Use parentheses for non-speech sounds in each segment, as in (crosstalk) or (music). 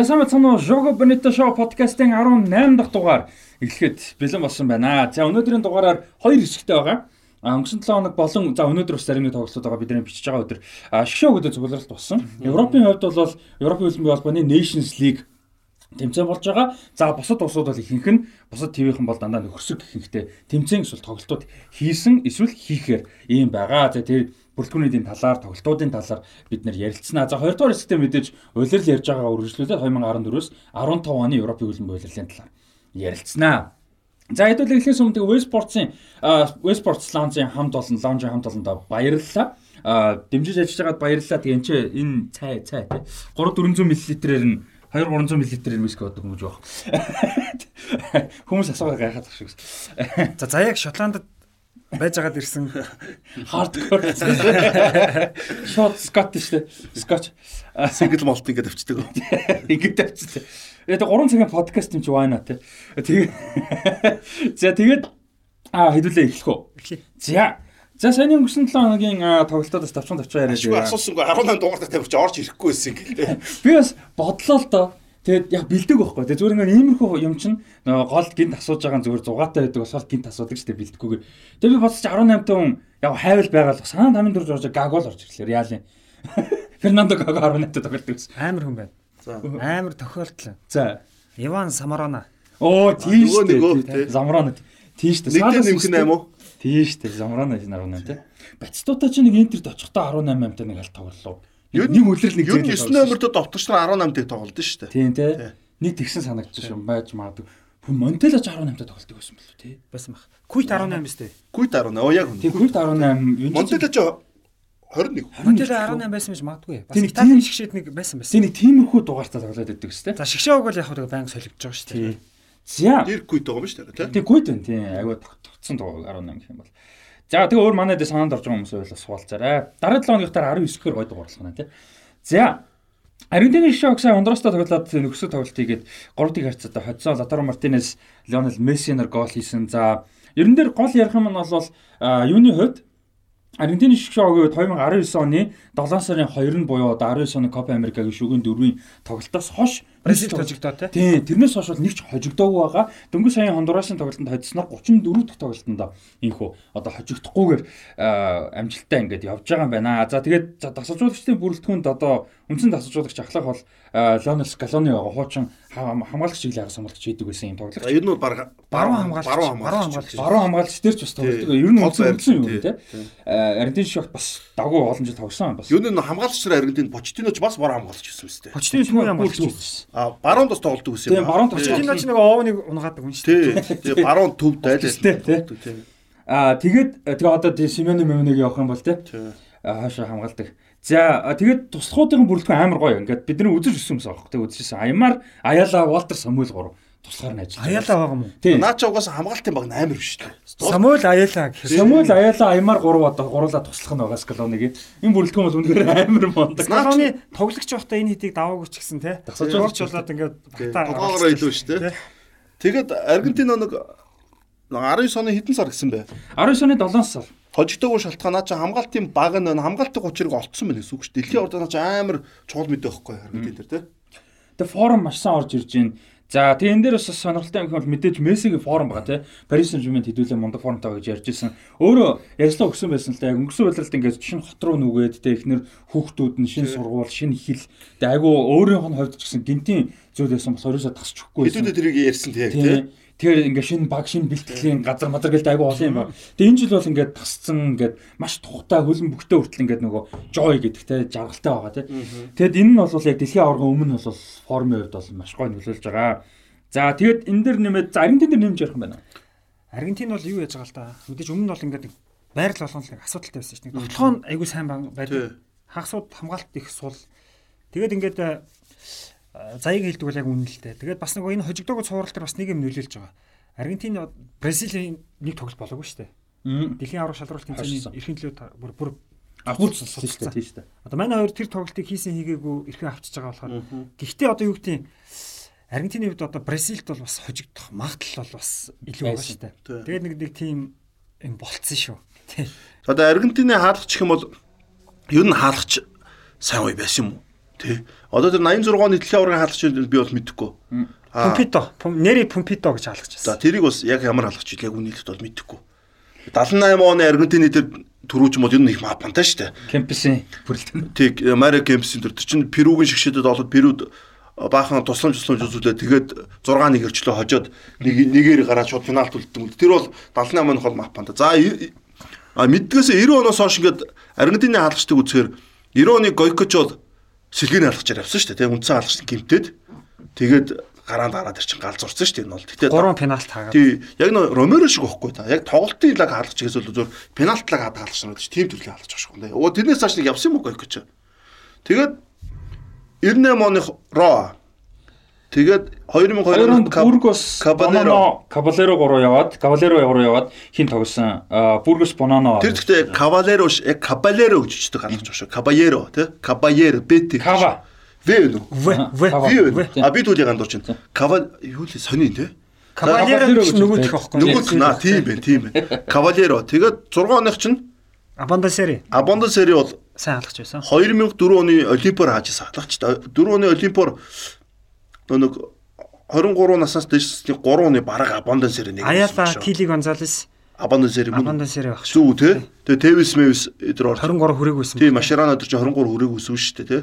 За сайн байна уу? Жого Бенито шоу подкастын 18 дахь дугаар эхлэхэд бэлэн болсон байна. За өнөөдрийн дугаараар хоёр хэсэгтэй байгаа. А өнгөрсөн 7 хоног болон за өнөөдөр бас зарим нэг тоглолтууд байгаа бидний бичиж байгаа өдөр. А шишээ өгөөд зөвлөлт болсон. Европын хувьд бол Европын хөлбөмбөгийн холбооны Nations League тэмцээн болж байгаа. За бусад улсууд бол ихэнх нь бусад ТV-хэн бол дандаа нөхөрсөг ихэнхдээ тэмцээн эсвэл тоглолтууд хийсэн эсвэл хийхээр ийм байгаа. За тэр бүрэлдэхүүнийн талаар, тоглолтуудын талаар бид нэр ярилцсанаа. За хоёрдугаар хэсэгтээ мэдээж улирал ярьж байгаагаа үргэлжлүүлээд 2014-өөс 15 оны Европын хөлбөмбөгийн улирлын талаар ярилцсанаа. За хэдүүл эхлээс өмнө тэгээ Westport-ын Westport Lounge-ийн хамт олон Lounge-ийн хамт олондоо баярлалаа. А дэмжиж ажиллаж байгаад баярлалаа. Тэгээ энэ ч энэ цай цай тий 3 400 мл-ээр нь 2 300 мл-ээр виски бодог юм жоох. Хүмүүс асуугаа гайхаад шиг. За заяаг Шотландд байж байгаад ирсэн хардкор шот скот шүү дээ. Скотч single malt ингээд авчдаг. Ингээд авчдаг. Тэгээд 3 цагийн подкаст юм чи вайна те. Тэгээд За тэгээд аа хэдүүлээ эхлэх үү? За За сайн өнгөрсөн 7 хоногийн тоглолтоодоос тавчхан тавчаа яриад. Ашгүй асуусангүй 18 дугаар дахь тавьчих орж ирэхгүй байсан гэлээ. Би бас бодлоо л доо. Тэгээд яг бэлдэг байхгүй. Тэгээд зүгээр ингээд иймэрхүү юм чинь гол гинт асууж байгаа зүгээр зугаатай байдаг болохоор гинт асуудаг ч тэгээд бэлдэхгүйгээр. Тэгээд би бодсоч 18 тон яг хайвал байгаа л санаа тамийн дурж орж гагол орж ирлээ. Реалын. (laughs) Фернандо Гаго 18 тоглолт гэсэн. Амар хүн байна. За амар тохиолдол. За. Иван Самарана. Оо тийм шүү дээ. Замрана. Тийм шүү дээ. Нэг нэмэх 8 уу? Тийм шүү дээ. Замрана 18 тий. Бацтуута чи нэг интерт очихдоо 18 амтай нэг алт тоглолоо. Нэг үлрэл нэг зээл. 9 номерт довтогчдоо 18-ыг тоглолдсон шүү дээ. Тийм тий. Нэг тэгсэн санагдчих юм байж магадгүй. Хүн Монтелоч 18-тай тоглолдог байсан болов тий. Байсан баг. Куйт 18 биз дээ. Куйт 18. Оо яг хүн. Тийм Куйт 18. Монтелоч 21. Монтело 18 байсан гэж магадгүй. Бас Италийн шгшээд нэг байсан байсан. Тийм нэг тиймэрхүү дугаартай тоглоод байдаг шүү дээ. За шгшээг бол яг хөө баян солигдож байгаа шүү дээ. За. Тэр Куйт байгаа юм шүү дээ. Тийм Куйт байна. Тийм айгуу тогтцсон дугаар 18 гэх юм бол. За тэгээ өөр манайд санаанд орж байгаа хүмүүс байл суулцаарай. Дараа 7 хоногтаар 19-гээр гой дугаар болох нь тий. За Аргентины шок сая Хондурастай тоглоод нөхөсөд тоглолт хийгээд 3-1 харьцаатай хоцсон Латаро Мартинес, Лионел Месси нар гол хийсэн. За ерөн дээр гол ярих юм нь бол юуны хувьд Аргентины шоугийн үед 2019 оны 7 сарын 2 нь буюу одоо 19 оны Копа Америкагийн шүгэн дөрвийн тоглолтоос хойш Бразил хожигдоо тий. Тэрнээс хойш бол нэг ч хожигдоогүй байгаа. Дөнгөж саяын Хондурасын тоглолтод хоцсноор 34 дахь тоглолтод ийхүү одоо хожигдохгүйгээр амжилттай ингээд явж байгаа юм байна. За тэгээд дасалжуулагчдын бүрэлдэхүүнд одоо үндсэн дасалжуулагч ахлах бол Лионел Скалони байгаа. Хуучин хамгаалагч чиглэл ага самбалч хийдэг байсан юм тоглогч. Ер нь баг баруун хамгаалагч баруун хамгаалагч баруун хамгаалагч дээр ч бас тоглодог. Ер нь үндсэн юм тий. Аргентин шот бас дагуу олон жил тоглосон бас. Ер нь хамгаалагч нар Аргентин Почтиноч бас баруун хамгаалагч гэсэн юм шүү дээ. Почтино ч муу хамгаалагч байсан. А баруун тус тоглолдог гэсэн юм. Тийм баруун тус. Почтино ч нэг оовныг унгаадаг хүн шүү дээ. Тийм баруун төвд айлаа. Тийм. Аа тэгээд тэгээ одоо Симеоне Мемнег явах юм бол тий. Хаашаа хамгаалдаг. За тэгээд туслахуудын бүрэлдэхүүн амар гоё. Ингээд бид нар үзэж өссөн юмсан аахгүй. Тэг үзчихсэн. Аямар, Аяла, Валтер, Самуэль 3 туслахаар нь ажиллаж. Аяла байгаа юм уу? Наача угаасаа хамгаалтын баг амар биш үү? Самуэль Аяла гэх. Самуэль Аяла, Аямар 3 одоо гурлаа туслах нь байгаа Скалоныг. Энэ бүрэлдэхүүн бол үнэхээр амар мондог. Скалоны тоглогч байхдаа энэ хэдийг даваагүй ч гэсэн те. Тасалж болоод ингээд багтаа илүү шүү дээ. Тэгээд Аргентин нэг 19 оны хэдэн сар гэсэн бэ? 19 оны 7 сар. Хожигдоогүй шалтгаанаа чи хамгаалтын баг нь хамгаалтын гучрыг олцсон байна гэсэн үг шүү. Дэлхийн ордоно чи амар чухал мэдээ байхгүй Аргентин дээр те. Тэгээ форум маш сайн орж ирж байна. За тэгээ энэ дээр бас сонирхолтой юм бол мэдээж Мессигийн форум байгаа тий. Paris Saint-Germain хэдүүлээ мундаг форумтай гэж ярьж ирсэн. Өөрөө ярьслаа өгсөн байсан л да. Өнгөрсөн удиралд ингээд шинэ хот руу нүгээд тий эхнэр хүүхдүүд нь шинэ сургууль, шинэ хил. Тэгээ айгу өөрийнх нь хувьд ч гэсэн гинтийн зүйл байсан болохоор ерөөсө тасч өгөхгүй. Хэдүүлээ тэрийг ярьсан тий. Тэгэхээр ингээ шинэ баг шинэ бэлтгэлийн газар мадар гэлтэй айгүй олон юм ба. Тэгээ энэ жил бол ингээд тасцсан ингээд маш тухтай хөлн бөхтэй хүртэл ингээд нөгөө joy гэдэг те жаргалтай байгаа те. Тэгэд энэ нь бол яг дэлхийн аваргын өмнө бол формын хувьд бол маш гоё нөлөөлж байгаа. За тэгэд энэ дэр нэмээд за Аргентин дэр нэмж ярих юм байна. Аргентин бол юу яаж байгаа л та. Мэдээж өмнө нь бол ингээд байрал болгоно л асуудалтай байсан шүү дээ. Тоглоом айгүй сайн байдаг. Хагасууд хамгаалт их сул. Тэгээд ингээд заяг хэлдэг бол яг үнэн л дээ. Тэгээд бас нэг энэ хожигдоогүй цуврал дээр бас нэг юм нөлөөлж байгаа. Аргентин Бразилийн нэг тоглолт болоогүй шүү дээ. Дэлхийн аврах шалралтын тэмцээний эрхийн төлөө бүр бүр шүү дээ. Тийм шүү дээ. Одоо манай хоёр тэр тоглолтыг хийсэн хийгээгүй эрхэн авчиж байгаа болохоор гэхдээ одоо юу гэдэг Аргентины хувьд одоо Бразилд бол бас хожигдох магадлал бол бас илүү байгаа шүү дээ. Тэгээд нэг нэг тийм юм болцсон шүү. Одоо Аргентины хаалгач гэх юм бол ер нь хаалгач сайн уу байсан юм уу? Тий. Одоо тэр 86 оны дэлхийн аваргын хаалгач би бол мэдэхгүй. Аа. Пумпито, Нери Пумпито гэж хаалгач За байсан. тэрийг бас яг ямар хаалгач вэ? Яг үнэлэхэд бол мэдэхгүй. 78 оны Аргентины тэр төрүүч мод энэ их мапантай шүү дээ. Кемпсийн бүрэлдэхүүн. Тэг Марио Кемпсийн төр чинь Перугийн шигшэдэд олоод Перуд баахан тусламж тусламж үзүүлээ. Тэгээд 6-1 өрчлөө хожоод нэг нэгээр гараад шууд финалт үлдсэн. Тэр бол 78 оных бол мапанда. За мэддгээс 90 оноос хойш ингээд Аргентины хаалгачдаг үзэхээр 90 оны Гойкоч бол сэлгийн хаалгачаар явсан шүү дээ. Тэг үндсэн хаалгач гимтээд тэгээд гараанд гараад ир чин гал зурсан шүү дээ. Энэ бол тэгтээ Гурван пенальт хаагаад. Тий, яг нөө Ромеро шиг байхгүй та. Яг тоглолтын лаг хаалгач гэсэн зүйл зөв пенальтлаг хаад хаалгач нь тийм төрлийн хаалгач шүү дээ. Оо тэрнээс цааш нэг явсан юм уу гэж. Тэгээд 98 оны Ро. Тэгээд 2002 Хоёр онд Кабалеро. Кабалеро руу яваад, Кабалеро руу яваад хин тогсон. Бургос Bonano. Тэр гэхдээ Кавалеро ш- яг Кабалеро гэж чийдэг хаалгач байгаа шүү. Кабаеро тий. Кабаеро Бэти. Кава. В нүү. В В Кава. Ви В. вэ? А би түүний ганд орчин. Кава юу л сонин тий. Кавалеро гэж гэж нөгөө байна. төх байхгүй. Нөгөө наа тийм байна, тийм байна. Кавалеро. Тэгээд 6 оных чинь Абандасери Абондо сери бол сайн хаалгач байсан. 2004 оны Олимпиар хаажсан хаалгач. 4 оны Олимпиар нэг 23 наснаас дэшсний 3 оны бараг сэр нэг. Аяла Кили Гонзалес сэр мөн Абандасери байх шүү. зүү те. Тэгээ Тэвис Мэвис эдгээр орж. 23 хүрээг байсан. Тийм Маширано өдөр чи 23 хүрээг өсвөн шүү дээ те.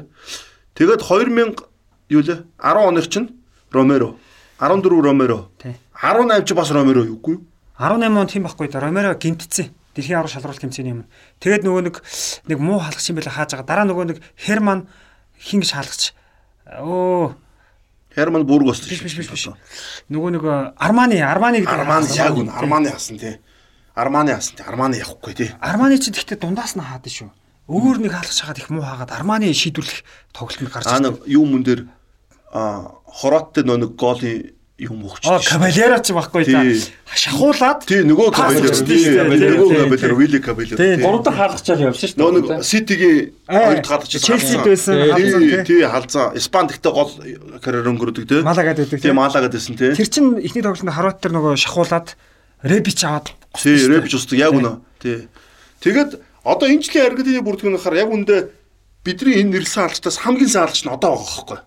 Тэгээд 2000 юу лээ 10 оных чинь Ромеро 14 Ромеро Тий. 18 чи бас Ромеро юугүй юу? 18 он тийм байхгүй да. Ромеро гимтцсэн. Дэлхийн аврал шалралт тэмцээний юм. Тэгээд нөгөө нэг нэг муу хаалгач юм байла хааж байгаа. Дараа нөгөө нэг Херман хин гэж хаалгач. Херман Бургос биш биш биш биш. Нөгөө нэг Армани, Армани гэдэг Армани яг үн Армани хасан те. Армани хасан те. Армани явахгүй те. Армани ч гэхдээ дундаас нь хаад шүү. Өөр нэг хаалгач хагаад их муу хаагаад Армани шийдвэрлэх тоглолтод гарч Аа нэг юу мөн дээр а хороттой нөө нэг голын юм өгч. Оо Кавалеро ч байхгүй да. Шахуулаад Тий нөгөө дээ. нөгөө тий. Вилли Кабелер Тий. Гурав дахь хаалгачаар явсан шүү дээ. Нөгөө Ситигийн хоёр дахь хаалгач Челсид байсан халзан тий тий. халзан Испанд ихтэй гол карьер өнгөрөдөг тий. Малагад байдаг тий тий. Малагад байсан тий. Тэр чин ихний тоглолтод Харват тэр нөгөө шахуулаад Ребич аваад Тий рэбж устдаг яг үнэ тий. Тэгэд одоо энэ жилийн Аргентины бүрдгэн хахаар яг үндэ бидний энэ нэрсэн хаалгачтаас хамгийн сайн хаалгач нь одоо байгаа байхгүй.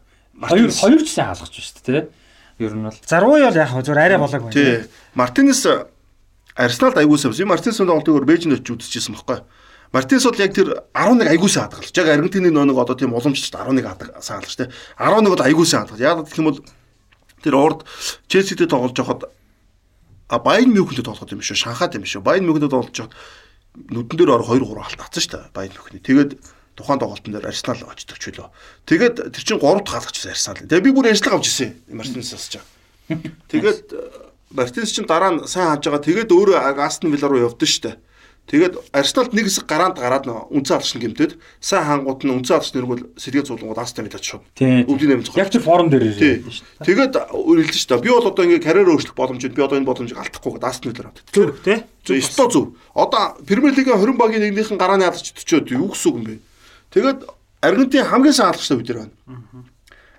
Хоёр хоёр ч сайн хаалгач шүү дээ, тий. Ер нь бол зарвуу яах вэ зүгээр арай болоог байна. Тий. Мартинес Арсеналд аягуулсан байсан. Мартинес тоглолтыг Бээжинд очиж үзчихсэн байхгүй. Мартинес бол яг тэр 11 аягуулсан хадгалж. Яг Аргентины нөө нэг одоо тийм уламжлалт 11 хадаг саалж тий. 11 бол аягуулсан хадгалж. Яг гэх юм бол тэр урд Челситэй тоглож байхад а Байерн Мюнхентэй тоглоход юм шүү. Шанхайд юм шүү. Байерн Мюнхентэй тоглож байхад нүдэн дээр ор 2 3 алт авсан шүү дээ. Байерн Мюнхний. Тэгээд тухайн тоглолтын дээр Арсенал очдог ч үлээ. Тэгээд тэр чинь 3 дахь хаалгач Арсенал. Тэгээд би бүр ажиллага авч ирсэн. Мартинесээс ч. Тэгээд Мартинес чинь дараа нь сайн хааж байгаа. Тэгээд өөрөө Астон Вилла руу явдсан шүү дээ. Тэгээд Арсеналд нэг хэсэг гараанд гараад үнцэн нь гэмтээд сайн хангууд нь үнцэн алгаш нэргүүл сэргээ цуулгууд Астон Виллад шууд. Өвлийн нэмж Яг тэр форум дээр ирсэн. Тэгээд үргэлж шүү дээ. Би бол одоо ингээ карьер өөрчлөх боломжтой. Би одоо энэ боломжийг алдахгүй гэдэг Астон авдаг. Зүг тий. Зөв өстой зөв. Одоо Премьер лигийн 20 багийн нэгнийхэн гарааны алгач төчөөд юу гэсэн үг юм бэ? Тэгээд Аргентин хамгийн сайн алгачтай бид нар байна.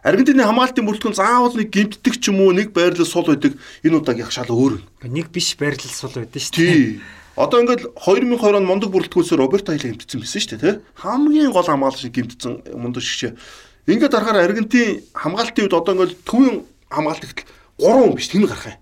Аргентины хамгаалтын бүрэлдэхүүн заавал нэг гимтдэг ч юм уу нэг байрлал сул байдаг. Энэ удаагийн шал өөр. Нэг биш байрлал сул байдсан шүү дээ. Одоо ингээд 2020 он мундаг бүрэлдэхүүнсээр Роберто Хайло гимтсэн байсан шүү дээ, тий? Хамгийн гол хамгаалагч гимтсэн мундаг шигшээ. Ингээд харахаар Аргентин хамгаалтын үед одоо ингээд төвийн хамгаалт ихтэл 3 хүн биш тэнд гарах юм.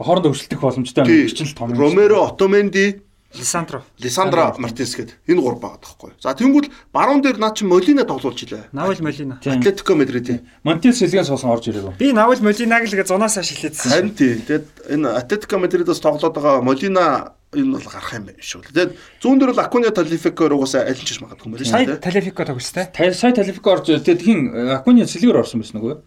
Хооронд өрсөлдөх боломжтой Тий. хичнээн том. Ромеро, Отоменди, Лисандро. Лисандра Мартинес гээд энэ гур байгаа байхгүй. За тэнгүүл баруун дээр наа чи Молина тоглуулж илээ. Навал Молина. Атлетико Мадридийн. Монтес сэлгэн суусан орж ирээгүй. Би Навал Молинаг л гэ зунаасаа шилээдсэн. Харин тий. Тэгэд энэ Атлетико Мадридоос тоглоод байгаа Молина энэ бол гарах юм байна шүү. Тэгэд зүүн дээр бол Акуня Талифико ч хийж магадгүй юм байна Сая шүү дээ. Талифико тоглостой. Та- Сая Талифико орж тэгээд хин Акуни сэлгэр орсон байсан нөгөө.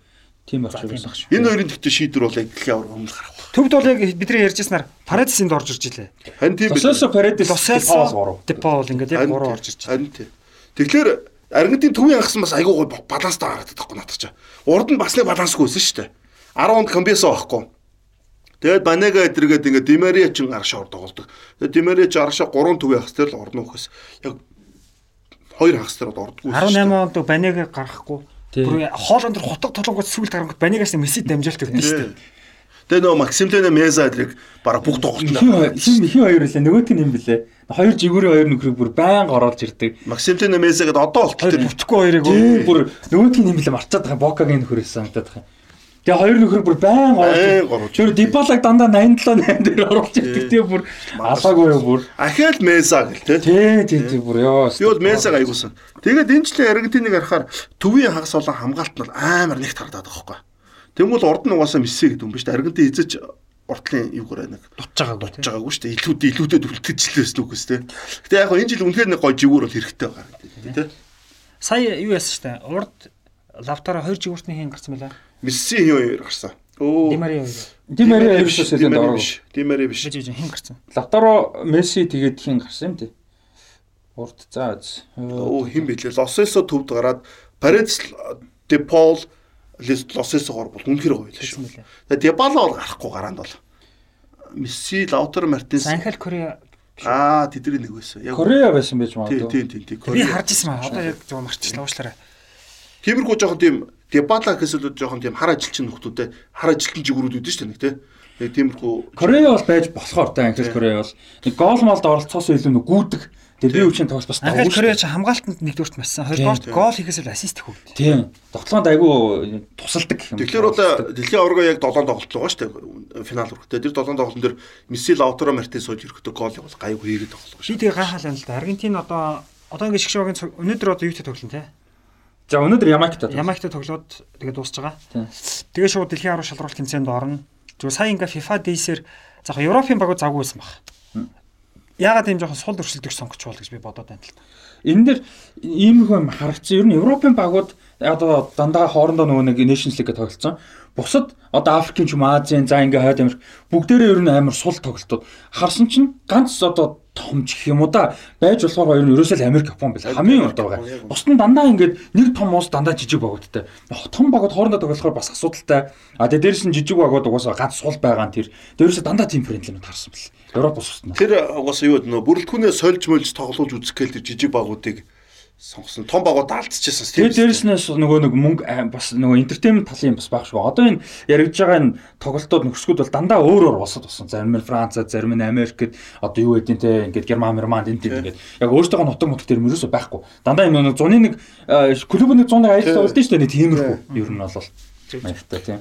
Тийм байсан. Энэ хоёрын дэвтэ шийдвэр бол яг дэлхийн авраг өмнө гарах. Төвд бол яг бидний ярьжсанаар Парадис энд орж ирж илээ. Харин тийм Лососо Паредес Лосесо гурав. Депол ингээд яг Харин гурав тий. орж ирж. Харин тий. Тэгэхээр Аргентин төвийн ангасан бас айгүй гой баланстай харагдаад байхгүй надад ч. Урд нь бас нэг балансгүй байсан шүү дээ. 10 онд Камбесо байхгүй. Тэгээд Банега эдэргээд ингээд Димария ч аргашаа орд тоглодог. Тэгээд Димария ч аргашаа 3 төвийн хагас дээр л орно гэхээс яг хоёр хагас дээр бол ордггүй. 18 онд Банега гарахгүй. Бүр хоолонд төр хутга толгойд сүүл гарангууд Банегаас Месси дамжуулт өгдөн шүү дээ. Тэгээ нөгөө Максимлена Меза эдрийг бараг бүх тоглолтод хин хин хоёр лээ. Нөгөөт нь юм блэ. Хоёр жигүүрийн хоёр нөхрийг бүр байнга ороод ирдэг. Максимлена Меза гэдэг одоо болтол тэр бүтггүй хоёрыг бүр нөгөөт нь юм блэ марчаад байгаа Бокагийн нөхөр байсан санагдаад байгаа. Тэгээ хоёр нөхөр бүр байн орж. Тэр Дибалаг дандаа 87 8 дээр оруулж ирдэг. Тэгээ бүр алаагүй юу бүр. Ахэл Меса гэл те. Тий, тий, тий бүр ёо. Би бол Месаг аягуулсан. Тэгээд энэ жилийн Аргентиныг харахаар төвийн хагас болон хамгаалт нь амар нэгт хардаад байгаа байхгүй. Тэгмэл урд нь угаасаа Месси гэдэг юм ба шүү дээ. Аргентин эзэж уртлын юугаар нэг дутж байгаагүй дутж байгаагүй шүү дээ. Илүүдээ илүүдэд үлтгэжлээс нүгээс те. Гэтэ яг энэ жил үнэхээр нэг гой жигүүр бол хэрэгтэй байгаа те. Сая юу яасан шүү дээ. Урд лавтара 2 жигүүртний хийн гарсан байлаа. Месси хин хоёр гарсан. Оо. Димари хоёр. Димари биш үсэлэн дөрөв. Димари биш. Бэж хин гарсан. Латаро Месси тэгээд хин гарсан юм тий. Урд за. Оо хин бэлээ. Лосельсо төвд гараад Парис Депол Лосельсогоор бол үнэхээр гоё л шүү. Тэгээд Дебала бол гарахгүй гараанд бол. Месси, Лаутаро Мартинес. Анхел Корея Аа тэдний нэг байсан. Яг Корея байсан байж магадгүй. Тийм тийм тийм. Би харж ирсэн маа. Одоо яг зөв марчихлаа уушлаарай. Тиймэрхүү жоохон тийм Дебала гэхээс илүү жоохон тийм хар ажилчин нөхдүүдтэй хар ажилтан жигүүрүүд үүдэн шүү дээ нэг тиймэрхүү Корея бол байж болохоор та Англи Корея бол нэг гол молд оролцоос илүү нэг гүдэг. Тэр бие хүчин тоглолт бас тав. Англи Корея ч хамгаалтанд нэгдүгürt массан. Хоёрдугаар гол хийхээс илүү ассист өгдөг. Тийм. Тоглоонд айгүй тусалдаг гэх юм. Тэгэхээр бол дэлхийн аварга яг 7 тоглолт байгаа шүү дээ. Финал хүртэл. Тэр 7 тоглолтын дээр Месси, Лаутаро Мартинес сууж ирэхдээ гол явуул гайгүй хийгээд тоглоо. Би тэгээ гайхал байна л да. Аргентин одоо одоо ингэ шгшогийн өнөөдөр одоо юутай тоглоно те? За өнөөдөр Ямайктай. Ямайктай тоглоод тэгээд дуусж байгаа. Тэгээ шууд дэлхийн арга шалралт тэмцээнд орно. Зүгээр сая ингээ FIFA Days-ээр заах Европын багууд завгүй байсан баг. Яагаад ийм жоохон сул өршөлтөг сонгоч бол гэж би бодоод байна л та. Энэ дэр ийм юм харагдсан. Ер нь Европын багууд одоо дандаа хоорондоо нөгөө нэг Nations League тоглолцсон. Бусад одоо Африкийн ч юм Азийн за ингээ хойд Америк бүгдээрээ ер нь амар сул тоглолтууд. Харсан чинь ганц одоо том ч гэх юм уу да байж болохоор хоёр нь ерөөсөө л Америк Япон байл хамгийн урд байгаа. Бус нь дандаа ингээд нэг том уус дандаа жижиг багуудтай. Том багууд хоорондоо тоглохоор бас асуудалтай. А тэгээ дээрэс нь жижиг багууд угаасаа ганц сул байгаа нь тэр. Дээрээс дандаа тим френдлэмэд харсан бэл. Европ усна. Тэр угаасаа юу нөө бүрэлдэхүүнээ сольж мөлж тоглуулж үзэх гээл тэр жижиг багуудыг сонгосон том багууд алдчихсан. Тэгээд дээрэснээс нөгөө нэг мөнгө бас нөгөө энтертеймент талын бас баг шүү. Одоо энэ яригдж байгаа энэ тоглолтууд нөхсгүүд бол дандаа өөр өөр босод болсон. Зарим нь Францад, зарим нь Америкт одоо юу гэдэг те ингээд Герман, Германд энэ тийм ингээд яг өөртөө нутаг нутаг тэр мөрөөсөө байхгүй. Дандаа зуны нэг клубын нэг зуны аялал тоглолт шүү дээ. Тиймэрхүү ер нь бол маягтай тийм.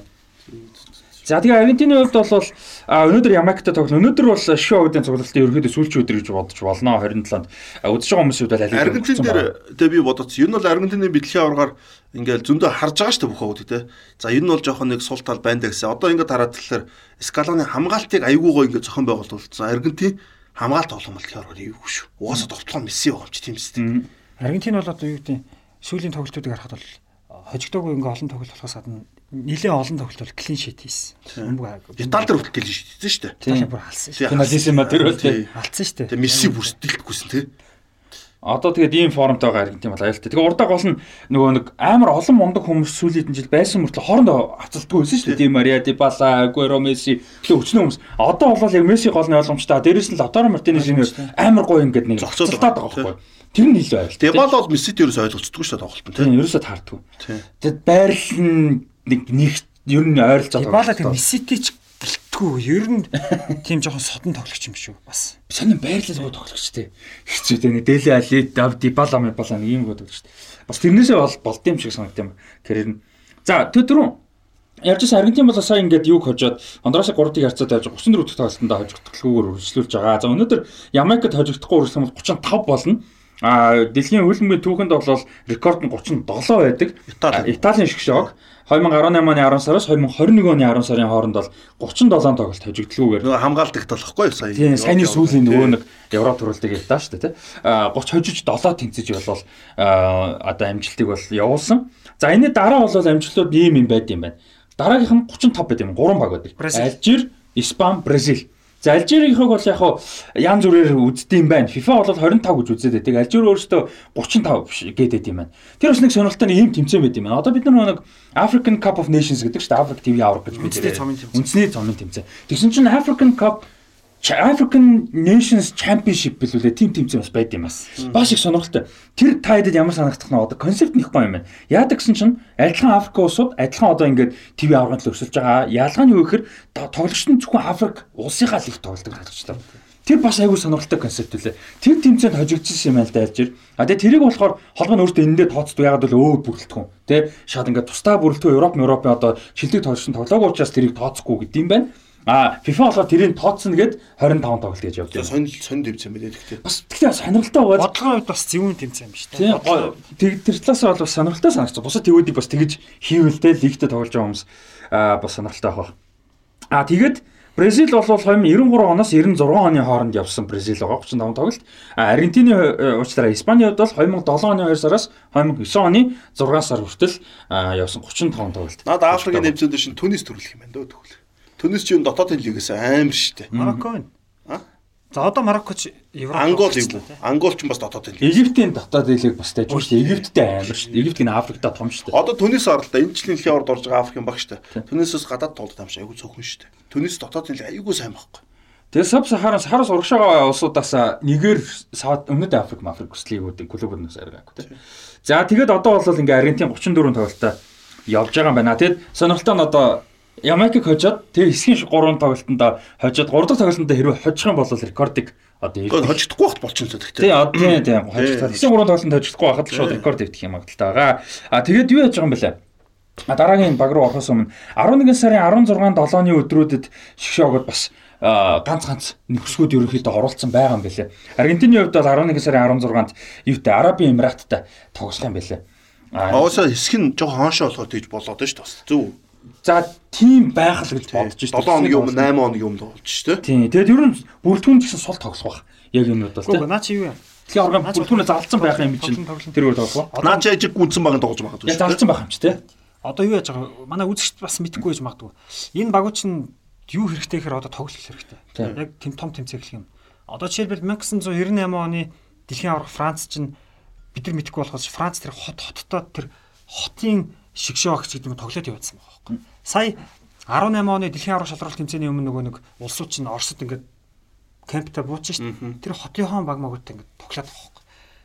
За тэгээ Аргентины хувьд бол өнөөдөр Ямайктай тоглоно. Өнөөдөр бол шоудын цуглалтын ерөөдөө сүүлчийн өдөр гэж бодож болно 27-нд. Үзэж байгаа хүмүүсүүд бол аль Аргентин дээр тэгээ би бодоц. Ер нь бол Аргентины бэлтгэхийн аваргаар ингээл зөндөө харж байгаа шүү дээ бүх хөвгүүд те. За энэ нь бол жоохон нэг сул тал байна гэсэн. Одоо ингээд хараад талаар Скалоны хамгаалтыг аяйгуугаа ингээд зохион байгуулсан. Аргентин хамгаалт тоглоом бэлтгэхийн аваргаар ивгүй шүү. Угаасаа тоглоом Месси байгаа юм чи тийм үстэй. Аргентин бол одоо юу гэдэг сүүлийн тоглолтуудыг харахад бол хожигдоогүй ингээ олон тоглолт болохоос гадна нэлээд олон тоглолт клин шит хийсэн. Итали дээр хүртэл клин шит хийсэн шүү дээ. Итали бүр халсан шүү. Пеналиссимо тэр бол тий. Халсан шүү дээ. Тэгээ Месси бүр сэтгэлдэггүйсэн тий. Одоо тэгээд ийм формтой байгаа Аргентин бол аюултай. Тэгээ урдаа гол нь нөгөө нэг амар олон мундаг хүмүүс сүүлийн жил байсан мөртлөө хоорондоо хацалтгүй байсан шүү дээ. Ди Мария, Дибала, Агуэро, Месси тэгээ өчнөө хүмүүс. Одоо бол яг Месси гол нь ойлгомжтой. Дээрээс нь Латаро Мартинес энэ амар гоё ингээд нэг зогцолтаад байгаа байхгүй. Тэр нь илүү аюултай. Дибала бол Мессит ерөөс ойлголцдоггүй шүү дээ тоглолт нь тийм. Ерөөсөө таардгүй. Тэгээд байрлал нь нэг нэг ер нь байгаа. Дибала тэг Мессити ч гэлтгүй ер нь тийм жоохон содон тоглогч юм шүү бас. Сонин байрлал руу тоглогч те. Хэцүү те. Дели Али, Дибала Мебала нэг юм тоглогч. Бас тэрнээсээ бол болд юм шиг санагд юм. Карьер нь. За төдрүүн Ярьж Аргентин бол сая ингээд юг хожоод Хондурасыг 3-ыг харьцаад байж 34 дахь тоглолтонд хожигдталгүйгээр үргэлжлүүлж байгаа. За өнөөдөр Ямайкад хожигдохгүй үргэлжлэх бол 35 болно. А дэлхийн хөлбөмбөгийн түүхэнд бол рекорд нь 37 байдаг. Италийн шгшог 2018 оны 10 сараас 2021 оны 10 сарын хооронд бол 37 тоглолт хожигдлгүйгээр. Нөгөө хамгаалдаг болохгүй сая. Тийм, саяны сүүлийн нөгөө нэг Европ төрөлтөг ятаа шүү дээ, тий. А 30 хожиж 7 тэнцэж болвол одоо амжилтыг бол явуулсан. За энэ дараа бол амжилтууд ийм юм байд юм байна. Дараагийнх нь 35 байд юм. 3 баг байдаг. Алжир, Испани, Бразил. За Алжирийнхыг бол яг хуу ян зүрээр үздэм байх. FIFA бол 25 гэж үзээд байдаг. Алжир өөрөөсөө 35 биш гэдэг юм байна. Тэр бас нэг сонирхолтой нэг юм тэмцээн байт юм байна. Одоо бид нар нэг African Cup of Nations гэдэг чинь Африк ТV авраг гэж тэмцээн. Үндэсний цомын тэмцээн. Тэгсэн чинь African Cup African Nations Championship билүүлээ тим тэмцээн бас байд юм бас. Баш их сонирхолтой. Тэр тайдад ямар санагдах нь одоо концепт нэх гоё юм байна. Яадаг гэсэн чинь адилхан Африк улсууд адилхан одоо ингээд ТV аврагын төлөв өсөлж байгаа. Ялгаа нь юу гэхээр тоглогч нь зөвхөн Африк улсынхаа лиг тоглодог тоглогчлаа. Тэр бас айгүй сонирхолтой концепт үлээ. Тэр тэмцээнд хожигдсон юм байл да альжир. А тэгээ тэрийг болохоор холбоо нь өөртөө энэндээ тооцдог ягаад бол өөр бүрэлдэхүүн. Тэ шаад ингээд тусдаа бүрэлдэхүүн Европ, Европын одоо шилдэг тоглогч нь тоглоагүй учраас тэрийг тооцохгүй гэдэм байна. А FIFA болохоор тэрийг тооцно гэд 25 тоглолт гэж явдаг. Сонь сонь тэмцээн байлээ гэхдээ. Бас тэгтээ сонирхолтой байгаа. Бодлогын үед бас зөвүүн тэмцээн юм шүү дээ. Тэг тэр талаас бол бас сонирхолтой санагдчих. Бусад тэгүүдийг бас тэгэж хийвэл тэ лигтээ тоглож байгаа хүмүүс а бас сонирхолтой байх. А тэгээд Бразил бол 2093 оноос 96 оны хооронд явсан Бразил байгаа 35 тоглолт. А Аргентины уучлаарай Испаний хувьд бол 2007 оны 2 сараас 2009 оны 6 сар хүртэл явсан 35 тоглолт. Наад Африкийн нэмцэнд шин Түнис төрлөх юм байна дөө тэгвэл. Түнис чинь дотоодын лигээс амар штэ. Марокко байна. А? За одоо Мароккоч Европ Ангол юм. Ангол ч бас дотоодын лиг. Египтийн дотоодын лиг бас тааж дээ. Египттэй амар дээ. Египт гин Африкта том дээ. Одоо Түнис оролтой энэ жилийн дэлхийн орд орж байгаа Африкийн баг штэ. Түнисээс гадаад тоглолт амш айгүй цөөхөн штэ. Түнис дотоодын лиг айгүй сайн байхгүй. Тэгээ саб сахараас хараас урагшаага улсуудаас нэгээр өмнөд Африк, Африк хүслийгүүдийн клубнаас аргаагүй тийм. За тэгээд одоо бол ингээ Аргентин 34 тоглолттой явж байгаа юм байна. Тэгэд сонирхолтой нь одоо Ямайкийг хожоод тэр хэсгийн 3 тоглолтонд хожоод 3 дахь тоглолтонд хэрвээ хожих юм бол рекордыг одоо хожихдахгүй багт болчихно л гэхдээ. Тий, одоо тийм тийм хожих. Хэсгийн 3 тоглолтонд хожихдахгүй байхад л шууд рекорд өвдөх юм агталтай байгаа. А тэгээд юу яаж байгаа юм бэлээ? А дараагийн баг руу орохоос өмнө 11 сарын 16-нд 7-ны өдрүүдэд шгшөөгд бас ганц ганц нөхсгүүд ерөнхийдөө оролцсон байгаа юм бэлээ. Аргентины хувьд бол 11 сарын 16-нд юутай Арабын Эмираттай тоглох юм бэлээ. Аа уусаа хэсэг нь жоохон хоошоо болоход гэж болоод шүү дээ. Зөв. За тийм байх л гэж бодож шүү дээ. 7 хоногийн өмнө 8 хоногийн өмнө болж шүү дээ. Тийм. Тэгээд ер нь бүрэлдэхүүн гэсэн сул тоглох баг. Яг энэ бол тийм. Наа чи юу юм? Тэгэхээр оргон бүрэлдэхүүнээ залцсан байх юм чинь тэр өөр тоглох. Наа чи ажиг гүнсэн баг тоглож магадгүй. Яг залцсан байх юм чи тийм. Одоо юу яаж байгаа манай үзэгчд бас мэдэхгүй байж магадгүй. Энэ багууд чинь юу хэрэгтэй гэхээр одоо тоглох хэрэгтэй. Яг тэм том тэмцээх юм. Одоо жишээлбэл 1998 оны дэлхийн аврах Франц чинь бид нар мэдэхгүй болохоос Франц тэр хот хоттой тэр хотын шигшөө агч гэдэг нь тоглоод явуулсан байгаа байхгүй. Сая 18 оны дэлхийн аврах шалралт тэмцээний өмнө нөгөө нэг улсууд чинь Оросд ингээд кемпта буучих шин. Тэр хотын хон баг магуудтай ингээд тоглоод байгаа байхгүй.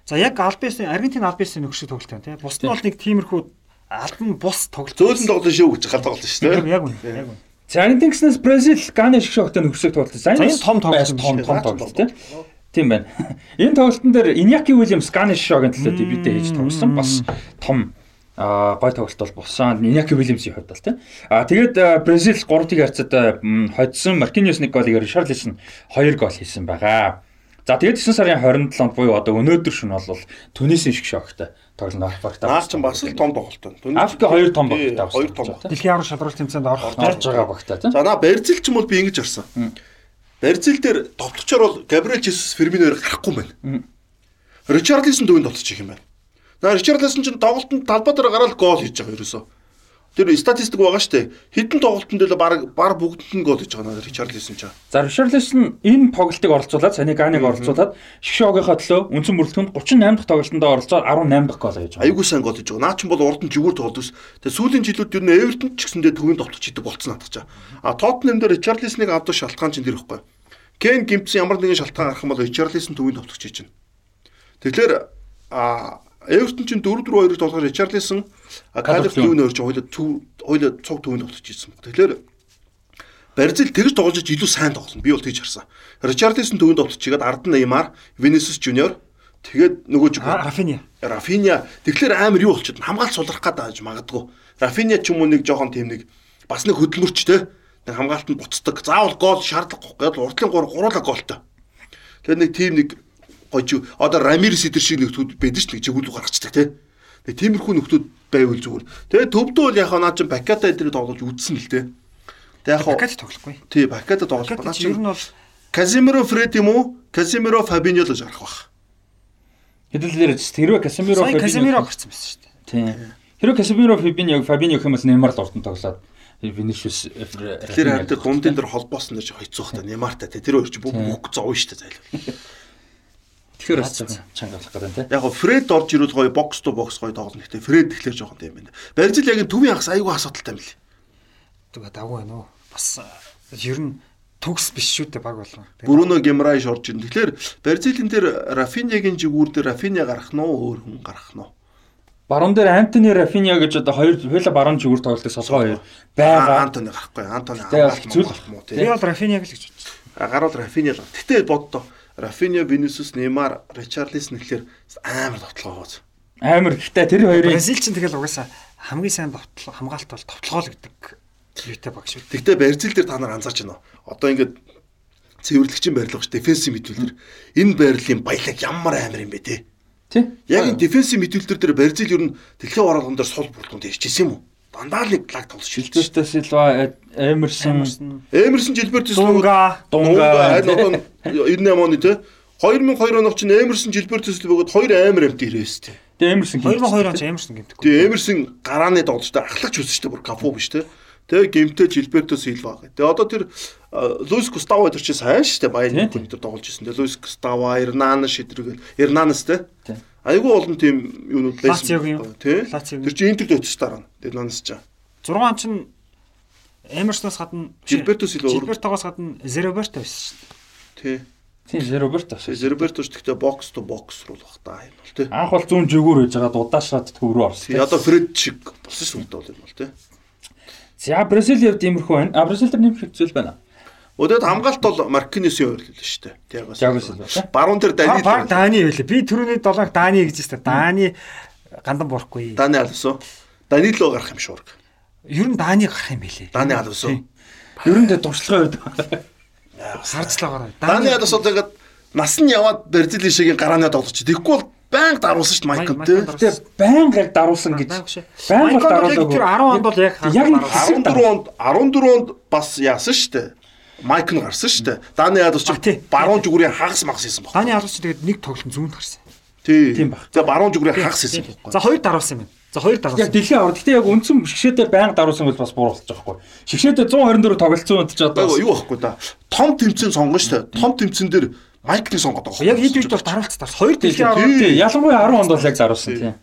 За яг Альбисын Аргентин Альбисын нөхшиг тоглолт байна тийм. Бусд нь бол нэг тиймэрхүү албан бус тоглолт. Зөөлөн тоглолт шүү гэж гал тоглолт шүү дээ. Яг үнэ. Яг үнэ. За Аргентин гэснээс Бразил Ганы шгшөөгтэй нөхсөг тоглолт. За энэ том тоглолт том том тоглолт тийм. Тийм байна. (laughs) Энэ тоглолтын дээр Иньяки Уильямс Ганы шгшөөгийн төлөө дебютээ хийж тоглосон. Бас том гой тоглолт бол болсон. Иньяки Уильямсийн хувьд бол тийм. А тэгээд Бразил 3-1 харьцаад хоцсон Маркиньос нэг голыг Ришарлисон 2 гол хийсэн байгаа. За тэгээд 9 сарын 27-нд буюу одоо өнөөдөр шөнө бол Түнисийн шиг шогтой тоглоно Африкт. Наа ч бас л том тоглолт байна. Африк хоёр том багтай бас. Хоёр том. Дэлхийн аврал шалралт тэмцээнд орох орж байгаа багтай тийм. За наа Бразил ч юм бол би ингэж харсан. Бразил дээр товтлогчор бол Габриэл Жесус Ферминоор гарахгүй байна. Ричарлисон төвөнд товтлож их юм байна. Ричарлисон ч тоглолтод талбай дээр гараад гол хийж байгаа ерөөсөө. Тэр статистик байгаа шүү дээ. Хэдэн тоглолтод л баг баг бүгдэнд нь гол хийж байгаа наа Ричарлисон ч. За Ричарлисон энэ тоглолтыг оролцуулаад Сани Ганыг оролцуулаад Шгшогийнхоо төлөө үндсэн бүрэлдэхүүнд 38 дахь тоглолтонд оролцоод 18 дахь гол хийж байгаа. Айгуу сайн гол хийж байгаа. Наа ч бол урд нь жигүүр тоглолт ус. Тэгээ сүүлийн жилүүд ер нь Эвертон ч гэсэндээ төвөнд тоглож идэг болцсон надад чаа. А Тоттенхэм дээр Ричарлисоныг авдаг шалтгаан чинь тэр ихгүй. Кен гимтсэн ямар нэгэн шалтгаан гарах юм бол Ричарлисон төвөнд тоглож хийж байна. Тэгэхээр а Эвертон чинь 4-4-2-ыг тоглохоор Ричарлисон Калиф төвний өрч хоёул хоёул цуг төвөнд тоглож ирсэн. Тэгэхээр Бразил тэгж тоглож илүү сайн тоглоно. Би бол тэгж харсан. Ричарлисон төвөнд тоглож ард нь Неймар, Винисиус Жуниор тэгээд нөгөө ч Рафиня. Рафиня тэгэхээр амар юу болчиход хамгаалт сулрах гэдэг магадгүй. Рафиня ч юм уу нэг жоохон тийм нэг бас нэг хөдөлмөрч те нэг хамгаалт нь буцдаг. Заавал гол шаардлагагүй. Гэвал урдлын 3 гуруула голтой. Тэгээд нэг тийм нэг гож одоо Рамирес эдэр шиг нөхцөл байдаг ш нь чигүүл гаргацдаг тий. Тэгээ тиймэрхүү нөхцөл байвал зүгээр. Тэгээ төвдөө бол яг наа чин Баката эдэр тоглож үзсэн л тий. Тэгээ яг Баката тоглохгүй. Тий, Баката тоглох. Наа чин ер нь бол Казимиро Фред юм уу? Казимиро Фабиньо л гарах бах. Хэдүүлээр хэрвээ Казимиро Фабиньо Казимиро гарсан байсан шүү дээ. Тий. Хэрвээ Казимиро Фабиньо Фабиньо хэмээл Неймар л уртан тоглоод Винишиус тэр харин дундын дээр холбоосон дэр хоёцох та Неймартай тэр өөр чи бүх зовно шүү дээ зайлгүй. (laughs) Тэгэхээр бас чангалах гэдэг тийм. Яг го Фред орж ирвэл гоё бокс то бокс гоё тоглоно. Гэхдээ Фред тэгэхээр жоохон тийм байна. Барзил яг төвийн хагас айгүй асуудалтай юм лээ. Тэгээ давгүй байна уу? Бас ер нь төгс биш шүү дээ баг болгоо. Бруно Гемрайш орж ирнэ. Тэгэхээр Бразилийн дээр Рафинягийн жигүүр дээр Рафиня гарах нь уу өөр хүн гарах нь уу? Баруун дээр Антони Рафиня гэж одоо хоёр хоёла баруун зүгүр тоглолтыг солгоо хоёр байгаа. Антони гарахгүй. Антони зүйл гарах мó Би тий. бол Рафиняг л гэж бодсон. Гарууд Рафиня л. Гэтэ боддоо. Рафиня, Винисиус, Неймар, Ричарлисон гэхэлэр амар тоглоо хооз. Амар ихтэй тэр хоёрын Бразил ч тэгэл угаасаа хамгийн сайн товтлоо хамгаалт бол товтлогоо л гэдэг юутай баг шүү. Тэгтээ Бразил дээр та нар анзаарч байна уу? Одоо ингээд цэвэрлэгчийн барилга ш дефенсив мэдүүлэлтэр энэ байрлалын баялаг ямар амар юм бэ те. тий. Яг энэ дефенсив мэдүүлэлтэр дээр Бразил ер нь дэлхийн оролгон дээр сул бүрдгонд ирчихсэн юм уу? Дандаа л нэг лаг тоглож шилжиж. Жилберто Силва, Эмерсон, Эмерсон Жилберт Дунга Дунга, харин одоо 98 оны те 2002 оноч чинь Эмерсон Жилберт Силвагад хоёр амар амт ирээс те. тэгээ Эмерсон 2002 он ч ямарсан гэмтэхгүй. Тэгээ Эмерсон гарааны тоглолтоор ахлагч те бүр кафу биш те. Тэгээ гимтэй Жилберто Силва. Тэгээ одоо тэр Луис Густаво тэр чи сайн шүү дээ баян дээр тоглож ирсэн. Тэгээ Луис Густаво, Эрнанес шидрэг Эрнанес те. Тийм. Айгүй олон тийм юунууд юу? Тий. Тэр чи Интерд өчс дараа. Эрнанес ч. 6 он чинь Эмерсноос гадна Жилберто Силва өөр- Жилбертогоос гадна Зероберто байсан шүү дээ. Тий. тий Роберто. Зерберто ч гэхдээ бокс то бокс руу л бах та юм бол тий. Анх бол зүүн жигүүр байж байгаа удаашраад төв рүү орсон. Тий одоо Фред шиг болсон шүү дээ бол юм бол тий. За Бразил явд иймэрхүү байна. А Бразил дээр нэмэх зүйл байна. Өдөөд хамгаалт бол Маркинесийн ойрлол шүү дээ. Тягаас. Thiago Silva, тий. Баруун дээр Дани баг Дани байлээ. Би түрүүний 7-г Дани гэж хэлсэн. Дани гандан бурахгүй. Дани алвсан. Данило гарах юм шуург. Ер нь Дани гарах юм байлээ. Дани алвсан. Ер нь тэ туршлагын үед Харцлагаараа. Дани алвсан тэгээд нас нь яваад Бразилийн шигийн гарааны тоглож. Тэгэхгүй бол байнга даруулсан шүү дээ Майкон тий. тэ байнга яг даруулсан гэж. Байнга бол даруулаагүй. Тэр 10 онд бол яг Яг нэг даруулсан. 14 онд 14 онд бас яасан шүү дээ. Майкон гарсан шүү дээ. Дани алвс чи баруун зүгүүрийн хагас магас хийсэн баг. Дани алууч тэгээд нэг тоглолт зүүнд гарсан. Тий. Тийм баг. За баруун зүгүүрийн хагас хийсэн баг. За хоёр даруулсан юм байна. За хоёр Яг даруулсан. дэлхийн авар. Гэтэ яг үндсэн шгшээдээ байнга даруулсан бол бас буруу байгаа хгүй. Шгшээдээ 124 тоглолцсон ч одоо юу байхгүй да. Том тэмцэн сонгоно шүү дээ. Том тэмцэн дээр Майкны сонгоод байгаа. Яг хэд үед бол даруулцсан. Хоёр тий дэлхийн аваар тий. Ялангуяа 10 онд бол яг даруулсан тий.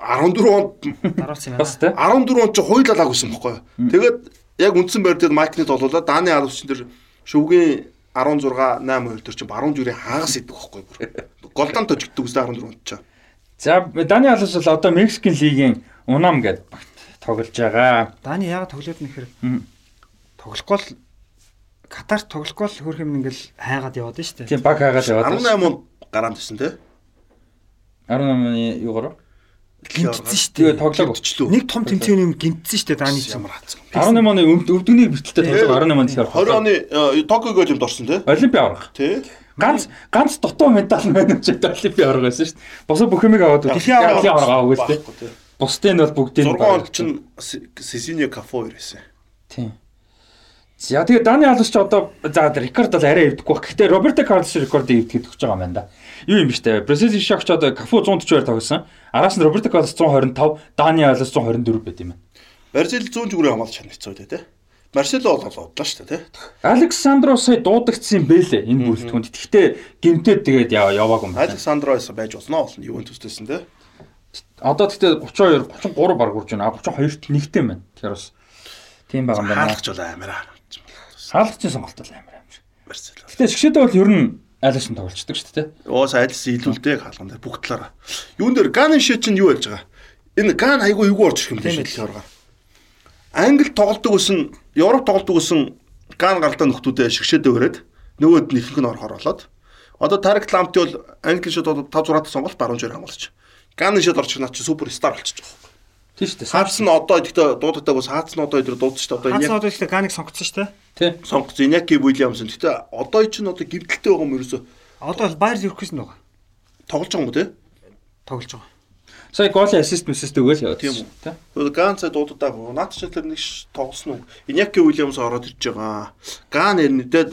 14 онд даруулсан юм Бас байна. тий. 14 онд ч хуйлалаа гэсэн байхгүй юу. Тэгээд яг үндсэн байр дээр Майкнид болуулаа Дани Алвчин дээр шүвгийн 16 8 2 дээр чинь баруун зүрийн хагас идэг байхгүй юу. Голдан тожигддаг үстэй 14 онд ч. За Дани Алус бол одоо Мексикийн лигийн Унам гэдэг багт тоглож байгаа. Дани яг тоглоод нэхэр тоглохгүй л Катар тоглохгүй л хөрх юм ингээл хайгаад яваад дээ. Тийм баг хаагаад яваад. 18 онд гараанд байсан те. 18-ны юугаар? Гинтсэн шүү Тэгээ дээ. тоглоог. Өчлөө. Нэг том тэмцээний юм гинтсэн шүү дээ чинь. ямар хацсан. 18 оны өвд- өвдөгний бэлтэлтэй тоглоог 18 онд тэгэхээр 20 оны Токиог олимпиад орсон те. Олимпи аврах. Тий. Ганц ганц дутуу медаль байна ч гэдэг Олимпи аврах байсан шүү дээ. Босоо бүх юмыг аваад Дэлхийн аврах дээ. Байхгүй, тий. Бусдын нь бол бүгдийг 6 онд чинь Сесиньо Кафо ирсэн. Тийм. За тэгээ Дани Алус ч одоо за рекорд бол арай эвдэхгүй баг. Гэхдээ Роберто Карлос рекордыг эвдэхэд өгч байгаа юм байна да. Юу юм бэ штэ. Бразилийн шагч одоо Кафу 140-аар тоглосон. Араас нь Роберто Карлос 125, Дани Алус 124 байт юм байна. Бразил зүүн зүгүүрээ хамгаалж чадчихсан үү те. Марсело бол бодлоо шүү дээ те. Александро сая дуудагдсан юм бэлээ энэ бүрэлдэхүүнд. Гэхдээ гимтээд тэгээд яваагүй юм байна. Александро эс байж болно. Ювентустэйсэн те. Одоо тэгтээ 32, 33 баг үрж байна. А 32-т нэгтэй байна. Тэгэхээр бас тийм байгаа юм байна. Хаалгач бол амар аа. Хаалгачийн сонголт бол амар амар. Марсело. Гэтэ шгшээдээ бол ер нь айлсан тоглолцдог шүү дээ. Уус айлс илүүлдэг хаалган дээр бүх талаараа. Юун дээр Ганын шээ чинь юу болж байгаа? Энэ Ган айгүй эвгүй орж ирэх юм Тийм үү? Англи тоглолдог гэсэн, Европ тоглолдог гэсэн Ган гардаа нөхдүүдээ шгшээдээ өрөөд нөгөөд нь ихэнх нь орохоор болоод одоо Тарик Ламти бол англи шээд бол 5 6 дахь сонголт баруун жир хамгаалч. Ганы шээд орчих наа чи супер стар болчих жоох. Тийм шүү дээ. Хаац нь одоо гэхдээ дуудагдаа бас хаац нь одоо өдөр дуудаж шүү дээ. Одоо Ганц яг одоо ихтэй ганыг сонгоцсон шүү дээ. Тий. сонгоц Иняки Уильямсон. Гэтэ одоо чинь одоо гимтэлтэй байгаа юм ерөөсө Одоо бол Байер Ливеркузен байгаа. тоглож байгаа юм уу те? Тоглож байгаа. Сая гол ассист мэсэст өгөөл яваад. Тийм үү? Тий. Тэгвэл Ганцаа дуудаад наад чи тэр нэг тоглосон уу? Иняки Уильямс ороод ирж байгаа. Ган нэрнэдэд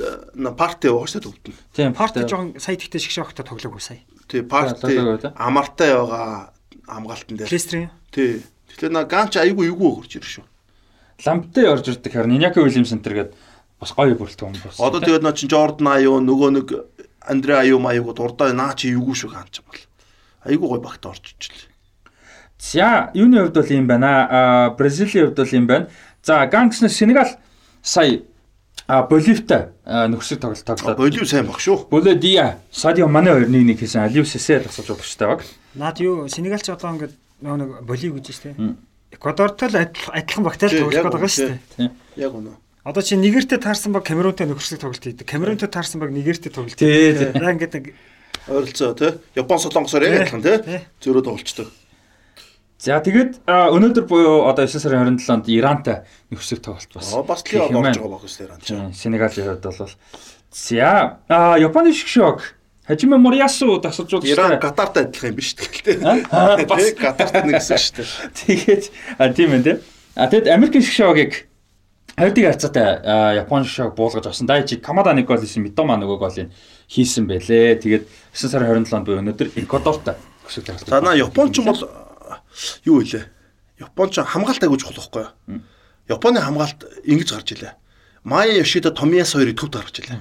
парти яваа шүү дээ өвдөн. Тийм. Парти жоохон сая тэгтээ шгшээ огтой тоглоогүй сая. Тий парти тоглоог амартай байгаа хамгаалтан дээр. Клестрийн Тий. Тэгэхээр на Ган ч айгүй эвгүй өгөрч ирж шүү. Ламптай орж ирдэг харин Иняки Уильямс энэ гээд бас гоё бүрэлдэхүүн болсон. Одоо тэгээд наа чин Жордан аюу нөгөө нэг Андре аюу маяуг дурдаа наа чи эвгүй шүү Ган ч юм бол. Айгүй гой багт орж ирлээ. За, юуны хувьд бол юм байна. Аа, Бразилийн хувьд бол юм байна. За, Ганкснес Сенегал сая А Боливтай нөхсөг тоглолт тоглоод. Болив сайн баг шүү. Болодия, Садио Мане хоёр нэг нэг хийсэн. Алив Сесэ тасалж удагчтай баг. Наад юу Сенегалч одоо ингээд нэг Болив гэж штэ. Эквадортой л адилхан багтай л тоглох байгаа шүү дээ. Яг үнэ. Одоо чи Нигертэй таарсан баг Камерунтай нөхөрсөг тоглолт хийдэг. Камерунтай таарсан баг Нигертэй тоглолт. Тий. Яг ингээд Ойролцоо тий. Япон солонгосоор яг адилхан тий. Зөрөө тоглолцдог. За тэгээд өнөөдөр буюу одоо 9 сарын 27-нд Ирантай нөхсөг тоглолт бас. Аа бас л яваад орж байгаа баг шүү дээ. Сенегалийн хувьд бол за а Японы шиг шок Хажиме Мориасу тасалж удаа. Иран Катартай адилхан юм биш тэгэл тий. Бас Катарт нэг гэсэн шүү дээ. (laughs) Тэгээд а тийм ээ тий. А тэгэд Америкийн шиг шогийг хайрдыг харьцаатай Японы шог буулгаж авсан. Дайжи Камада нэг гол хийсэн, Митома нөгөө голыг хийсэн байлээ. Тэгээд 9 сарын 27-нд буюу өнөөдөр Эквадортай өсөж тоглолт. За наа Японч бол юу вэ? Японч хамгаалт агуулж болох байхгүй юу? Японы хамгаалт ингэж гарч илээ. Майя Йошида Томиас хоёрыг төвд гаргаж илээ.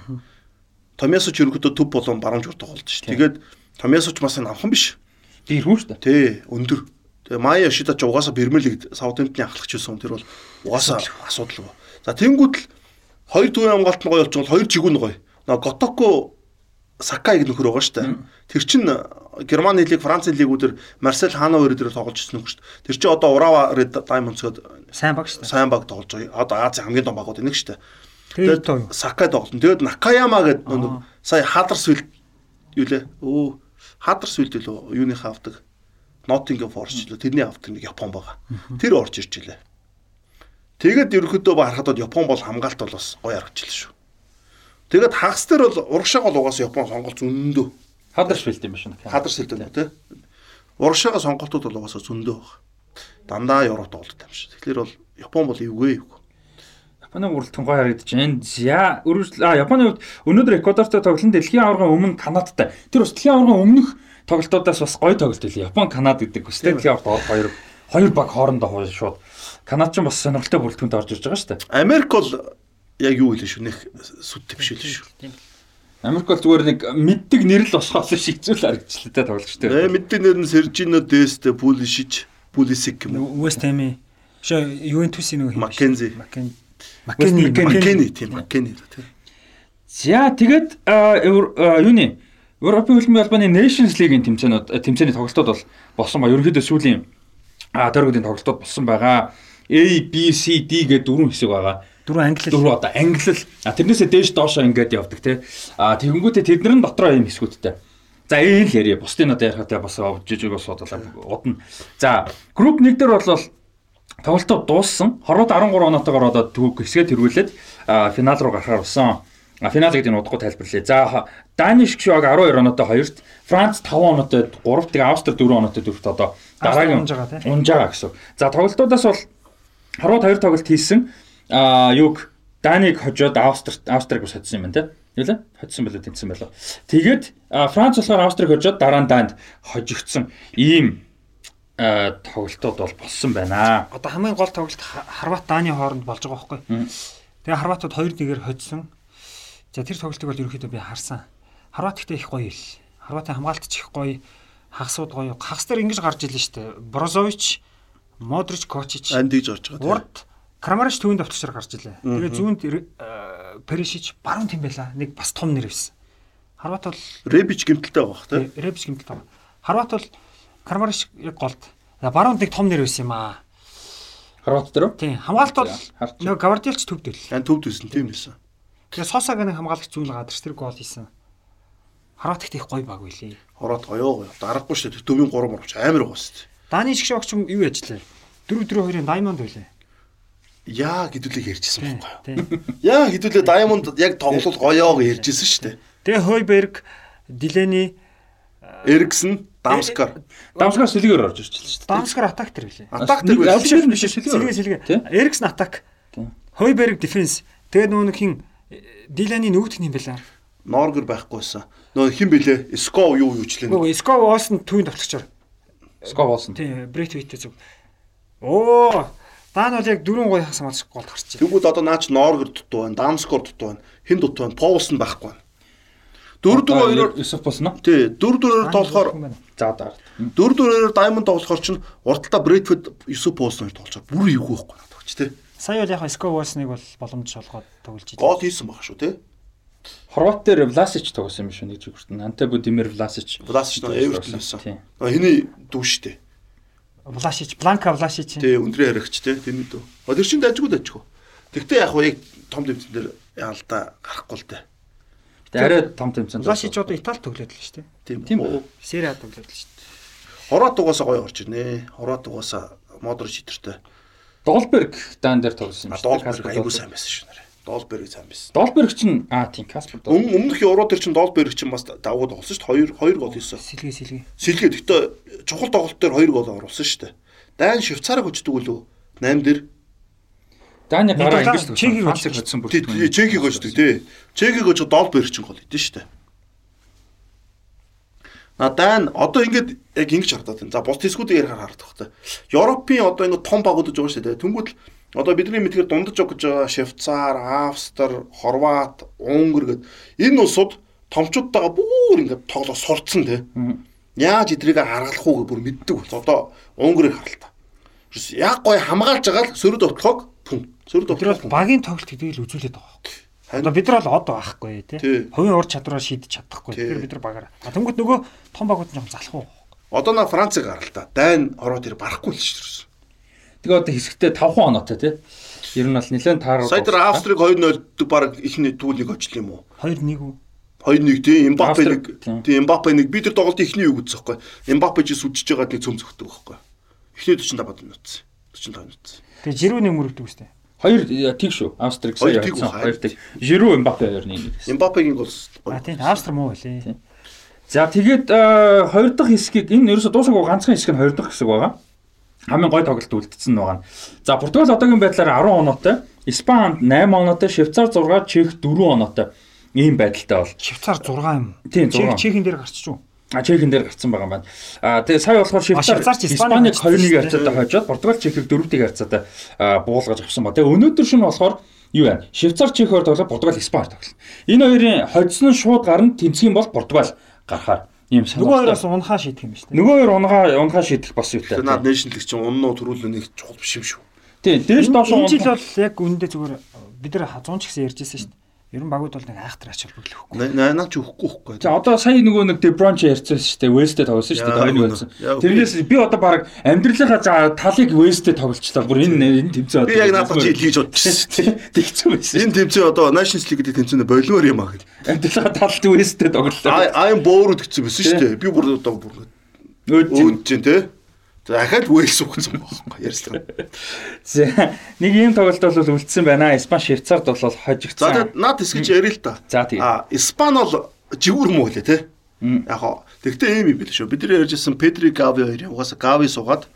Томиасо ч ерөнхийдөө төв болон баруун жур тоглолт шүү. Тэгээд Томиасо ч бас амхан биш. Дэрхүүн шүү дээ. Тий, өндөр. Тэгээ Майя Йошида ч угаасаа Премьер лигт Саутгемптны ахлагч байсан. Тэр бол угаасаа асуудал. За тэнгууд л хоёр дөрөв хамгаалт нь гоё болж байгаа бол хоёр жигүүн гоё. Нөгөө Готоко Сакайг нөхөр байгаа шүү дээ. Тэр чинь Германы лиг, Францын лигүүдэр Марсел Хана хоёр дээр тоглож ирсэн нөхөр шүү дээ. Тэр чинь одоо Урава Red Diamonds гээд сайн баг шүү дээ. Сайн баг тоглож байгаа. Одоо Азийн хамгийн том багууд энийг шүү дээ. Тэгээд Сакай тоглоно. Тэгээд Накаяма гэдэг нэг сая Хадерсвилд юу лээ? Өө Хадерсвилд лөө юуныхаа авдаг. Nottingham Forest лөө тэрний авдаг нэг Япон байгаа. Тэр орж ирж илээ. Тэгээд ерөнхийдөө харахад Япон бол хамгаалт бол бас гоё харагдчихлаа шүү. Тэгээд хагас дээр бол урагшааг бол угаасаа Япон сонголт зөндөө. Хадерсвилд юм байна шүү. Хадерсвилд юм тий. Урагшаага сонголтууд бол угаасаа зөндөө баг. Дандаа Европ тоглолт юм шиг. Тэгэхээр бол Япон бол эвгүй эвгүй. Японы уралд тунгай харагдаж байна. За өрөвл а Японы хувьд өнөөдөр Эквадортой тоглолт дэлхийн аваргын өмнө Канадтай. Тэр бас дэлхийн аваргын өмнөх тоглолтуудаас бас гоё тоглолт байлээ. Япон Канад гэдэг бас дэлхийн орох хоёр хоёр баг хоорондоо шууд Канад ч бас сонирхолтой бүрэлдэхүүнд орж ирж байгаа шүү дээ. Америк бол яг юу хэлээ шүү нэх сүт төвшөлөө шүү. Америк бол зүгээр нэг мэддэг нэр л босхоос шигцүүл харагдчихлаа те тоглогчтой. Э мэддэг нэр нь Сержино Десте, Пулишич, Пулисик юм уу? West Ham-ийн шээ Ювентусын нэг юм. Маккензи. Маккензи. Маккени, Маккени тийм Маккени тийм. За тэгээд юуны Европын хөлбөмбөгийн албаны Nations League-ийн тэмцээнүүд тэмцээний тоглолтууд бол болсон ба ерөнхийдөө сүүлийн тойргуудын тоглолтууд болсон байгаа. A, B, C, D гэдэг дөрвөн хэсэг байгаа. Дөрвөн англи. Дөрвөн одоо англи. А тэрнээсээ дээш доошоо ингээд явдаг тий. А тэгэнгүүтээ тэднэр нь дотроо юм хэсгүүдтэй. За энэ л ярья. Бусдын одоо ярихатай бас жижиг бас бодлоо удна. За групп 1 дээр бол тоглолтоо дууссан. Хорват 13 оноотойгоор одоо төгөг хэсгээ тэргүүлээд финал руу гарахаар болсон. А финал гэдэг нь удахгүй тайлбарлая. За Даниш шог 12 оноотой 2-т, Франц 5 оноотой 3-т, тэгээ Австри 4 оноотой 4-т одоо дараагийн унж байгаа гэсэн. За тоглолтуудаас бол Хорват 2 тоглолт хийсэн. А юг Даниг хожоод Австрид Австриг ус хоцсон юм байна те. Юу лээ? Хоцсон болоо тэнцсэн болоо. Тэгээд Франц болохоор Австриг хожоод дараа нь Данд хожигдсон ийм тоглолтууд бол болсон байна. Одоо хамгийн гол тоглолт Хорват Даны хооронд болж байгаа байхгүй. Тэгээ Хорватууд 2-1-ээр хоцсон. За тэр тоглолтыг бол ерөөхдөө би харсан. Хорват ихтэй их гоё ил. Хорватын хамгаалт ч их гоё, хагасууд гоё. Хагас дээр ингэж гарч илэн штэ. Брозович, Модрич, Кочич. Андиж орж байгаа. Урд Крамараш төвөнд давтагчаар гарч илээ. Тэгээ зүүнд Перишич баруун тийм байла. Нэг бас том нэр байсан. Хорват бол Ребич гимтэлтэй байгаа тий. Ребич гимтэлтэй байгаа. Хорват бол Крамараш яг голд. Баруунд нэг том нэр байсан юм аа. Хорват дээр үү? Тийм. Хамгаалт бол нэг Гвардиолч төвд байл. Ан төвд байсан тийм байсан. Тэгээ Сосаг нэг хамгаалагч зүүн гадарч тэр гол хийсэн. Хорват ихтэй их гоё баг байлээ. Хорват гоё гоё. Дараагүй шүү дээ. Төвийн 3 мөрч амар гоё шүү дээ. Даны шиг шогч юу яжлаа? 4 4 2-ын Diamond байлээ. Яа хэдүүлээ ярьжсэн байхгүй юу? (laughs) Яа хэдүүлээ Diamond яг тоглол гоёог ярьжсэн шүү дээ. Тэгээ Хойберг, Дилени, Эриксэн, Дамскар. Дамскар сэлгээр орж ирчихлээ шүү дээ. Дамскар атактер байлээ. Атактер байлээ. биш сэлгээ сэлгээ. Эриксэн атак. Хойберг дефенс. Тэгээ нөгөө нэг хин Дилени нөгөөх нь юм байлаа. Норгер байхгүйсэн. Нөгөө хин бэлээ? Сков юу юучлээ. Нөгөө Сков Оосн түүний тоглогчор. Сков Оосн. Тийм, Брейт Виттэй зүг. Оо, Даан бол яг дөрвөн гоё хас малч голд гарч. Тэгвэл одоо наач Норгер дутуу байна, Дамскор дутуу байна, хин дутуу байна, Поулсон байхгүй байна. Дөрв дөрв хоёроор Юсуф босно. Тий, дөрв дөрвөөр тоглохоор за даа. Дөрв дөрвөөр Diamond тоглохоор чинь урталтаа Bradford Юсуф Поулсон хоёр тоглож байгаа. Бүр эвгүй байхгүй надад ч тий. Сая бол яг Ско Волсныг бол боломж олгоод тоглож байна. Гол хийсэн баг шүү те. Хорват дээр Власич тоглосон юм шүү нэг жигүүрт. Анте Будимир Власич. Власич нөө Эвертон. Тийм. Хиний дүү штэ. Влашич, Бланка Влашич. Тэ өндрийн харигч те тэний дүү. А тэр чинь дажгүй дажгүй. Тэгтээ яг яг том тэмцэн дээр яалда гарахгүй л дээ. Гэтэ арай том тэмцээнд. Влашич одоо Италид тоглоод л шүү дээ. Тийм. Тийм үү? Сериа тоглоод л шүү дээ. Хорват угаасаа гоё орж ирнэ. Хорват угаасаа модер шидэртэй. Долберг даан дээр тоглосон А шүү. Долберг айгуу сайн байсан шүү нэрэ. Долберг сайн байсан. Долберг чинь аа тийм Каспер. Долберг. Өмнө өмнөх евро дээр чинь Долберг чинь бас давуу тоглосон шүү дээ. 2 2 гол хийсэн. Сэлгээ сэлгээ. Сэлгээ гэхдээ чухал тоглолт дээр 2 гол оруулсан шүү дээ. Дайн Швейцарыг өчдөг үлээ. 8 дээр. Дааны гараа ингэж өчтөг. хөдсөн Тий, бүртгэн. Чехийг өчдөг тий. Чехийг өчөд Долберг чинь гол шүү дээ. На Дайн одоо ингээд яг ингэж хардаад байна. За бус тисгүүдийг ярихаар харагдах хэрэгтэй. Европын одоо ингээд том багуудаж байгаа шүү дээ. Тэнгүүд л одоо бидний мэдгээр дундаж өгч байгаа Швейцар, Австри, Хорват, Унгар гэд энэ улсууд томчуудтайгаа бүр ингээд тоглоо сурцсан тий. Яаж эдрийг харгалах уу гэж бүр мэддэг бол одоо Унгарыг харал та. Ерөөс яг гой хамгаалж байгаа л сөрөд овтлохог пүн. Сөрөд Тэр бол багийн тоглолт гэдгийг л үзүүлээд байгаа байхгүй. Одоо бид нар бол од байхгүй Тий. тий. Хувийн ур чадвараар шийдэж чадахгүй. Тий. Тэгэхээр бид нар багаар. А тэнгууд нөгөө том багууд нь жоохон залах уу. Одоо на Францыг харал та. Дайн ороод ир барахгүй л шүү дээ. Тэгээ одоо хэсэгтээ 5 оноотой тий. Ер нь бол нэлээд таарал. Сая дээр Австриг 2-0 дэг баг ихний түүлийг очлоо юм уу? 2-1 үү? 2-1 тийм Эмбапе нэг тийм Эмбапе нэг бид нар тоглолт ихний үг үзэх байхгүй. Эмбапе чи сүдчихэж байгаа нэг цөм зөхдөг байхгүй. Эхний 45 минут. 45 минут. Тэгээ жирүүний мөрөвдөг үстэй. Хоёр э, тийг шүү. Австрик сая үү, Хоёр тийг. Жирүү Эмбапе хоёр нэг гэсэн. Эмбапегийн гол А тийм Австри муу байлээ. За тэгээд э, хоёр дахь хэсгийг энэ ерөөсө дуусаагүй ганцхан хэсэг нь хоёр дахь хэсэг байгаа. Хамгийн гой тоглолт үлдсэн байгаа нь. За Португал одоогийн байдлаар 10 оноотой, Испани 8 оноотой, Швейцар 6, Чех 4 оноотой. Ийм байдалтай бол. Швейцар 6 юм. Тийм, Чех 6. Чехийн дээр гарч чуу. А Чехийн дээр гарцсан байгаа юм байна. А тэгээ сая болохоор Швейцар Швейцар ч Испаниг Испанийг харьцсан 2-1 шүү дээ. харьцаатай хойжоод Португал Чехийг 4-ийг харьцаатай а, буулгаж авсан ба. Тэгээ өнөөдөр шөнө болохоор юу вэ? Швейцар Чехоор тоглоод Португал Испани тоглолт. Энэ хоёрын хоцсон шууд гарна тэнцэх юм бол Португал гарахаар ийм Нөгөө сонирхолтой. хоёроос унхаа шийдэх юм шүү дээ. Нөгөө хоёр унгаа унгаа шийдэх бас юутай. Наад нэшнл лиг чинь уннуу төрүүлээ нэг чухал биш юм шүү. Тийм, дээш доош Энэ жил бол яг үндэ зүгээр бид нар 100 ч гэсэн ярьжсэн шүү дээ. Ер нь багууд бол нэг айхтар ач холбогдол өгөхгүй. Наа чи өгөхгүй өгөхгүй. За одоо сая нөгөө нэг Дебронч ярьсан шүү дээ. Весттэй тоглосон шүү дээ. Үгүй. байсан. Тэрнээс би одоо баг амьдралынхаа талыг Весттэй тоглолчлаа. Бүр энэ энэ тэмцээн. Би яг наадах чи хийж бодчихсон. (laughs) тэгсэн байсан. Энэ тэмцээн одоо Nations League гэдэг тэмцээнд болимоор юм аа гэж. Амьдралынхаа талд Весттэй тоглолоо. Аа аим боорууд гэсэн байсан шүү дээ. Би бүр одоо бүр Өөд өөд чинь те. Дахиад Wales угсан байхгүй ярьслаа. За нэг ийм тоглолт бол үлдсэн байна. Испани Швейцард бол За хожигдсан. тэгээд наад хэсгэж ярил л да. За тэгээ. А Испани бол жигүүр муу лээ те. Яг хоо тэгтээ ийм юм бил шүү. Бид нар ярьжсэн Педри Гави хоёрын угаасаа Гави суугаад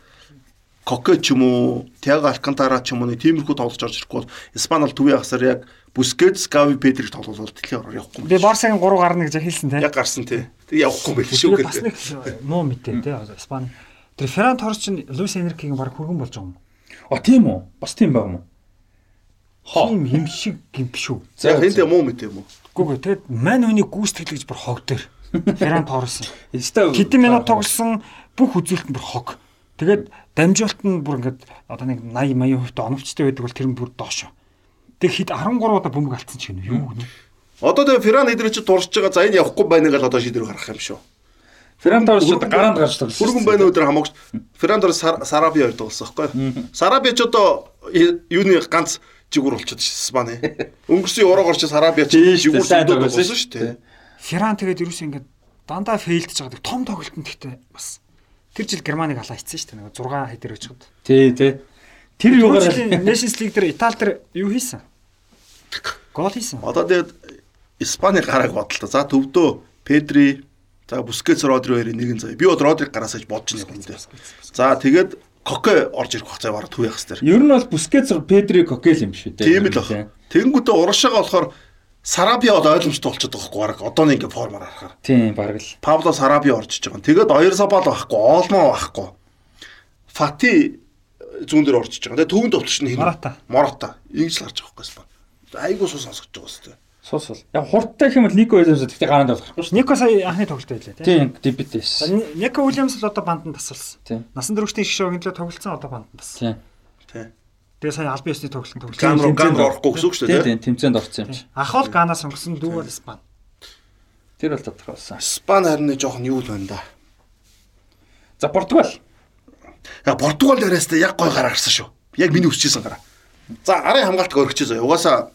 Коке ч юм уу, Тиаго Алкантара ч юм уу тиймэрхүү тоглож орж ирэхгүй бол Испани бол төвийн хасаар яг Бускетс, Гави, Педрийг тоглуулаад дэлхийн ороор явахгүй. Би Барсагийн 3 гарна гэж хэлсэн те. яг гарсан тий. Тэг явахгүй байл шүү Тэгээ бас гэдэг. нэг муу мэдээ те. Испани. Тэр Ферран Торс чинь Луис Энрикийн баг хөргөн болж байгаа юм. А тийм үү? Бас тийм байх юм уу? Хоо. Тийм юм шиг юм биш үү? За энэ тэ муу мэт юм уу? Гүг тэгээд мань хүний гүйцэтгэл гэж бүр хог дээр. Ферран Торс. Эсвэл Хэдэн минут тоглосон бүх үзүүлэлт нь бүр хог. Тэгээд дамжуулалт нь бүр ингээд одоо нэг 80 80% та оновчтой байдаг бол тэр нь бүр доошо. Тэг хэд 13 удаа бөмбөг алдсан ч гэнэ юу гэнэ. Одоо тэгээ Ферран эдрээ чи дурсж байгаа за энэ явахгүй байна гал одоо шийдвэр гаргах юм шүү. Феррандорс ч гараанд гарч тоглосон. Хүргэн байна өдөр хамаагч Феррандор Сараби хоёр тоглосон байхгүй. Сараби ч одоо юуны ганц жигүүр болчиход ш Испани. Өнгөрсөн ураагаар чи Сараби ч жигүүр сайн зөндөө тоглосон шүү дээ. Ферран тэгээд ерөөс ингээд дандаа фейлдж байгаа. Том тоглолтод гэхдээ бас тэр жил Германыг алаа хийсэн шүү дээ. Нэг 6 хэдэр өчгөд. Тий, тий. Тэр юугаар Nations League дээр Итали дээр юу хийсэн? Гол хийсэн. Одоо тэгээд Испани гарааг бодлоо. За төвдөө Педри за Бускетс Родри хоёрын нэгэн заяа. Би бол Родриг гараасаж бодож нэг юм дээ. За тэгээд Коке орж ирэх бах цаа бараг төв яхас дээр. Ер нь бол Бускетс, Педри, Кокел юм шүү дээ. Тийм л баг. Тэнгүүтээ урагшаага болохоор Сараби бол ойлгомжтой болчиход байгаа бараг одооны ингээ формоор харахаар. Тийм, бараг л. Пабло Сараби орж иж байгаа. Тэгээд Оёрсабал байхгүй, Олмо байхгүй. Фати зүүн дээр орж иж байгаа. Тэгээд төвөнд товтлогч нь хин. Мората. Мората. Ингэж л гарч байгаа спан. Айгуу суу сонсгож байгаа сте. Сус бол. Яг хурдтай гэх юм бол Нико Уильямс гэхдээ гараанд болохгүй шүү. Нико сая анхны тоглолт байлаа тийм. Тийм, дебютэс. Нико Уильямс л одоо банданд тасалсан. Тийм. Насан туршийн шишээ гинлээ тоглолцсон одоо банданд тассан. Тийм. Тэ. Тэгээ сая албан ёсны тоглолт тоглолт. Ган руу ган руу орохгүй гэсэн үг шүү Тийм дээ. тийм тэмцээнд орсон юм чи. Ах бол Ганаас сонгосон, дүү бол Испани. Тэр бол тодорхой болсон. Спан харин нэг жоохон юу л байна да. За Португал. Я Португал яриас та яг гой гараа гарсан шүү. Яг миний өсчихсэн гараа. За арын хамгаалт өргөч заяа. Угаасаа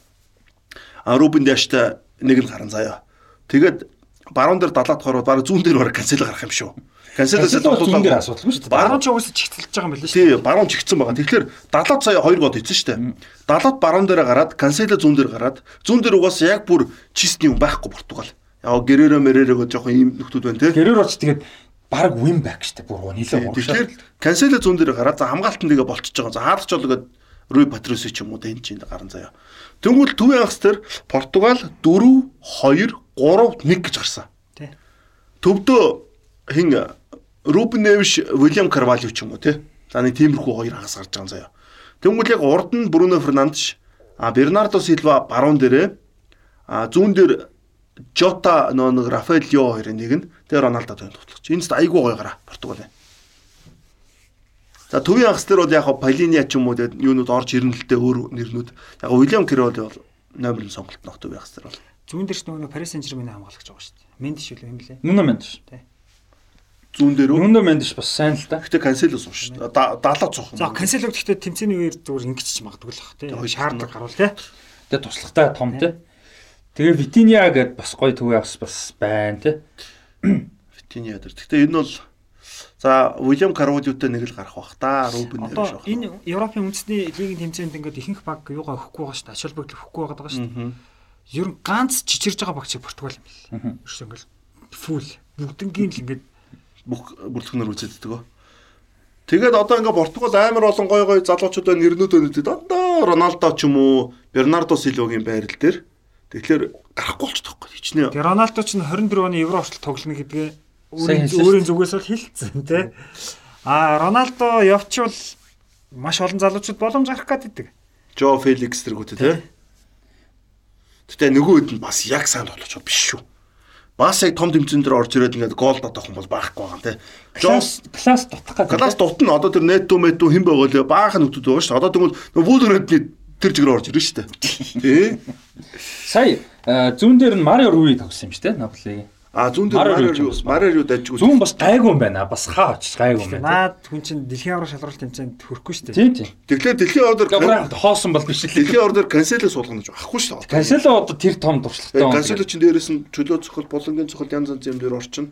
Рубен Дэштэй нэг нь гарan заяа. Тэгээд баруун дээр далаад хороо баг зүүн дээр баг канцел гарах юм шүү. Канцелээс Зүүн дээр асуудалгүй шүү дээ. Баруун ч угаасаа чигтэлж байгаа юм байна шүү. Тий, баруун чигтсэн байгаа. Тэгэхээр далаад сая 2 гол ийцэн штэ. Далаад баруун дээр гараад, канцело зүүн дээр гараад, зүүн дээр угаасаа яг бүр чистний юм байхгүй Португал. Яг гэрээрэ мэрээрээ жоохон ийм нөхдүүд байна те. Гэрээр оч тэгээд баг win back шүү дээ. Бүр нилээ Тэгэхээр канцело зүүн дээр гараад за хамгаалтан тэгээ болчихж байгаа. За хаалгач болоод Руй Патриси ч юм уу энэ чинь гарan заяа. Тэнгүүл төвийн хагас дээр Португал 4 2 3 1 гэж гарсан. Тий. Төвдөө хин Рубен Невиш, Уильям Карвалио ч юм уу те. За нэг тиймэрхүү хоёр хагас гарч байгаа заяа. Тэнгүүл яг урд нь Бруно Фернандеш, а Бернардо Силва баруун дээрээ а зүүн дээр Жота нөө нэг Рафаэл Лио хоёрын нэг нь тэгээ Роналдо тойрон тоглож. Энэ ч айгүй гоё гараа Португал. За төвийн хагас дээр бол яг Палиния ч юм уу тэгээд юунууд орж ирнэ л дээ өөр нэрнүүд. Яг Уильям Крол бол номер нь сонголт нөх төвийн хагас дээр бол. Зүүн дээр ч нөгөө Парис Сен-Жермен хамгаалагч байгаа шүү дээ. Мендэш үлээ юм лээ. Нүнэ мэндш. Зүүн дээр үү? Нүнэ мэндш бас сайн л да. Гэтэ шүү дээ. Далаа цоох. За канцелог гэхдээ тэмцээний үеэр зүгээр ингэж ч магадгүй л бах тий. Тэгээ, Шаардлагыг гарвал тий. Тэгээ туршлагатай том те. Тэгээ Витиния гэд бас гоё төвөө бас бас байна те. Фитиния дээр. Гэтэ энэ бол за Уильям Карвалиутай нэг л гарах бах та. Рубен Одоо шах. энэ Европын үндэсний лигийн тэмцээнд ингээд ихэнх баг юугаа өгөхгүй байгаа шүү дээ. Ачаал бүгд өгөхгүй байгаа шүү дээ. Ер нь ганц чичирж байгаа багчиг Португал юм бэл. Ерөөс ингээд фул бүгднгийн л ингээд бүх бүрэлдэхүүнээр үзэгддэг гоо. Тэгээд одоо ингээ Португал амар олон гой гой залуучуудаа нэрнүүд өнөдөд одоо Роналдо ч юм уу Бернардо Силвагийн байрал дээр тэгэхээр гарахгүй болчихдог байхгүй хичнээн. Тэгээ Роналдо ч н 24 оны Евро хүртэл тоглоно гэдгээ өөрийн зүгээс бол хэлсэн тий. А Роналдо явчвал маш олон залуучууд боломж гарах гэдэг. Жо Феликс тэргүүтэй тий. Гэтэ нөгөө хэд нь бас яг сайн тоглож биш шүү. Бас яг том тэмцээн дээр орж ирээд ингээд гол дотоох юм бол байхгүй байгаа юм тий. Класс класс дутах гэдэг. Класс дутна одоо тэр нэтто мэтто хэн байгаа лээ баахан нөтөд байгаа шүү. Одоо тэгвэл Вулверхэмптний тэр жигээр орж ирнэ шүү дээ. Тий. Сая э, зүүн дээр нь Марио Руи тогсон юм шүү дээ. Наполигийн. А зүүн дээр Марио юу Марио юу дайжгүй. Зүүн бас гайгүй юм байна. Бас хаа очиж гайгүй юм байна. Наад хүн чинь дэлхийн аврал шалралт тэмцээнд хүрэхгүй шүү дээ. Тийм тийм. Тэгэхээр дэлхийн ордер хоосон бол биш л. дэлхийн ордер канцелээ суулгана гэж ахгүй шүү дээ. Кансело одоо тэр том туршлагатай юм. Канцело чинь дээрээс нь чөлөө цохол болонгийн цохол янз янз юм дээр орчин.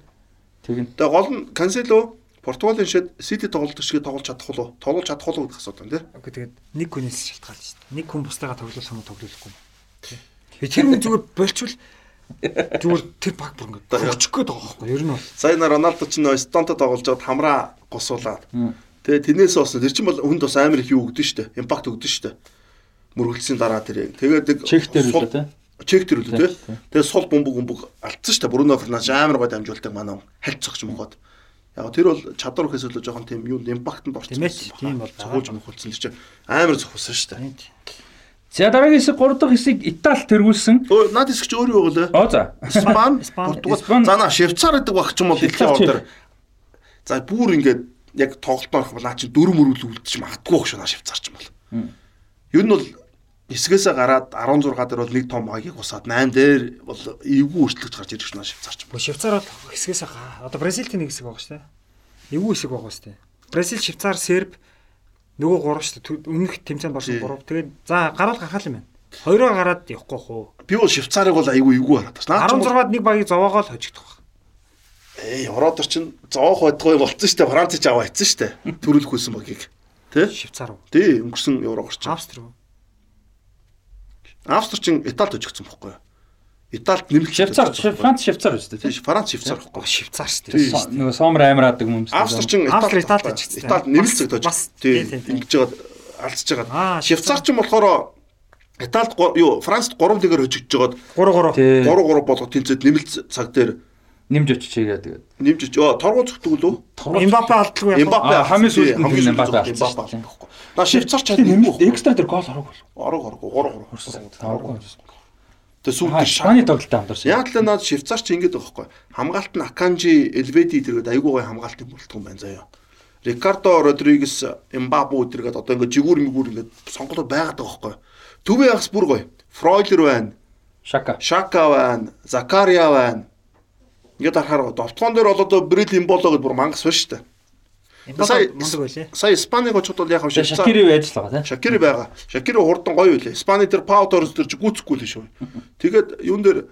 Тэгин. Тэгээ гол нь канцело Португалийн шид Сити тоглолт шиг тоглож чадах уу? Тоглож чадах уу гэдэг асуудал байна тий. Үгүй тэгээд нэг хүнээс шалтгаалж шүү дээ. Нэг хүн бусдаагаа тоглох юм уу тоглохгүй юм. Тэр хүн зүгээр болчвол зүгээр тэр баг бүр ингээд хөвчих гээд байгаа байхгүй юу? Ер нь бол Сая на Роналдо чинь Эстонто тоглож байгаад хамраа госуулаад. Тэгээ тэрнээс болсон. Тэр чинь бол хүнд бас амар их юу өгдөн шүү дээ. Импакт өгдөн шүү дээ. Мөргөлдсөн дараа тэр. Тэгээд Чех дээр үлээ те. Чек тэр үлээ тий. Тэгээ сул бөмбөг бөмбөг алдсан шүү дээ. Бруно Фернандеш амар гой дамжуулдаг манай хальт цогч мөхөд. Яг тэр бол чадвар гэхээс илүү жоохон тийм юу импактанд орсон. Тийм ээ, тийм бол цогулж мөхөлдсөн чинь амар зохиосон шүү дээ. За дараагийн хэсэг 3 дахь хэсэг Итали тэргүүлсэн. Өө наад хэсэг чи өөр юу вэ? Оо за. Испан. Португал. За наа Швейцар гэдэг баг ч юм Швейцар чи- ордер. За бүр ингээд яг тоглолтоор орох бол наа чи дөрөв мөрөл үлдчих магадгүй шүү наа Швейцар ч юм бол. Ер нь бол эсгээсээ гараад 16 дээр бол нэг том хаягийг усаад 8 дээр бол эвгүй өөрчлөгч гарч ирэх шүү наа Швейцар бол хэсгээс одоо Бразилийн нэг хэсэг байгаа шүү дээ. Эвгүй хэсэг байгаа шүү дээ. Бразил, Швейцар, Серб нөгөө гурав шүү дээ. Өмнөх тэмцээнд орсон Тий. гурав. Тэгээд за гараад гарах юм байна. Хоёроо гараад явахгүй хөө. Би бол Швейцарыг бол айгүй эвгүй хараад байна. Наа чи бол 16-ад нэг багийг зовоогоо л хожигдох. Эй, Ородор чин зоох байдгүй болцсон шүү дээ. Франц ч аваа ицсэн шүү дээ. (laughs) Төрөлх хүйсэн багийг. Тэ? Швейцар уу? Тий, өнгөрсөн евро орчин. Австри уу? Австри чин Италид өжигдсөн бохгүй юу? Италид нэмэлт Швейцар, Франц Швейцар шүү дээ. Тий, Франц Швейцар бохгүй. Оо Швейцар шүү дээ. Нөгөө сомр амираадаг юм шүү. Австри чин Австри Италид бохгүй. өжигдсөн. Италид нэмэлт зөгтөж. Бас, Тий, тий, тий, тий. ингэж жагаад алдчихж Аа, жагаад. Швейцар чин болохоор Италид юу Францд 3 дэгээр өжигдж жагаад 3 3. Тий. 3 3 болгоод тэнцээд нэмэлт цаг дээр Нимж очичээгээ тэгээд. нэмж ёо торгуу зүгтгүү лөө. Эмбапе алдлаггүй. Эмбапе хамгийн сүүлд нь хамгийн Эмбапе алдсан Эмбапе шүү дээ. алдсан. На Швейцар ч Тэр нэмэлт нэмэлт экстра тэр гол ороогүй. орог орог 3 3. Тэ Аа, сүүлд Испани тоглолтод хамдарсан. Яг л наад Швейцар ч ингэж байгаа байхгүй. Хамгаалт нь Аканжи, Элведи тэргээд айгүй гой хамгаалтын бүрэлдэхүүн байна заяа. Рикардо Родригес, Эмбабу өдөргээд одоо ингээд жигүүр мигүүр ингээд сонголт байгаад байгаа байхгүй. Төвийн ягс бүр гоё. Фройлер байна. Шака. Шака байна. Закария байна. Ингээд харахаар довтлон дээр бол одоо Брил Имболо гэдээ бүр мангас байна шүү дээ. Сая мундаг байлээ. Сая Испанийг очоод бол яг Тэгээ Шакири байж л байгаа тийм. Шакири байгаа. Шакири хурдан гоё үлээ. Испани дээр Пау Торрес дээр ч гүцэхгүй л шүү. Тэгээд юун дээр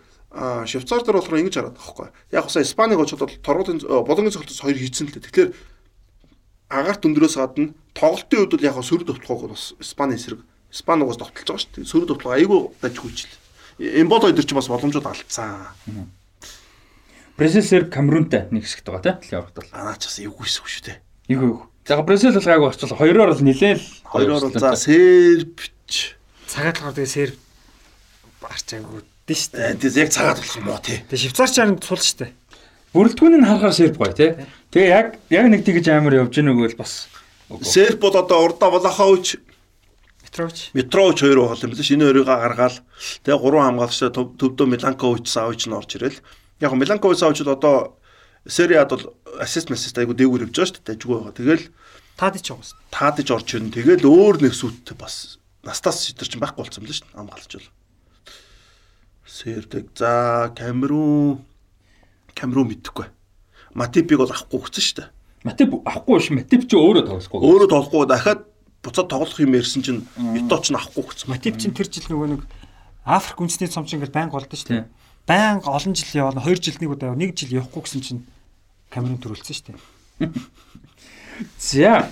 Швейцар дээр болохоор ингэж хараад байгаа байхгүй. Яг сая Испанийг очоод бол торгуулийн боломжийн цогцолтос хоёр хийцэн л дээ. Тэгэхээр агаарт өндрөөс гадна тоглолтын үед бол яг сөрөг товтлогоо бас Испани эсрэг Испани угаас товтлож байгаа шүү дээ. Сөрөг товтлого айгүй даж хүчил. Эмболо өдөр ч бас боломжууд алдсан. Бразил Серб Камерунтай нэг хэсэгт байгаа тийм. Явахд бол. Анаа ч бас эвгүйсгүй шүү дээ. Эйгүү эйгүү. За Бразил бол гайгүй очвол хоёроор бол нилээл Хоёроор бол за Сербч Цагаатлахаар тэгээ серв арчаагүй дээ шүү дээ. Э, тийм яг цагаад болох юм уу тий. Тэгээ швейцарчаар сул шүү дээ. бүрэлдэхүүн нь харахаар Серб гоё тий. Тэгээ яг яг нэг тэгж амар явж гэнэ үгүй л бас. Серб бол одоо урда Влахович Петрович. Митрович хоёр байгаа юм л ш. Энэ хоёрыг гаргаал. Тэгээ гурван хамгаалагчтай төв- төвдөө Миланкович Савич нь орж ирэл. Яг нь Миланкович Савич бол одоо Сериад бол ассист ассист айгу дээгүүр явж байгаа шүү дээ. Дажгүй байгаа. Тэгэл байгаа шүү. таадаж орж ирнэ. Тэгэл өөр нэг сүт бас настас шидэр чинь байхгүй болсон юм л ш. Хамгаалагч бол. Сербэг. За Камерун Камерун мэдхгүй. Матипиг бол авахгүй гэсэн шүү дээ. Матип авахгүй ш. Матип ч өөрөө тоглохгүй. Өөрөө тоглохгүй дахиад буцаад тоглох юм ярьсан чинь Ито ч нь авахгүй гэсэн. Матип чинь тэр жил нөгөө нэг Африк үндэсний цомч ингээд байнга болдсон шүү дээ. Байнга олон жил яваа, 2 жил нэг удаа 1 жил явахгүй гэсэн чинь Камерун төрүүлсэн шүү дээ. (laughs) За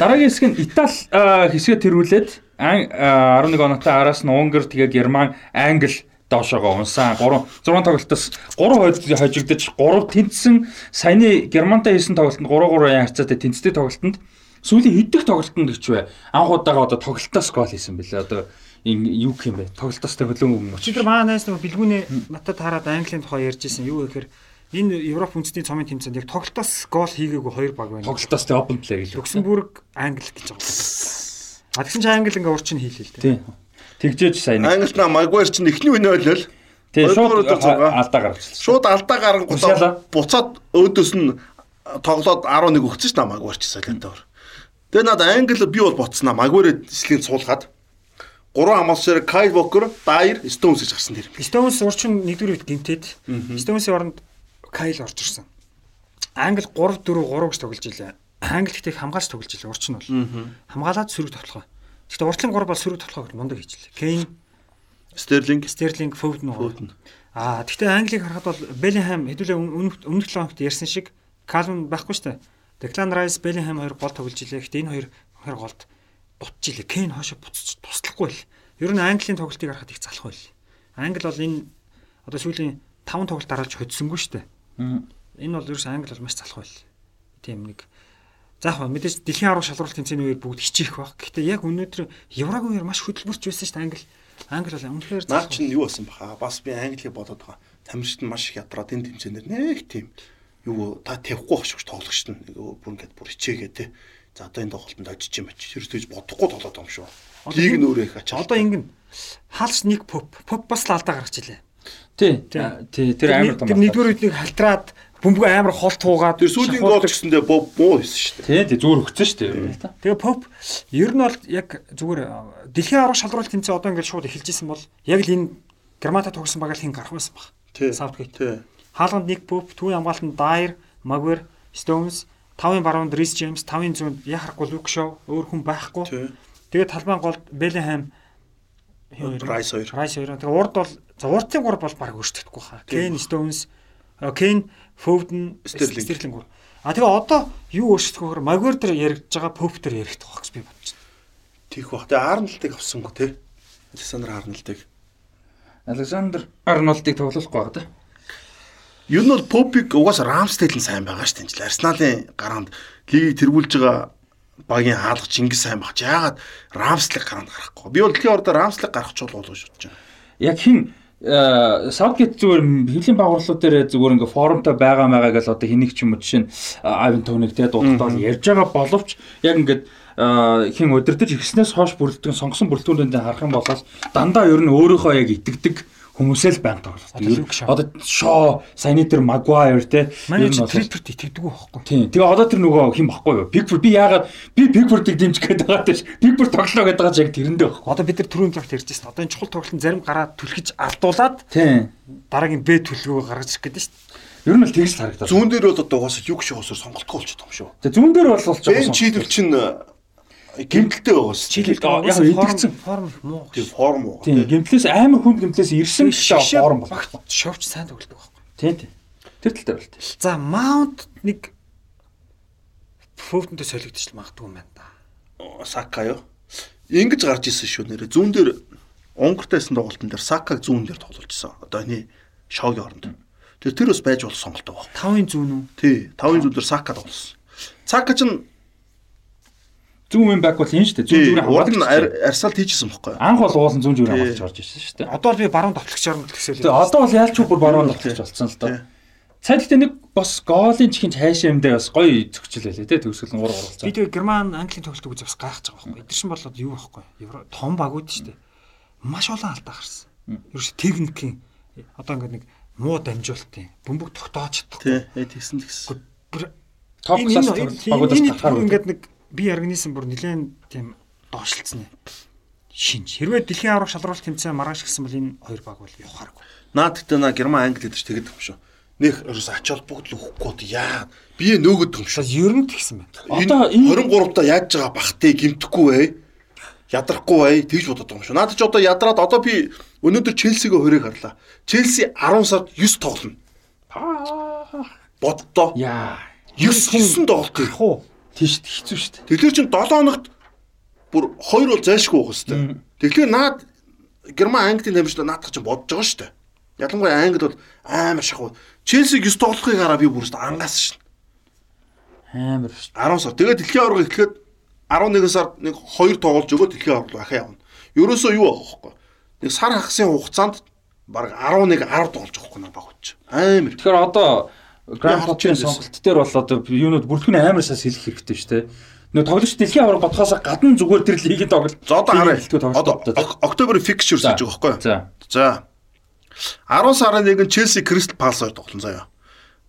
дараагийн хэсэг нь Итали хэсгээ тэрүүлээд Ан- а, 11 оноотой араас нь Унгар тэгээ Герман, Англи доошоогоо унсан 3 6 тоглолтоос 3 хойд хожигдож 3 тэнцсэн саяны Германтай хийсэн тоглолтод 3-3 харьцаатай тэнцдэг тоглолтод сүүлийн хэдэх тоглолтод гэж бай. Анх удаага одоо тоглолтоос гол хийсэн бэлээ. Одоо юу гэх юм бэ? Тоглолтоос хөлөө өмнө. Өчигдөр маа найс нөгөө бэлгүүнээ надад хараад Английн тухай ярьж исэн. Юу гэхээр энэ Европ үндэсний цомын тэмцээнд яг тоглолтоос гол хийгээгүй хоёр баг байна. Тоглолтоос тэ open play гэж. Люксембург, Англи гэж байгаа. А тэгсэн чинь Англи ингээ урчин хийлээ л дээ. Тэгжээж сайн нэг. Англид Магуайр чинь эхний үе нөөлөл. Тийм шууд алдаа гаргачихсан. Шууд алдаа гарангуудаа буцаад өөдөөс нь тоглоод 11 өгсөн ш на Магуайр ч солиотойгоор. Тэгээ над Англи би бол боцснаа Магуайр эслийг суулгаад гурван хамгаалчаар Кайл Вокер, Дайер, Стоунс гэж гарсан дэр. Стоунс урчин нэгдүгээр үед гимтээд Стоунсын оронд Кайл орж ирсэн. Англи 3 4 3 гэж тоглож илээ. Англи гэхдээ хамгаалж тоглож илээ урчин бол. Хамгаалаад сөрөг тоглох. Гэхдээ уртлын 3 бол сөрөг тоглох гэж мундаг хийчихлээ. Кейн, Стерлинг, Стерлинг, Фоуден уу. Аа гэхдээ Англиг харахад бол Беллинgham хэдүүлээ өмнөх өмнөх 7 хоногт ярьсан шиг Калвин байхгүй шүү дээ. Declan Rice, Bellingham хоёр гол тоглож илээ. Гэхдээ энэ хоёр хоёр голд дутж илээ. Кейн хоошо буцаж туслахгүй л. Ер нь Английн тоглолтыг харахад их залах байл. Англи бол энэ одоо сүүлийн 5 тоглолт дараалж хоцсонгүй шүү дээ. Энэ бол ерөөс Англи бол маш залах байл. Тийм нэг заах ба мэдээж дэлхийн арга шалралт тэмцээний үеэр бүгд хичээх баг. Гэхдээ яг өнөөдөр Еврогийн үеэр маш хөдөлмөрч байсан шүү дээ Англи. Англи бол үнэхээр наад залах чинь юу болсон баха? Бас би Англиг бодоод байгаа. Тамирчид нь маш их ядраад энэ тэмцээнээр нэг тийм юу та тавихгүй байх шүү тоглогч нь бүр ингээд бүр хичээгээ те. За одоо энэ тоглолтод очиж юм очиж хэрэгтэйж бодохгүй тоглоод юм шүү. Лиг нөөрэй их ачаа. Одоо ингэн хаалс нэг pop pop бас л алдаа гаргаж илээ. Тий. Тий тэр амар том. Тэр нэгдүгээр үед нэг халтраад бөмбөг амар хол туугаад тэр сүүлийн гол гэсэндээ боо буу хийсэн шүү дээ. Тий, зүгээр өгцөн шүү дээ. Тэгээ pop ер нь бол яг зүгээр дэлхийн аврах шалралт тэмцээ одоо ингээд шууд эхэлжсэн бол яг л энэ Германта тогсон баг л хин гарах байсан баг. Тий. Савтгейт. Тий. Хаалганд нэг pop, түүний хамгаалтанд Dyer, Maguire, Stones 5-ын баруунд Рис Джеймс, 5-ын зүүнд яхахгүй Лук Шоу өөр хүн байхгүй. Тэгээд талбайн голд Беллинхэм Райс 2. Райс 2. Тэгээд урд бол урдын 3 бол баг өөрчлөгдөхгүй хаа. Кен Стоунс, э, Кен Фовден, Стерлинг. А тэгээ одоо юу өөрчлөхөөр Магвер дээр яригдж байгаа Поп дээр яригдах байх гэж би бодчихно. Тих бах. Тэгээ Арнолдыг авсангүй те. Александр Арнолдыг. Александр Арнолдыг тоглохгүй байгаа да. Ер нь бол Попик угаас Рамстейл нь сайн байгаа шүү дээ. Арсеналын гараанд лигийг тэргүүлж байгаа багийн хаалгач Чингис сайн багч. Яагаад Рамслиг гараанд гарахгүй? Би бол дэлхийн ордоо Рамслиг гарах ч болов гэж бодож байна. Яг хин Саутгейт зүгээр хэвлийн байгууллууд дээр зүгээр ингээ форумтай байгаа маягаа гэл одоо хэнийг ч юм уу жишээ нь Айвен Тоник те дуудаад ярьж байгаа боловч яг ингээд а, хин удирдах ирснээс хойш бүрэлдэхүүн сонгосон бүрэлдэхүүнүүдээ харах юм бол дандаа ер нь өөрийнхөө яг итгэдэг хүмүүсээ л байнга тоглох. Одоо Шоо, Санитер, Магуайр те. Манай ер нь чи бол- Трипперт итгэдэг байхгүй. Тийм. Тэгээ одоо тэр нөгөө хин баггүй юу? Бигфорд би яагаад би Бигфордыг дэмжих гээд байгаа тийм. Бигфорд тоглоо гэдэг байгаа ч яг тэрэндээ баггүй. Одоо бид нар түрүүн талаар ярьж байсан. Одоо энэ чухал тоглолтын зарим гараа түлхэж алдуулаад Тийм. дараагийн Б төлөвөө гаргаж ирэх гэдэг шүү дээ. Ер нь л тэгж л харагдаад. Зүүн дээр бол одоо угаасаа юг шоосоор сонголтгүй болчиход байгаа юм шүү. Тэгээ зүүн дээр бол болж Бен чийдэл чинь гимтэлтэй байгаас. Чилээд яг идэгцэн. форм муу. Тийм форм уу. Тийм. Гимплээс амар хүнд гимплээс ирсэн Шигшээ форм бол. багт шовч сайн тоглодог байхгүй. Тийм тийм. Тэр талтай бол тийм. За Mount нэг фөвтөнтэй солигдчих л магадгүй юм байна да. Сака юу? Ингиж гарч исэн шүү нэрэ. Зүүн дээр Унгартайсан тоглолтын дээр Сакаг зүүн дээр тоглуулжсэн. Одоо энэ шоугийн оронд. Тэр тэр бас байж болох сонголтоо баг. Тавын зүүн үү? Тий, тавын зүүн дээр Сака тоглосон. Сака ч Зүүн вин бак бол энэ шүү дээ. Зүүн тий, зүрийн урд нь арсалт хийжсэн байхгүй юу? Анх бол уулын зүүн Тий. хамгаалагч орж ирсэн шүү дээ. Одоо л би баруун тоглогч орно гэсэн Тэгээ одоо бол яалч бүр баруун тоглож болсон л доо. Цаад ихтэй нэг бас гоолын чихийн хайшаа юмдээ бас гоё зөкчл байлээ те төгсгөл 3 оруулцаа. Би тэгээ Герман Английн тоглолтыг үзэж бас гайхаж байгаа байхгүй. Эдгээр шин болоод юу байхгүй. Евро том баг үүд шүү дээ. Маш олон алдаа гарсан. Ерөөс техникийн одоо ингээд нэг муу дамжуулалтын бөмбөг тогтоож чадах. Тий, ээ тэгсэн тэгсэн. топ Энэ- класс багуудаас гарахаар бүр ингээд нэг би организм бүр нэлээд тийм доошлцсон юм. Шинж. Хэрвээ дэлхийн аврах шалралт тэмцээн маргааш гисэн бол энэ хоёр баг бол явахааргүй. Наад гэдэг на Герман Англи гэдэг ч тэгэд юм шүү. Нэх ерөөс ач холбогдол өгөхгүй яа. Би нөгөөд юм шүү. Ер нь тэгсэн байна. Одоо Энэ энэ 23 та яаж байгаа бахтай гимтэхгүй бай. Ядрахгүй бай. Тэгж бодоод байгаа юм шүү. Наад чи одоо ядраад одоо би өнөөдөр Челсигээ хориг гарлаа. Челси 10 сард 9 тоглоно. Боддоо. яа 9 9 тоглолт. Уу. Тийш хэцүү шүү дээ. Тэгэхээр чин 7 хоногт бүр 2 бол зайлшгүй байх хэвээр. Тэгэхээр наад Герман Английн дамжлаа наадах чинь бодож байгаа шүү дээ. Ялангуяа Англи бол амар шахуу. Челсиг 9 тоглохыг хараа би бүрст ангаас шин. Амар шүү. 10 сар. Тэгээд дэлхийн аварга эхлэхэд 11 сард нэг 2 тоглож өгөө дэлхийн аварга ахаа явна. Ерөөсөө юу авах вэ? Нэг сар хагасын хугацаанд баг 11 10 тоглож байгаа хөөе баг хүч. Амар. Тэгэхээр одоо Харж байсан. сонголт дээр бол одоо юунууд бүртгэн амар сас хэлэх хэрэгтэй шүү дээ. Нөгөө тоглогч дэлхийн аварга бодхоос гадна зүгээр тэр лигийн тоглолт. За одоо. Хэлтгүү Одоо октябрь fixtures гэж байгаа байхгүй юу? За. За. 10 сарын 1-нд Челси Кристал Паласаар тоглоно заяа.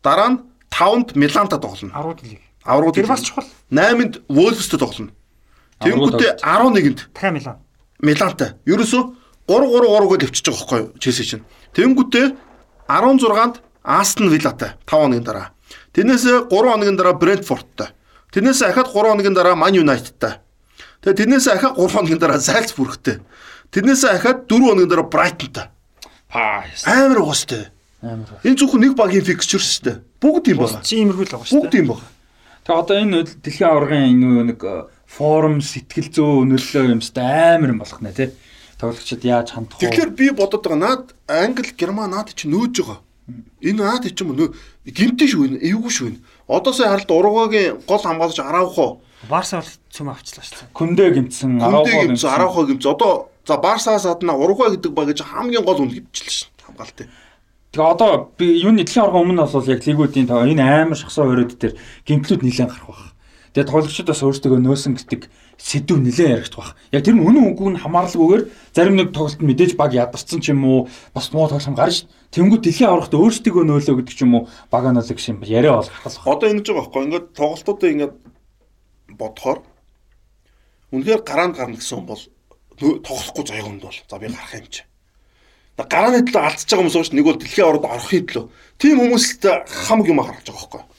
Дараа нь 5-нд Миланта тоглоно. 10 дэлийг. Аврагууд Тэр бас чухал. 8-нд Wolves-тэй тоглоно. Тэнгүүтээ 11-нд Дахиад Милан. Милантай. Ерөөсөө 3-3-3 гэж өвчөж байгаа байхгүй юу? Челси чинь. Тэнгүүтээ 16-нд Астон Виллатай 5 хоногийн дараа. Тэрнээсээ 3 хоногийн дараа Брентфордтай. Тэрнээсээ ахаад 3 хоногийн дараа Ман Юнайтедтай. Тэгээ тэрнээсээ ахаад 3 хоногийн дараа Зальцбургтэй. Тэрнээсээ ахаад 4 хоногийн дараа Брайтонтай. Паа. Амар уустай. Амар. Энэ зөвхөн нэг багийн фиксчер шүү дээ. Бүгд юм байна. Чи иймэрхүү л байгаа шүү Бүгд дээ. юм байна. Тэгээ одоо энэ дэлхийн аваргын нэг э, форум сэтгэл зүй нөлөө юмстай амар юм болох нэ тий. Тоглогчид яаж хандах вэ? Тэгэхээр би бодоод байгаа наад Англи, Герман наад чи нөөж байгаа. Энэ наад чи юм нөө гимтэн шүү энэ, эвгүй шүү энэ. Одоо сая харалт ургагийн гол хамгаалагч Араухо, Барса бол цөм авчлаа шүү. Күндэ гимтсэн, Күндэ Араухо гимцэн, Араухо гимцэн. Одоо за Барсаас адна Ургай гэдэг баг гэж хамгийн гол үн гимчилсэн шүү. Хамгаалт. Тэгээ одоо би юуны дэлхийн аваргын өмнө бол яг лигүүдийн тоо энэ амар шахсаа өрөөд дээр гимтлүүд нэлээд гарах байх. Тэгээ тоглогчид бас өөрсдөө нөөсөн гэдэг сэдв нэлээд яригдах байх. Яг тэр нь үнэн үгүй нь хамааралгүйгээр зарим нэг тоглолтод мэдээж баг ядарсан ч юм уу бас муу тоглоом гарна шүү. Тэнгүүд дэлхийн аваргад өөрсдөө нөөлөө гэдэг ч юм уу баг аналог шиг яриа болох байх. Одоо ингэж байгаа байхгүй ингээд тоглолтуудаа ингээд бодохоор үнэхээр гараанд гарна гэсэн бол тоглохгүй заяаганд бол за би гарах юм чи. Гарааны төлөө алдчихж байгаа хүмүүс ууш нэг бол дэлхийн аваргад орохын төлөө. Тийм хүмүүст хамаг юм харж байгаа байхгүй.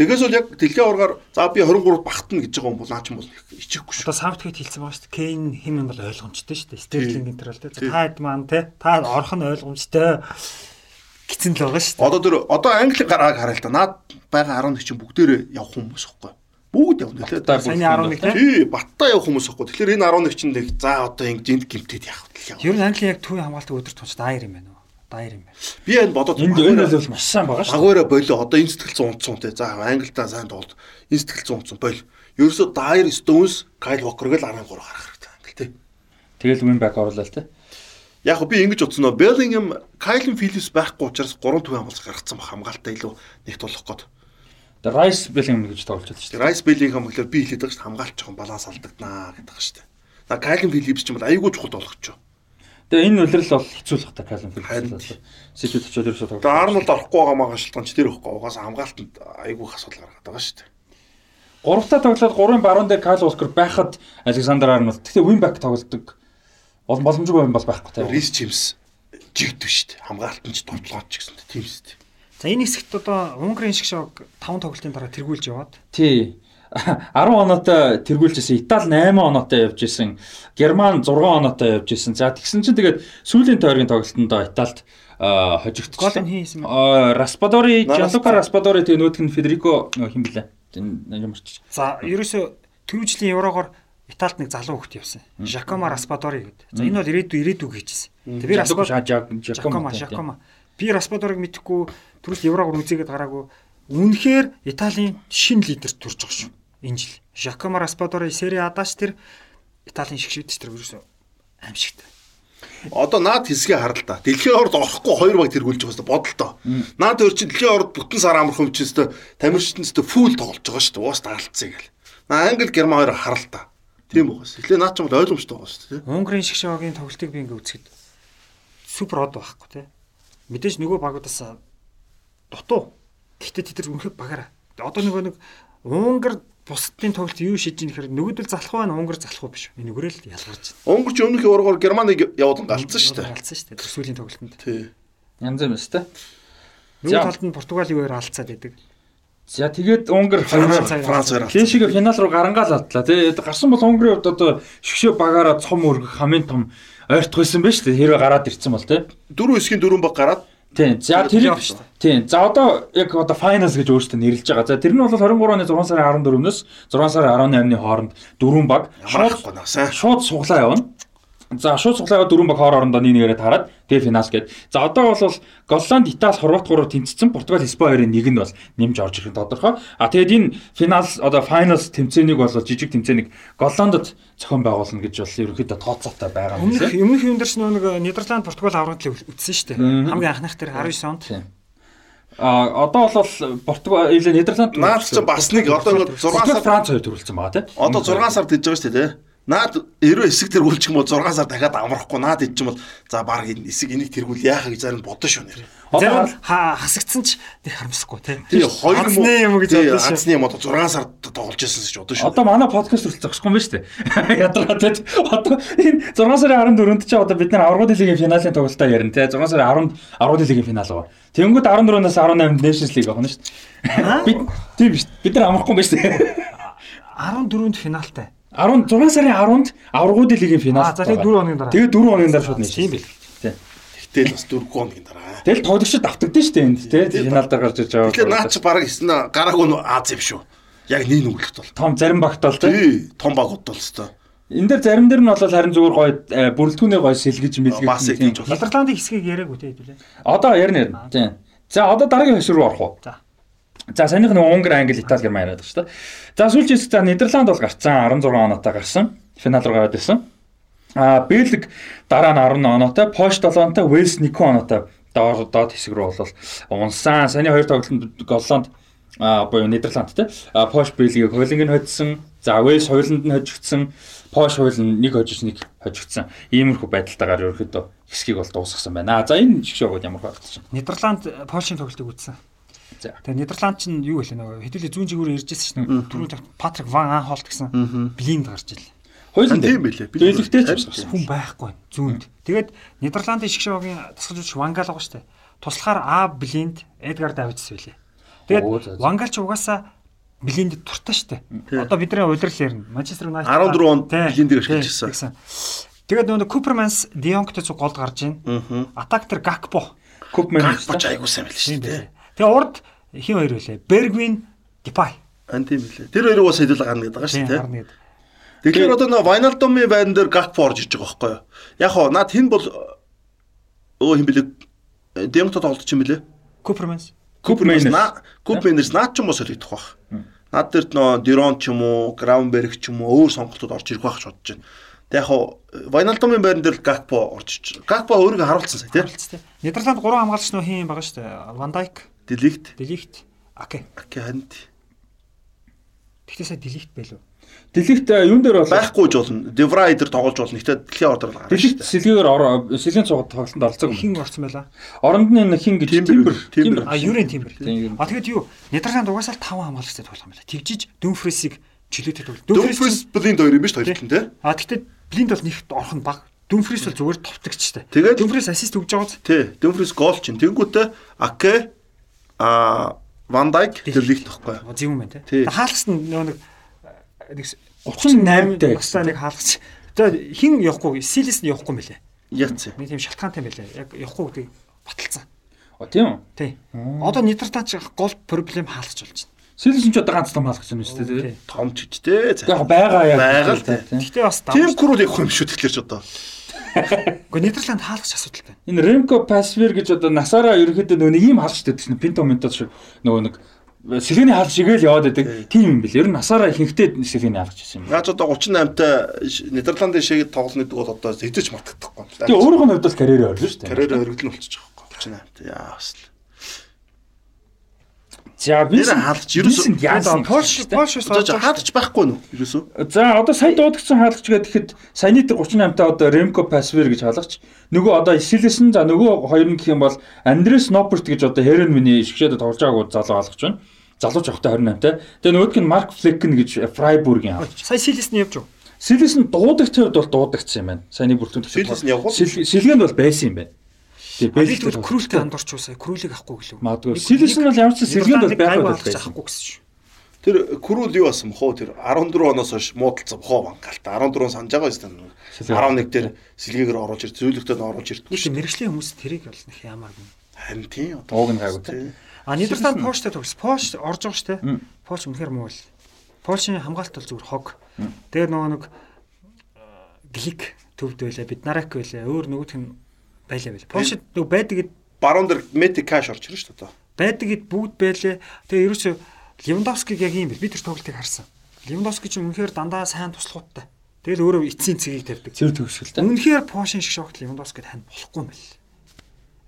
Тэгээс бол яг дэлхийн аваргаар за би 23-т багтана гэж байгаа хүн бол наа ч юм бол ичихгүй шүү. Одоо Саутгейт хэлсэн байгаа шүү дээ. Кейн хим юм бол ойлгомжтой шүү дээ. Стерлинг энэ төр л дээ. За, Та хэд маань те та орох нь ойлгомжтой гитэн л байгаа шүү дээ. Одоо тэр одоо англи гарааг хараа л да. Наад байгаа 11 чинь бүгдээрээ явах хүмүүс байхгүй. Бүгд явна лээ. Саяны бүртгэн 11 те. Тий, баттай явах хүмүүс байхгүй. Тэгэхээр энэ 11 чинь за одоо ингэ гимтэд явах Ер нь Англи яг төвийн хамгаалтыг өдөр тунч дайр юм байна уу? Дайр юм байна. Би энэ бодоод Энд энэ бол маш сайн байгаа шүү. Багаараа болоо одоо энэ сэтгэл 100 те. За англитаа сайн тоглолт. Энэ сэтгэл 100 боль. Ерөөсө Dyer Stones, Kyle Walker гэл 13 гарах хэрэгтэй англи те. Тэгэл win back оруулаа л те. Яг би ингэж утсан нөө Bellingham, Kyle Phillips байхгүй учраас 3 төвийн хамгаалц гаргацсан баг хамгаалтаа илүү нэгт болох гээд. The Rice Bellingham гэж тоглож байдаг шүү. Rice Bellingham гэхэлэр би хэлээд байгаа шүү хамгаалч жоохон баланс алдагданаа гэдэг байгаа шүү. На Kyle Phillips ч юм бол айгүй чухал болгоч. Тэгээ энэ үлрэл бол хэцүүлэх та Калвин Харин Филипс. Сэтүүд очоод ерөөсөө тоглох. Тэгээ Арнолд орохгүй байгаа маа шалтгаан ч тэр ихгүй. Угаас хамгаалтанд айгүй их асуудал гаргаад байгаа шүү дээ. Гуравтаа тоглоод гурван баруун дээр Кайл Волкер байхад Александр Арнолд. Гэхдээ wingback тоглодог. Бол боломжгүй юм бол байхгүй те. Рис Джеймс жигдв шүү дээ. Хамгаалтанд ч товтлооч ч гэсэн тийм шүү дээ. За энэ хэсэгт одоо Унгарын шиг шог 5 тоглолтын дараа тэргүүлж яваад Тий. 10 оноотой тэргүүлжсэн. Итали 8 оноотой явж исэн. Герман 6 оноотой явж исэн. За тэгсэн чинь тэгээд сүүлийн тойргийн тоглолтонд Италид гол хожигдчихлаа. нь хийсэн юм. Распадори. Жанлука Распадори тэгээ нөтг нь Федерико хин блэ? Ямарч. За ерөөсө түрүүжлийн еврогоор Италид нэг залуу хөлт явсан. Жакома Распадори гэдэг. За энэ бол ирээдүй ирээдүй гэжсэн. Тэгээ би Жакома Жакома. Би Распадорыг мэдхгүй түрүүл еврогоор үзээгээд гараагүй. Үнэхээр Италийн шин лидер төрж байгаа шүү. Энэ жил. Жакома Распадори Сери Адаш тэр Италийн шигшвэдч тэр ерөөсө аимшигтай. Одоо наад хэсгээ хар л да. Дэлхийн орд орохгүй хоёр баг тэргүүлж байгаа хэвээр бодолтой. Наад өөр чинь дэлхийн орд бүтэн сар амархан хүчээс тамирчтэнс фул тоглож байгаа шүү дээ. Уус таалцъя гэл. Наа Англи Герман хоёр хар л да. Тийм угаас. Эхлээ наад ч юм бол ойлгомжтой байгаа шүү дээ. Унгарын шигшоогийн тоглолтыг би ингээ үзэхэд супер од байхгүй тий. Мэдээж нөгөө багуудаас дутуу. Гэхдээ тэд нар үнэхээр багаараа. Одоо нөгөө нэг Унгар бусдын тоглолт юу шийдэж ийм гэхээр нөгөөдөл залах байна, Унгар залах уу биш. Энэ нүгээрэл ялгарч байна. Унгар ч өмнөх ургаар Германыг явуулан галцсан шүү дээ. Галцсан шүү дээ. Тэр сүүлийн тоглолтод. Тий. Янз юм өстэй. Нөгөө За. талд нь Португалийн хоёр алцаад байдаг. За тэгээд Унгар Франц Франц Франц хоёр алцсан. Клишиг финал руу гарангаал алдлаа. Тэгээд гарсан бол Унгарын хувьд одоо шгшөө багаараа цом өргөх хамгийн том ойртох байсан байж тээ хэрвээ гараад ирсэн бол тээ. Дөрөв хэсгийн дөрөв баг гараад Тийм. За Тэр плей-офф шүү Тийм. За одоо яг одоо finals гэж өөрөөсөө нэрлэж байгаа. За тэр нь бол 23 оны 6 сарын 14-өөс 6 сарын 18-ны хооронд дөрвөн баг шууд шууд суглаа явна. За шууд суглаа яваад дөрвөн баг хоор орондоо нэг нэгээр тараад тэгээ финал гээд. За одоо бол Голланд, Итали, Хорват гурав тэнцсэн. Португал, Испани хоёрын нэг нь бол нэмж орж ирэх нь тодорхой. А тэгээд энэ финал одоо finals тэмцээнийг бол жижиг тэмцээнийг Голландд зохион байгуулна гэж бол ерөнхийдөө тооцоотой байгаа юм Өмнөх лээ. өмнөх юм дээр ч нөгөө нэг Нидерланд Португал аврагт л үтсэн шүү дээ. Хамгийн анхных тэр 19 онд. Тийм. А одоо бол Португал, Нидерланд Наад ч бас нэг одоо нэг 6 Португал, сар Франц хоёр төрүүлсэн байгаа тийм. одоо 6 сар дэж байгаа шүү дээ. тий. Наад эрөө хэсэг тэргүүлчих юм бол 6 сар дахиад амрахгүй наад ид ч юм бол за баг энэ хэсэг энийг тэргүүл яахаа гэж зарим бодно шүү нэр. Зарим хасагдсан ч тэг харамсахгүй тий. Тий хоёр юм гэж тий, бодсон шүү. Азны юм одоо 6 сард тоглож байсан гэж бодно шүү. Одоо манай подкаст хүртэл зогсохгүй юм байна шүү дээ. Ядаргаа тийм. Одоо энэ 6 сарын 14-нд чи одоо бид нар аврагууд лигийн финалийн тоглолтоо ярина тийм. 6 сарын 10-нд аврагууд лигийн финал байгаа. Тэнгүүд 14-наас 18-нд Nations League байна шүү дээ. Бид тийм биш. Бид нар амрахгүй юм байна шүү дээ. 14-нд финалтай. 16 сарын 10-нд аврагууд лигийн финал. Аа, за тэгээд 4 хоногийн дараа. Тэгээд 4 хоногийн дараа шууд Nations Тийм League. Тийм. Тэгтэл бас 4 хоногийн дараа. Тэгэл тоглогчид автагдсан шүү дээ энд тийм. Финал дээр гарч иж байгаа. Тэгэхээр наад чи баг эснэ гараагүй нь Аз юм шүү. Яг нэг нүглэлт бол. том зарим багт бол тийм. Тий, том багууд бол өстой. Энэ дээр зарим дээр нь бол харин зүгээр гоё э, бүрэлдэхүүнээ гоё сэлгэж мэлгэж. Тийм. Нидерландын хэсгийг яриаггүй тий хэдүүлээ. Одоо ярина ярина. Тийм. За одоо дараагийн хэсэг рүү орох уу? За. За санийх нь Унгар, Англи, Итали, Герман яриад байгаа шүү дээ. За сүүлчийн хэсэг за Нидерланд бол гарцсан 16 оноотой гарсан. Финал руу гараад ирсэн. А Бельгик дараа нь 10 оноотой, Польш 7 оноотой, Уэльс 1 оноотой доор доод хэсэг рүү бол унсан. Саний хоёр тоглолтод Голланд а буюу Нидерланд те. Польш Бельгийг хойлонг нь хоцсон. За Уэльс хойлонд нь хожигдсан. Польш хойлон нэг хожиж нэг хожигдсан. Иймэрхүү байдалтайгаар ерөөхдөө хэсгийг бол дуусгасан байна. За энэ жигшөөгөөд ямар харагдаж байна. Нидерланд Польшийн тоглолтыг үзсэн. Тэгээ Нидерланд ч нь юу вэ нөгөө хэдүүлээ зүүн жигүүрээ иржсэн шүү дээ. Түрүү Патрик Ван Анхолт гэсэн блинд гарч ирлээ. Хойлон Тийм билээ. Бэлэгтэй ч. Хүн байхгүй зүүнд. Тэгээд Нидерландын шгшөөгийн тасгалжууч Вангал байгаа дээ. Туслахаар А блинд Эдгар Давидс за, Тэгээд. Вангал ч угаасаа блинд туртаа дээ. Одоо бидний удирдал ярина. Манчестер Юнайтед 14 онд ашиглажсэн. тэгсэн. Тэгээд нөгөө Куперманс Дионгтэй цуг голд гарч ийн. Атак тэр Гакпо. Купмен Гакбоч айгуу сайн байл шүү Тийм дээ. байлээ. Тэгээ урд хин хоёр байлээ. Бергвин Дипай. Ан тийм билээ. Тэр хоёрыг бас хэдүүл гарна гэдэг байгаа Тийм шүү дээ. гарна гэдэг. Тэгэхээр одоо нөө Вайналдомын байран дээр Гакпо орж ирж байгаа байхгүй юу? Яг хоо наад хин бол өө хин билээ. Демто тоглолт ч юм билээ. Куперманс. Купмен Купменерс наад ч юм уу солигдох бах. Наад дээр нөө Дирон ч юм уу, Граунберг ч юм уу өөр сонголтууд орж ирэх байх гэж бодож байна. Тэг яг хоо Вайналдомын байран дээр Гакпо орж ирж. Гакпо өөрийгөө харуулсан сая тий. Харилцтай. Нидерланд 3 хамгаалагч нөө хин байгаа шүү дээ. Ван Дайк, Делихт, Аке. Окей ханд. Тэгтээ сая Делихт байлуу. Дэлхийд юун дээр бол байхгүй ч болно. Devray дээр тоглож болно. Гэхдээ дэлхийн ордор гарна дэлхийд ороо сэлгийн цугад тоглолтод оролцоог юм. Хин орсон байла. Оронд нь хин гэж Тимбер. Тимбер. А юурын тимбэр. Тийм. А тэгэд юу? Нидерланд угаасаа л 5 хамгаалагчтай тоглох юм байна. Тэгжиж Дүнфресийг чөлөөтэй тоглох. Дөнфрис Блинд хоёр юм биш хоёрт нь те. А тэгтээ Блинд бол нэгт орох нь баг. Дүнфрес бол зүгээр товтогчтой. Тэгээд- Дүнфрес ассист өгж байгаа? Тий. Дөнфрис гол чинь. Тэнгүүтээ Аке а Ван Дайк тэрлэгт тахгүй. Оо, Зөв юм байна те. Хаалгач нь нөгөө нэг нэг 38-тай. Баста нэг хаалгач. Тэгээ хин явахгүй, Силис нь явахгүй мөлий. Яц. Нэг тийм шалтгаантай байлаа. Яг явахгүй гэдэг баталсан. О тийм үү. Тий. Одоо Нидерланд ч гол проблем хаалгач болж байна. Сэлс нь ч одоо ганц том хаалгач юм шүү дээ. Тий. Том ч те. Яг байгаа яг. Байгаа л. Гэхдээ бас давж. крул явах юм шүү тэгэхээр ч одоо. Гэхдээ Нидерланд хаалгач асуудалтай. Энэ Ремко Пасвер гэж одоо насаараа ерөөхдөө нөгөө нэг ийм хаалгач чинь Пинто Минто шиг нөгөө нэг сэлгээний хаалгач шиг л яваад байдаг. Тийм юм бил. Ер нь насаараа ихэнхдээ сэлгээний хаалгач байсан юм. Наач одоо 38-тай Нидерландын шиг тоглоно гэдэг бол одоо хэзээ ч мартагдахгүй. Тэгээ өөрөөх нь хувьд бол карьерээ орлоо шүү дээ. карьераа өргөдөл байгаа байхгүй 38-тай. Яа бас л. За Нэр хаалгач ерөөсөө яасан Польш ч хаалгач байхгүй нү ерөөсөө. За одоо сая дуудагдсан хаалгач гэхэд саяны дээр 38-та одоо Ремко Пасвер гэж хаалгач. Нөгөө одоо Силэсэн за нөгөө хоёр нь гэх юм бол Андрес Нопперт гэж одоо Хэрен миний шгшээд тоглож байгаагүй залуу хаалгач байна. Залууч авахтай 28-та. Тэгээ нөгөөх нь Марк Флекен гэж Фрайбургийн хаалгач. Сая Силис нь явж юу? Силэс нь дуудагчд бол дуудагдсан юм байна. Саяны бүртгэн Силэс нь явах уу? Сэлгээнд бол байсан юм байна. Бэлт бол крүүлтэй андуурч уусаа. Крүүлийг авахгүй гэлөө. Магадгүй. Силэс нь бол ямар ч сэлгээнд бол байх байхгүй байсан. авахгүй гэсэн шүү. Тэр крул юу басан бохоо тэр 14 оноос хойш муудалцсан бохоо бангалт 14 санаж байгаа юм байна. 11 дээр сэлгээгээр оруулж ирд зөвлөгтөд оруулж ирдгүй шүү. мэрэгжлийн хүмүүс тэрийг бол нэх ямааргүй. Харин тийм одоо. Ууг нь гайгүй. А Нидерланд Польштой тогс. Польш орж байгаа штэ. Польш үнэхээр муу л. Польшийн хамгаалалт бол зүгээр хог. Тэгээ нөгөө нэг глик төвд байлаа. Бид нарак байлаа. Өөр нөгөөх нь байлаа байлаа. Польшид нөгөө байдаг гэд Баруун дээр мети каш орж ирж шүү дээ. байдаг гэд бүгд байлаа. Тэгээ ерөөсөө Левандовскиг яг юм бил. Би тэр тоглолтыг харсан. Левандовски ч үнэхээр дандаа сайн туслахуудтай. Тэгэл өөрөө эцсийн цэгийг тавьдаг. Цэвэр төгсгөлтэй. Үнэхээр Польшийн шиг шогт Левандовскид хань болохгүй юм бэл.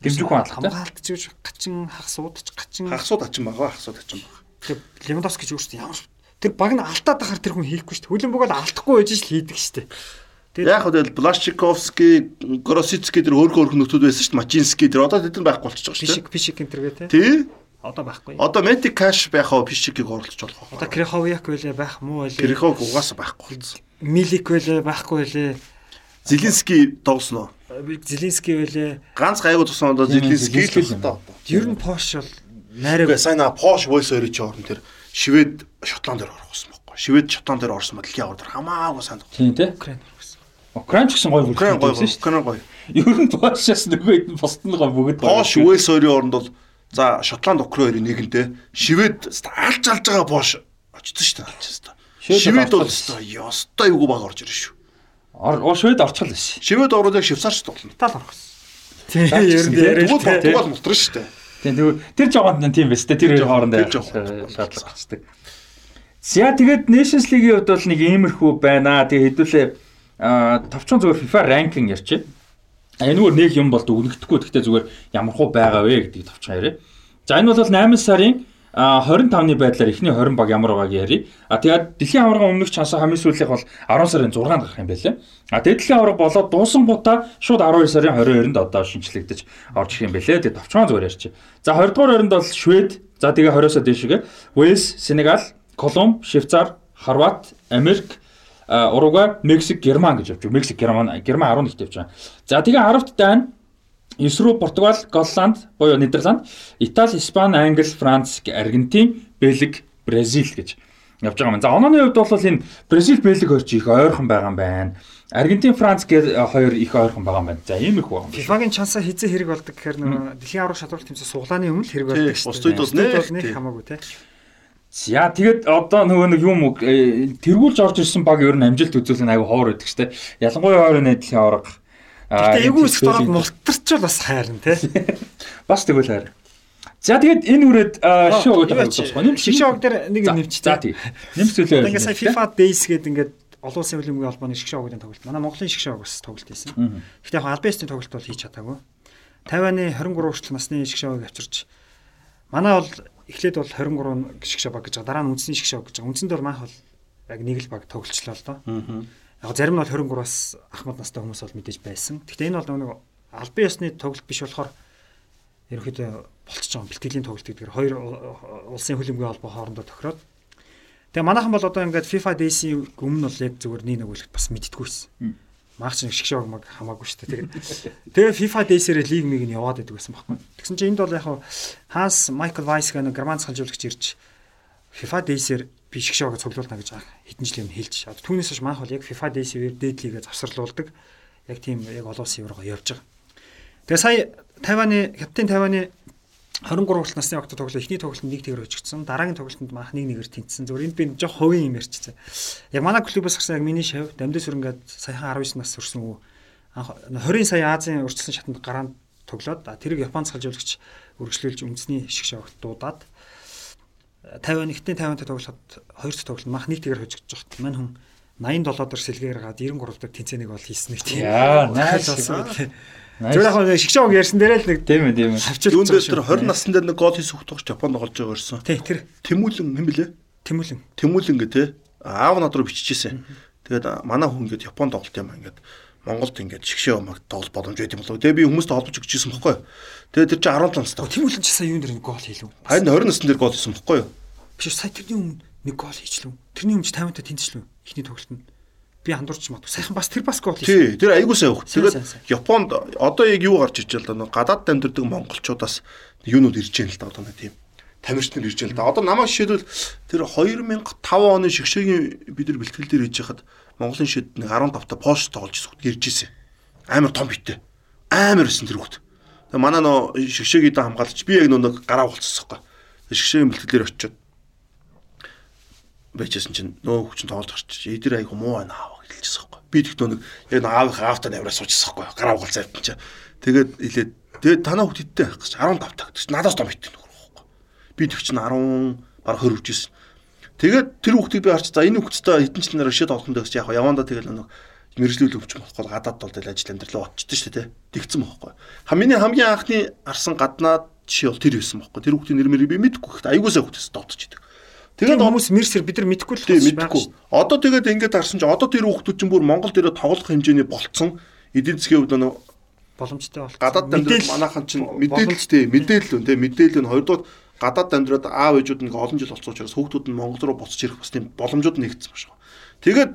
Дэмжих хүн алхах те. хамгаалт ч гачин хагасуудч гачин Хагасууд ачин байгаа, хагасууд ачин байгаа. Тэр Левандовски ч өөртөө ямар тэр баг нь алтаад ахаар тэр хүн хийхгүй шүү дээ. Хүлэн бөгөөд алдахгүй байж л хийдэг шүү дээ. Тэгээд Яг хөө Блашчиковский, Гросицкий тэр өөр өөр нөтүүд байсан шүү дээ. Мачинский тэр одоо тэд нар байхгүй болчихж байгаа шүү пишик пишик энэ төргээ те. дээ. Тий. Одоо байхгүй. Одоо мети каш байх аа Пишчикийг оруулж болох. Одоо Криховяк байлаа байх муу байлаа. Грихог угаасаа байхгүй болсон. Милик байлаа байхгүй байлаа. Зеленский тоглосноо. Зеленский байлаа. Ганц гайгүй тусан одоо Зеленский л л одоо. Ер нь Пош бол найраг сайн аа Пош Voice хоёрын чи орон тэр Швед Шотланд дээр орох гэсэн байхгүй. Швед Шотланд дээр орсон дэлхийн аваар хамаагүй сайн. Тийм те. Украин орсон. Украин ч гэсэн гоё бүрдсэн шүү дээ. Украин гоё. Ер нь Польшаас нөгөө хэд бусд нь гоё бүгд гоё. Пош Voice хоёрын оронд бол за Шотланд Украин хоёрын нэгэнтэй Швед алж алж байгаа Пош очсон шүү дээ. Швед бол ёстой юу баг орж ирж шүү. Ор Швед орчихл байсан. Швед ороод яг Швейцарч тоглоно. Тал орох гэсэн. Тийм ер нь тийм. яриа Тэгвэл. Португал мултран шүү дээ. Тийм тэр тэр жогоонд нь тийм байсан те. Тэр жогоонд. шаардлага гарчдаг. За тэгээд Nations League-ийн хувьд бол нэг иймэрхүү байна. Тэгээ хэдүүлээ товчхон зүгээр FIFA ранкинг ярьчих. А энэ зүгээр нэг юм бол дүгнэгдэхгүй. Гэхдээ зүгээр ямар хуу байгаа вэ гэдгийг товчхон яриа. За энэ бол 8 сарын а 25-ны байдлаар эхний 20 баг ямар байгааг ярив. А тэгээд дэлхийн аварга өмнөх чансаа хамгийн сүүлийнх бол 10 сарын 6-нд гарах юм байлаа. А тэгээд дэлхийн аварга болоод дуусан гутаа шууд 12 сарын 22-нд одоо шинчлэгдэж орж ирэх юм байлээ. Тэгээд товчхон зүгээр ярьчих. За 20 дугаар ойронд бол Швед, за тэгээ 20-оос дээшгээ Уэльс, Сенегал, Колумб, Швейцар, Хорват, Америк, Уругвай, Мексик, Герман гэж явж байгаа. Мексик, Герман, Герман 11-т явж байгаа. За тэгээ 10-т Дани, 9 рүү Португал, Голланд, буюу Нидерланд, Итали, Испани, Англи, Франц, Аргентин, Бельги, Бразил гэж явж байгаа юм. За онооны хувьд бол энэ Бразил, Бельги хоёр ч их ойрхон байгаа юм байна. Аргентин, Франц гээд хоёр их ойрхон байгаа юм байна. За ийм их байна. FIFA-гийн чансаа хизээ хэрэг болдог гэхээр нөгөө дэлхийн аврах шалралт тэмцээн суглааны өмнө л хэрэг болдог шүү дээ. бусдад бол тий. хамаагүй те. За тэгээд одоо нөгөө нэг юм э, тэргүүлж орж ирсэн баг ер нь амжилт үзүүлэх аягүй байдаг шүү дээ. Ялангуяа ойрын найдлын аварга. а, Гэтэ эвгүй өсөлт ороод мултарчвал бас хайрна те. (laughs) Бас тэгвэл хайр. За тэгээд энэ үрээд шоу болохгүй. Нэм Шишог дээр нэг юм нэмч. За тий. Нэмс зүйлээ. Одоо ингээд сая FIFA Days гэдэг ингээд олон улсын хөлбөмбөгийн холбооны шгшоогын тоглолт. Манай Монголын шгшоог бас тоглолт хийсэн. Гэхдээ яг албаистын тоглолт бол хийж чадаагүй. Тайваны 23 хүртэл насны шгшоог авчирч манай бол эхлээд бол 23 шгшоо баг гэж байгаа. Дараа нь үндсний шгшоог гэж байгаа. Үндсэнд бол манх бол яг нэг л баг тоглолчлоо л доо. Яг зарим нь бол 23-аас ахмад настай хүмүүс бол мэдээж байсан. Гэхдээ энэ бол нэг албан ёсны тоглолт биш болохоор ерөнхийдөө болчихж байгаа бэлтгэлийн тоглолт гэдгээр хоёр улсын хөлбөмбөгийн холбоо хоорондоо тохироод Тэгээ манайхан бол одоо ингээд FIFA Days-ийн өмнө бол яг зүгээр нэг нөгөөлөхт бас мэдтгүйсэн. Мах чинь шгшэг маг хамаагүй шүү дээ. Тэгээд тэгээ FIFA Days-ээр лиг миг нь яваад байдаг байсан байхгүй. Тэгсэн чинь энд бол яг Ханс Майкл Вайс гэх нэг герман цалжуулагч ирж FIFA Days-ээр би шгшээг цуглуулна гэж хэдэн жилийн өмнө хэлж. Одоо түүнээс хойш манайх бол яг FIFA Days-ээр дээдлигээ завсарлуулдаг. Яг тийм яг олон улсын еврого явж байгаа. Тэгээ сая Тайваны хятадын Тайваны 23 насны огт тоглоо эхний тоглолтод нэг тэгэр өчгдсөн. Дараагийн тоглолтод маах нэг нэгээр тэнцсэн. Зүгээр энд би жоох хувийн юм ярьчихсан. Яг манай клубээс гарсан яг миний шав дамдас өрнгээд саяхан 19 нас хүрсэн үү. 20 сая Азийн урьдчилан шатанд гараанд тоглоод тэрийг Японд салжуулагч үргэлжлүүлж үндэсний шиг шавагт дуудаад 50 нэгтний 50-тай тоглоход хоёр дахь тоглолт маах нэг тэгэр хөжигдэж байгаа. Мань хүн 87 дор сэлгээр гаад 93 дор тэнцэнийг бол хийсэн нэг тийм. Яа, найс. Зөв яг нэг шгшээг ярьсан дээрээ л нэг тийм ээ тийм ээ. Юун дээр тэр 20 насны дээр нэг гол хийсэн хөх тогч Японд тоглож байгаа ирсэн. Тий, тэр Тэмүүлэн хэм блэ? Тэмүүлэн. Тэмүүлэн гэ те. Аав над руу биччихсэн. Тэгээд манай хүн ингээд Японд тоглолт юм ингээд Монголд ингээд шгшээ өмөг тоглох боломж байт юм болов. Тэгээ би хүмүүстэй холбож өгч ирсэн бохгүй. Тэгээ тэр чинь 17 настай. Тэмүүлэн ч сая юун дээр нэг гол хийлүү. Харин 20 насны дээр гол хийсэн бохгүй юу? Биш сая тэрний өмнө нэг гол хийчлээ. Тэрний өмнө 50-тай тэнцлээ. Эхний тоглолтод. Би андуурч магадгүй. Сайхан бас тэр бас гол Тий, хийсэн. тэр айгуу сайн. Сайн, Тэгээд. Японд одоо яг юу гарч иж л да гадаад амьдардаг монголчуудаас юунууд ирж байгаа л да одоо нэг тийм тамирч нар ирж байгаа л да. Одоо намайг жишээлбэл тэр 2005 оны шгшээгийн бид нар бэлтгэл дээр хийж хахад Монголын шид нэг 15 та пост тоглож ирсэн ирж ирсэн. Амар том битээ. Амар байсан тэр хөхт. Тэгээ манай нөө шгшээгийн дан хамгаалагч би яг нөө гараа болцсон байхгүй. Шгшээгийн бэлтгэлээр очиод байжсэн чинь нөө хүчин тоглож гарч эдэр айгу муу байна аав гэж хэлчихсэн байхгүй. Би тэгтөө нэг яг аавынх аавтаа навраа суучсан байхгүй. Гараа угал завтан чаа. Тэгээд илээд тэгээд танаа хүүхдтэй байх гэж 15 таг гэж надаас том битэн нөхөр байхгүй. Би тэг чинь 10 баг 20 хүчсэн. Тэгээд тэр хүүхдийг би харч за энэ хүүхдтэй хэдэн жил нараа шид олхон дэгс яг явандаа тэгэл нэг мэрэгжлүүл өвч болохгүй гадаад болдол ажил амьдралаа очсон шүү дээ. Тэгсэн байхгүй. Ха миний хамгийн анхны арсан гаднаад жишээ бол тэр байсан байхгүй. Тэр хүүхдийн нэр мэрийг би мэдэхгүй гэхдээ айгуусаа хүүхдээс дотож идэг. Тэгээд хүмүүс мерсэр бид нар мэдгүй л Тий болсон мэдгүй. Одоо тэгээд ингээд харсан чи одоо тэр хүүхдүүд чинь бүр Монгол дээр тоглох хэмжээний болцсон эдийн засгийн хувьд нөө боломжтой бол. гадаад амьдрал манайхан чинь мэдээлэлтэй мэдээлэл үү те мэдээлэл нь хоёрдугаар гадаад амьдраад аав ээжүүд нэг олон жил болцсон учраас хүүхдүүд нь Монгол руу буцаж ирэх бас тийм боломжууд нэгдсэн байна шүү. Тэгээд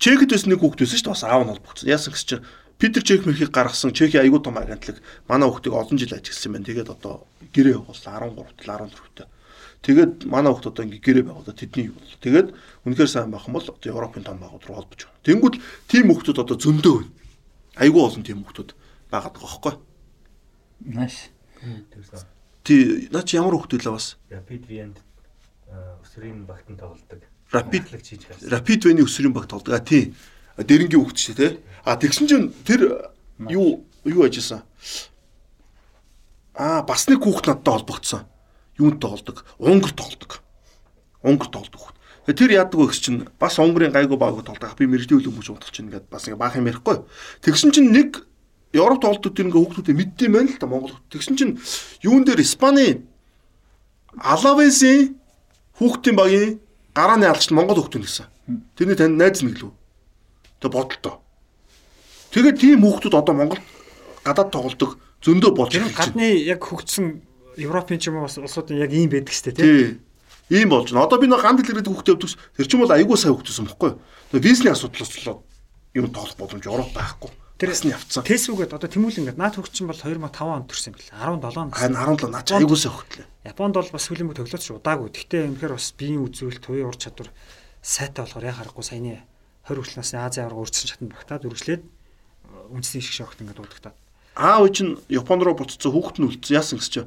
Чехэд бас нэг хүүхд байсан шүү дээ бас аав нь холбогдсон. Яасан гэж чинь Питер Чех мэрхийг гаргасан Чехийн аягүй том агентлаг манай хүүхдийг олон жил ажилласан байна. Тэгээд одоо гэрээ явуулсан 13 тал 14 таа. Тэгээд манай хүүхд одоо ингээ гэрээ байгуулаад тэдний юу бол. Тэгээд үнэхээр сайн байх юм бол одоо Европын том байгууллага руу холбож байна. Тэнгүүд тийм хүүхдүүд одоо зөндөө байна. Аягүй олон тийм хүүхдүүд байгаад байгаа. Нааш. Тэгсэн. Тий наа чи ямар хүүхдүүд л бас Rapid VN өсвөрийн багтан тоглодог. Rapid. Rapid Valley өсвөрийн баг толдог. А тий. Дэрэнгийн хүүхд шүү дээ. А тэгсэн чинь тэр юу юу ажилласан? Аа бас нэг хүүхд надтай холбогдсон. Юунд тоглодог? Унгар тоглодог. Унгар тоглодог тэр яадаг вэ гэсэн чинь бас Унгарын гайгүй баг тоглодог. Би мэрэгдэл хүмүүс удах чинь ингээд бас ингээ баах юм ярихгүй. Тэгсэн чинь нэг Европ тоглолтууд тэр ингээ хүүхдүүдэд мэддэм байнал л да Монгол. Тэгсэн чинь юун дээр Испани Алавесын хүүхдийн багийн гарааны алчт Монгол хүүхдүүд гэсэн. Тэрний танд найз нэг лүү. Тэг бодолтой. Тэгээд тийм хүүхдүүд одоо Монгол гадаад тоглодог зөндөө болж байна. гадны яг хөгжсөн Европын ч юм уу бас улсууд нь яг ийм байдаг шүү дээ тий. Тий. Ийм болж байна. Одоо би нэг ганд дэлгэрээд хүүхдээ өвдөгс тэр чинь бол айгүй сайн хүүхдсэн бохгүй. Тэгээ визний асуудлаас болоод юм тоглох боломж Европ байхгүй. Тэр ясны явцсан. Тэсвүгээд одоо тэмүүлэн ингээд наад хөгжсөн бол 2005 онд төрсэн бэл 17 нас. Харин 17 наач айгүй сайн хүүхдлээ. Японд бол бас сүүлийн бүх тоглоомч удаагүй. Гэхдээ үнэхээр бас биеийн үзүүлэлт, туяа ур чадвар сайтай болохоор яа харахгүй саяны 20 хүртэл насны Азийн аварга урдсан шатанд багтаад үргэлжлээд үндэсний шиг шогт ингээд дуудагтаад. Аав чинь Японд руу буцсан хүүхэд нь үлдсэн. Яасан гэж чи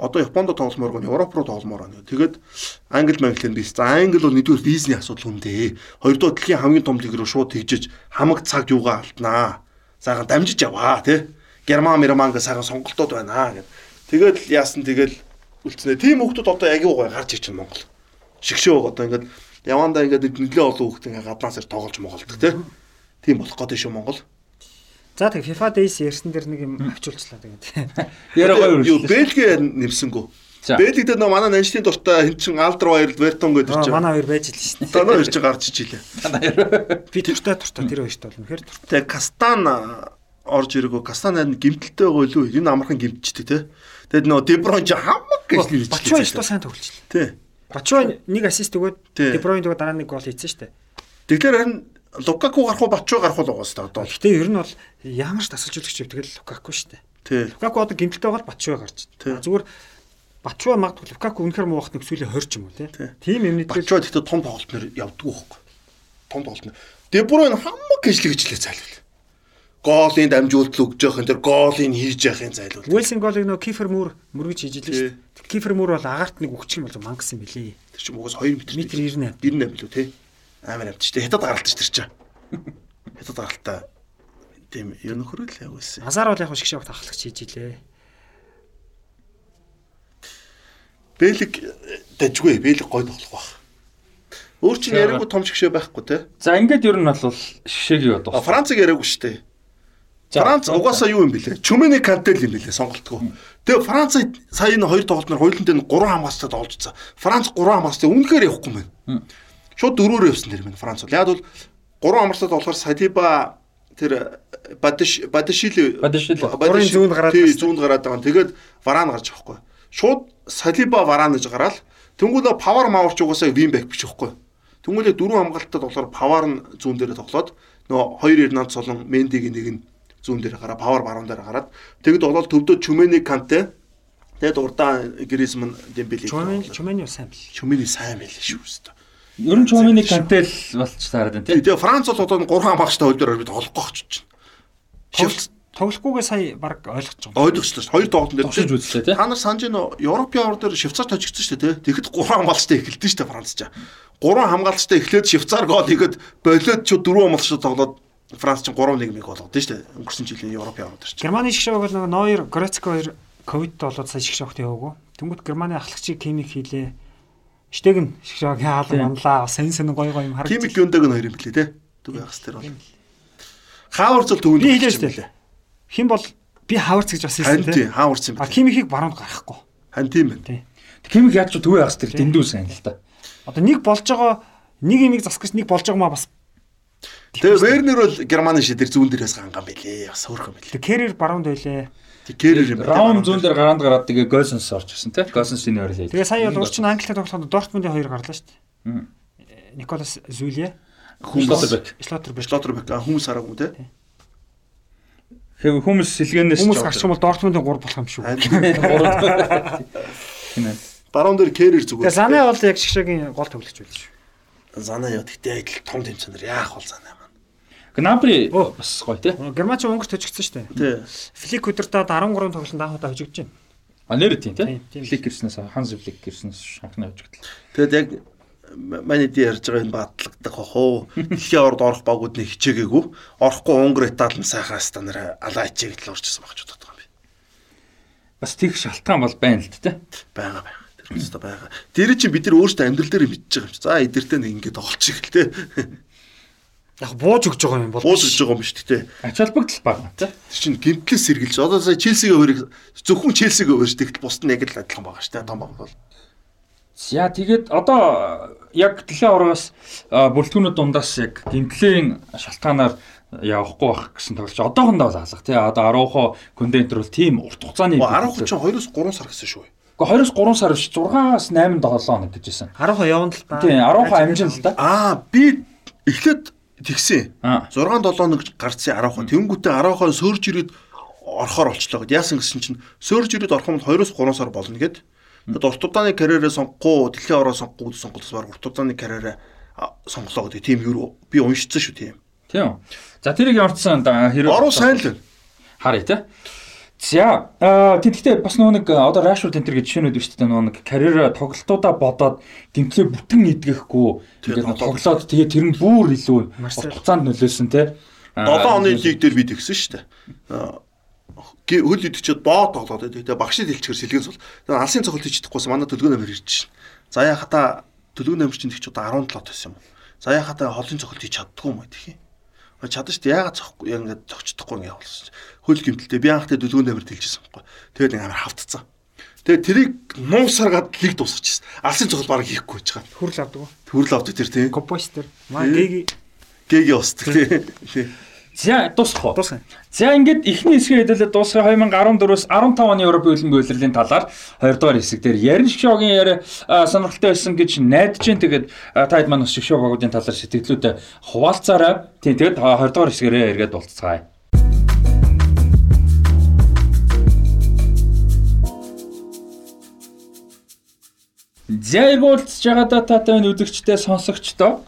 одоо Японд тогломоор гоо Европ руу тогломоор байна. Тэгээд англи манглын би. За англи бол нэгдүгээр визний асуудал хүндээ. Хоёрдугаар дэлхийн хамгийн том лиг рүү шууд тэгжиж хамаг цаг юугаа алднаа. Сахан дамжиж яваа тий. Герман Мирман гэ сахан сонголтууд байна гэд. Тэгээд яасан тэгэл үлдснэ. Тим хүмүүс одоо яг юу гой гарч ирчихэн Монгол. Шигшөө одоо ингээд явандаа ингээд нэлээ олон хүмүүс ингээд гаднаас ир тоглож моголдог тий. Тийм болох гэдэг шүү Монгол. За тэг FIFA Days ярьсан дээр нэг юм авчулчлаа тэгээд. (laughs) Яриа гоё Юу нэмсэнгүү. За. Бэлэгдээ нөө манай нанчны дуртай хэн чин Алдар Баярл Вертон гэдэг Аа, чинь. манай хоёр байж л шүү дээ. Одоо хоёр чинь гарч ижилээ. Би туртай туртай тэр хоёрт бол үнэхээр. Тэгээ Кастан орж ирэгөө Кастан харин гимтэлтэй байгаа илүү. Энэ амархан гимтчихдээ те. Тэгээд нөө Деброн ч хамаг гэж нэрч. Бачуа ихтэй сайн тоглолчлаа. Тий. Бачуа нэг ассист өгөөд Тий. Дебройн дөрөв дараа нэг гол хийсэн шүү дээ. Тэгэхээр харин Лукаку гарах уу Бачуа гарах уу л байгаа сте одоо. Гэхдээ ер нь бол ямар ч тасалжуулагч юм тэгэл Лукаку шүү дээ. Тий. Лукаку одоо гимтэлтэй байгаа бол Бачуа гарч. Тий. Зүгээр Бачуа магадгүй Лукаку үнэхээр муу вахт нэг сүүлийн 20 ч юм уу тий. Тий. Тим юм нэгдэл Бачуа гэхдээ том тоглолтноор явдггүй байхгүй. Том тоглолтноор. Деброн хамаг гэжлэг гэжлээ зайлвал. Гоолын дамжуулт өгж явах энэ тэр гоолыг хийж явахын зайлвал. Уэлсийн голыг нөө Кифер Мур мөргөж хийж илээ Тий. шүү дээ. Кифер Мур бол агаарт нэг өгчих юм бол мангас юм билээ. Тэр чинь угаас 2 м. Метр 98. 98 билүү те. Амар амт ч те. Хятад гаралт ч тэр чинь. Хятад гаралтаа тийм ер нь хөрөл явуулсан. Азар бол яг шгшээ багт ахлагч хийж илээ. Бэлэг дажгүй, бэлэг гой тоглох байх. Өөр чинь яриаггүй том шгшээ байхгүй те. За ингээд ер нь бол шишээгийн А бод. Францыг яриаггүй шүү дээ. Франц угаасаа юу юм бэлээ? Чүмэний кантел юм бэлээ сонголтгүй. Тэгээ Франц сая энэ хоёр тоглолтноор хоёуланд нь 3 хамгаалцтай тоглож байгаа. Франц 3 хамгаалцтай үнэхээр явахгүй мэн. Шууд дөрөөр явсан нэр мэн Франц бол. Яг бол 3 хамгаалцтай болохоор Салиба тэр Бадиш Бадишили. Гурын зүүнд гараад тий зүүнд гараад байгаа. Тэгээд Варан гарч байхгүй. Шууд Салиба Варан гэж гараал. Тэнгүүлээ Павар Маварч угаасаа Вимбек биш байхгүй. Тэнгүүлээ дөрвөн хамгаалттай болохоор Павар нь зүүн дээрээ тоглоод нөгөө хоёр Эрнанд Солон Мендигийн нэг нь зүүн дээр гараа Павар баруун дээр гараад тэгэд болол төвдөө Чүмэний Канте тэгээд урдаа Гризман Дембели Чумэн чумэний сайн бил. Чүмэний сайн байл шүү дээ. Ер нь чумын кантел болч таарад байна тий. Тэгээ Франц бол одоо 3 хамгаагчтай хөлдөр бид тоглохгүй очиж чинь. Шилц Тоглохгүйгээ сая баг ойлгож байгаа. ойлгочлоо шүү. Хоёр тоглолт дээр Товшиж үзлээ тий. Та нар санаж нөө Европын авар дээр Швейцар тожигдсон шүү дээ тий. Тэгэхэд 3 хамгаалцтай эхэлдэж шүү дээ Франц ч. 3 хамгаалцтай эхлээд Швейцар гол хийгээд болоод ч 4 хамгаалцтай тоглоод Франц ч 3-1-ийг болгоод шүү дээ. Өнгөрсөн жилийн Европын авар дээр ч. Германы шгшээ бол нөгөө Нойер, Грецко хоёр ковид болоод сая шгшээ багт яваагүй. Тэнгүүт Германы ахлагчийг химик хийлээ. Штег нь шгшээ хаалan манлаа. Сэн сэн гой гой юм харагдаж. Кимик Гюндэг нь хоёр юм блэ тий. Түг яхас тэр бол. Хаварц бол төвөнд Би хэлээ дээ. Хим бол би хаварц гэж бас хэлсэн тий тийм. хаварц юм А байна. химикийг баруунд гаргахгүй. Хань тийм байна. Кимик яаж ч төвөө хас тэр дэндүү сайн л та. Одоо нэг болж байгаа нэг имийг засгаж нэг болж байгаа маа бас Тэгээ Вернер бол Германы шидэр зүүн дээрээс ганган байлээ. Бас хөөрхөн байлээ. тэг керэр баруунд байлээ. Кэрэр юм. Раун зүүн дээр гараанд гараад тэгээ Гойсонс орж ирсэн тий. Гойсонс энэ хоёр хэлээ. Тэгээ сая бол урчин англитай тоглоход Дортмундын хоёр гарлаа шүү дээ. Николас Зүлье, Шлоттербек. Шлоттербек. Шлоттербек хүмүүс хараагүй те. Хэв хүмүүс сэлгээнээс Хүмүүс гарч юм бол Дортмундын 3 болох юм шүү. Хинэ. Баруун дээр Кэрэр зүгээр. Тэгээ Зане бол яг шгшээгийн гол тоглогч байл шүү. Зана яа тэгтээ адил том тэмцэнээр яах бол маань. Гнабри бас гоё тий. Германч өнгөрт төжигдсөн шүү дээ. Тий. Флик өдөртөө 13 тоглолтод анх удаа хожигдож байна. А нэр тийм тий. Флик гэрснээс Ханс Флик гэрснээс анхны хожигдл. Тэгэд яг манай ди ярьж байгаа энэ батлагдах бах уу. Дэлхийн орд орох багууд нэг хичээгээгүй. Орохгүй Унгар Итали сайхан станаар алаа хичээг л орчихсон багч боддог юм би. Бас тийх шалтгаан бол байна л тий. Бага бага. Тэр өстө бага. Тэр чинь бид нар өөрсдөө амьдрал дээр мэдчихэж байгаа юм чи. За эдэртээ нэг ингэ тоглолчих л те. Яг бууж өгч байгаа юм бол. Бууж өгч байгаа юм биш те. Ач холбогдол бага тий. Тэр чинь гимтлээс сэргэлж. Одоо сая Челсигээ хөрийг зөвхөн Челсигээ хөрж тэгтэл бусд нь яг л адилхан байгаа шүү дээ. Том баг бол. За тэгээд одоо яг дэлхийн оргоос бүрэлдэхүүнүүд дундаас яг гимтлийн шалтгаанаар явахгүй байх гэсэн тоглож одоохондоо бол алга тий. Одоо Арухо кондентер бол тийм урт хугацааны 10 чинь 2-оос 3 сар гэсэн шүү. Гэхдээ 2-3 сар биш 6-аас 8 7 хоног гэжсэн. 10 явна л та. Тийм, Арухо амжин л да. Аа би эхлээд тэгсэн. Аа. 6 7 хоног гарцсан 10 хон. Тэнгүүтээ 10 хон сөрж ирээд орохоор болчлоо гэд. Яасан гэсэн чинь сөрж ирээд орох юм бол 2-оос 3 сар болно гэд. Тэгэд урт удааны карьераа сонгохгүй, дэлхийн ороо сонгохгүй баг урт удааны карьераа а, сонголоо гэдэг. Тийм юу би уншицсан шүү тийм. Тийм. За тэрийг явуулсан хэрэг Оруу сайн л байна. харъя те. За тэгэхдээ бас нөгөө нэг одоо Rashford энэ төр гэж жишээнүүд биш үү нөгөө нэг карьераа тоглолтуудаа бодоод гимтлээ бүтэн идгэхгүй Тэгээд тэгээд тоглоод. тоглоод тэгээ тэр нь бүр илүү хугацаанд нөлөөлсөн те. 7 оны лиг дээр би тэгсэн шүү дээ. Хөл идэвчээд боо тоглоод байдаг. Тэгээ багшид хэлчихэр сэлгэн сул. Тэгээ алсын цогцолт хийчихдэггүйсэн манай төлгөө номер ирж шин. Заяа хата төлгөө номер чинь тэгч удаа 17 байсан юм. Заяа хата холын цогцолт хийж чаддгүй юм гэх юм. Чадна шүү дээ. Яагаад зохгүй яг ингээд зогчдохгүй ингээд чинь. Хөл гимтэлтэй би анхтай төлгөө номер дэлжсэн байхгүй. Тэгээд нэг амар хавтцсан. Тэгээ тэрийг нуусаргаад лиг дуусгачихсан. Алсын цогцол бараг хийхгүй байж байгаа. Хүрл авдаг уу? Төрөл авдаг тэр тийм. Компостер. Маа гээги Гэги устдаг тийм. За дуусах уу? дуусгая. За ингээд эхний хэсгийн хэдүүлээ дуусгая 2014-өөс 15 оны Европын хөлбөмбөгийн улирлын талаар 2 дугаар хэсэг дээр ярин шгшогийн яриа сонирхолтой байсан гэж найдаж чинь тэгээд а, таад маань бас шгшог багуудын талаар сэтгэлдүүдээ хуваалцаарай. Тийм тэгээд 2 дугаар хэсгээрээ эргээд болцгаая. За эргүүлж байгаа дататай энэ үзэгчтэй сонсогчдоо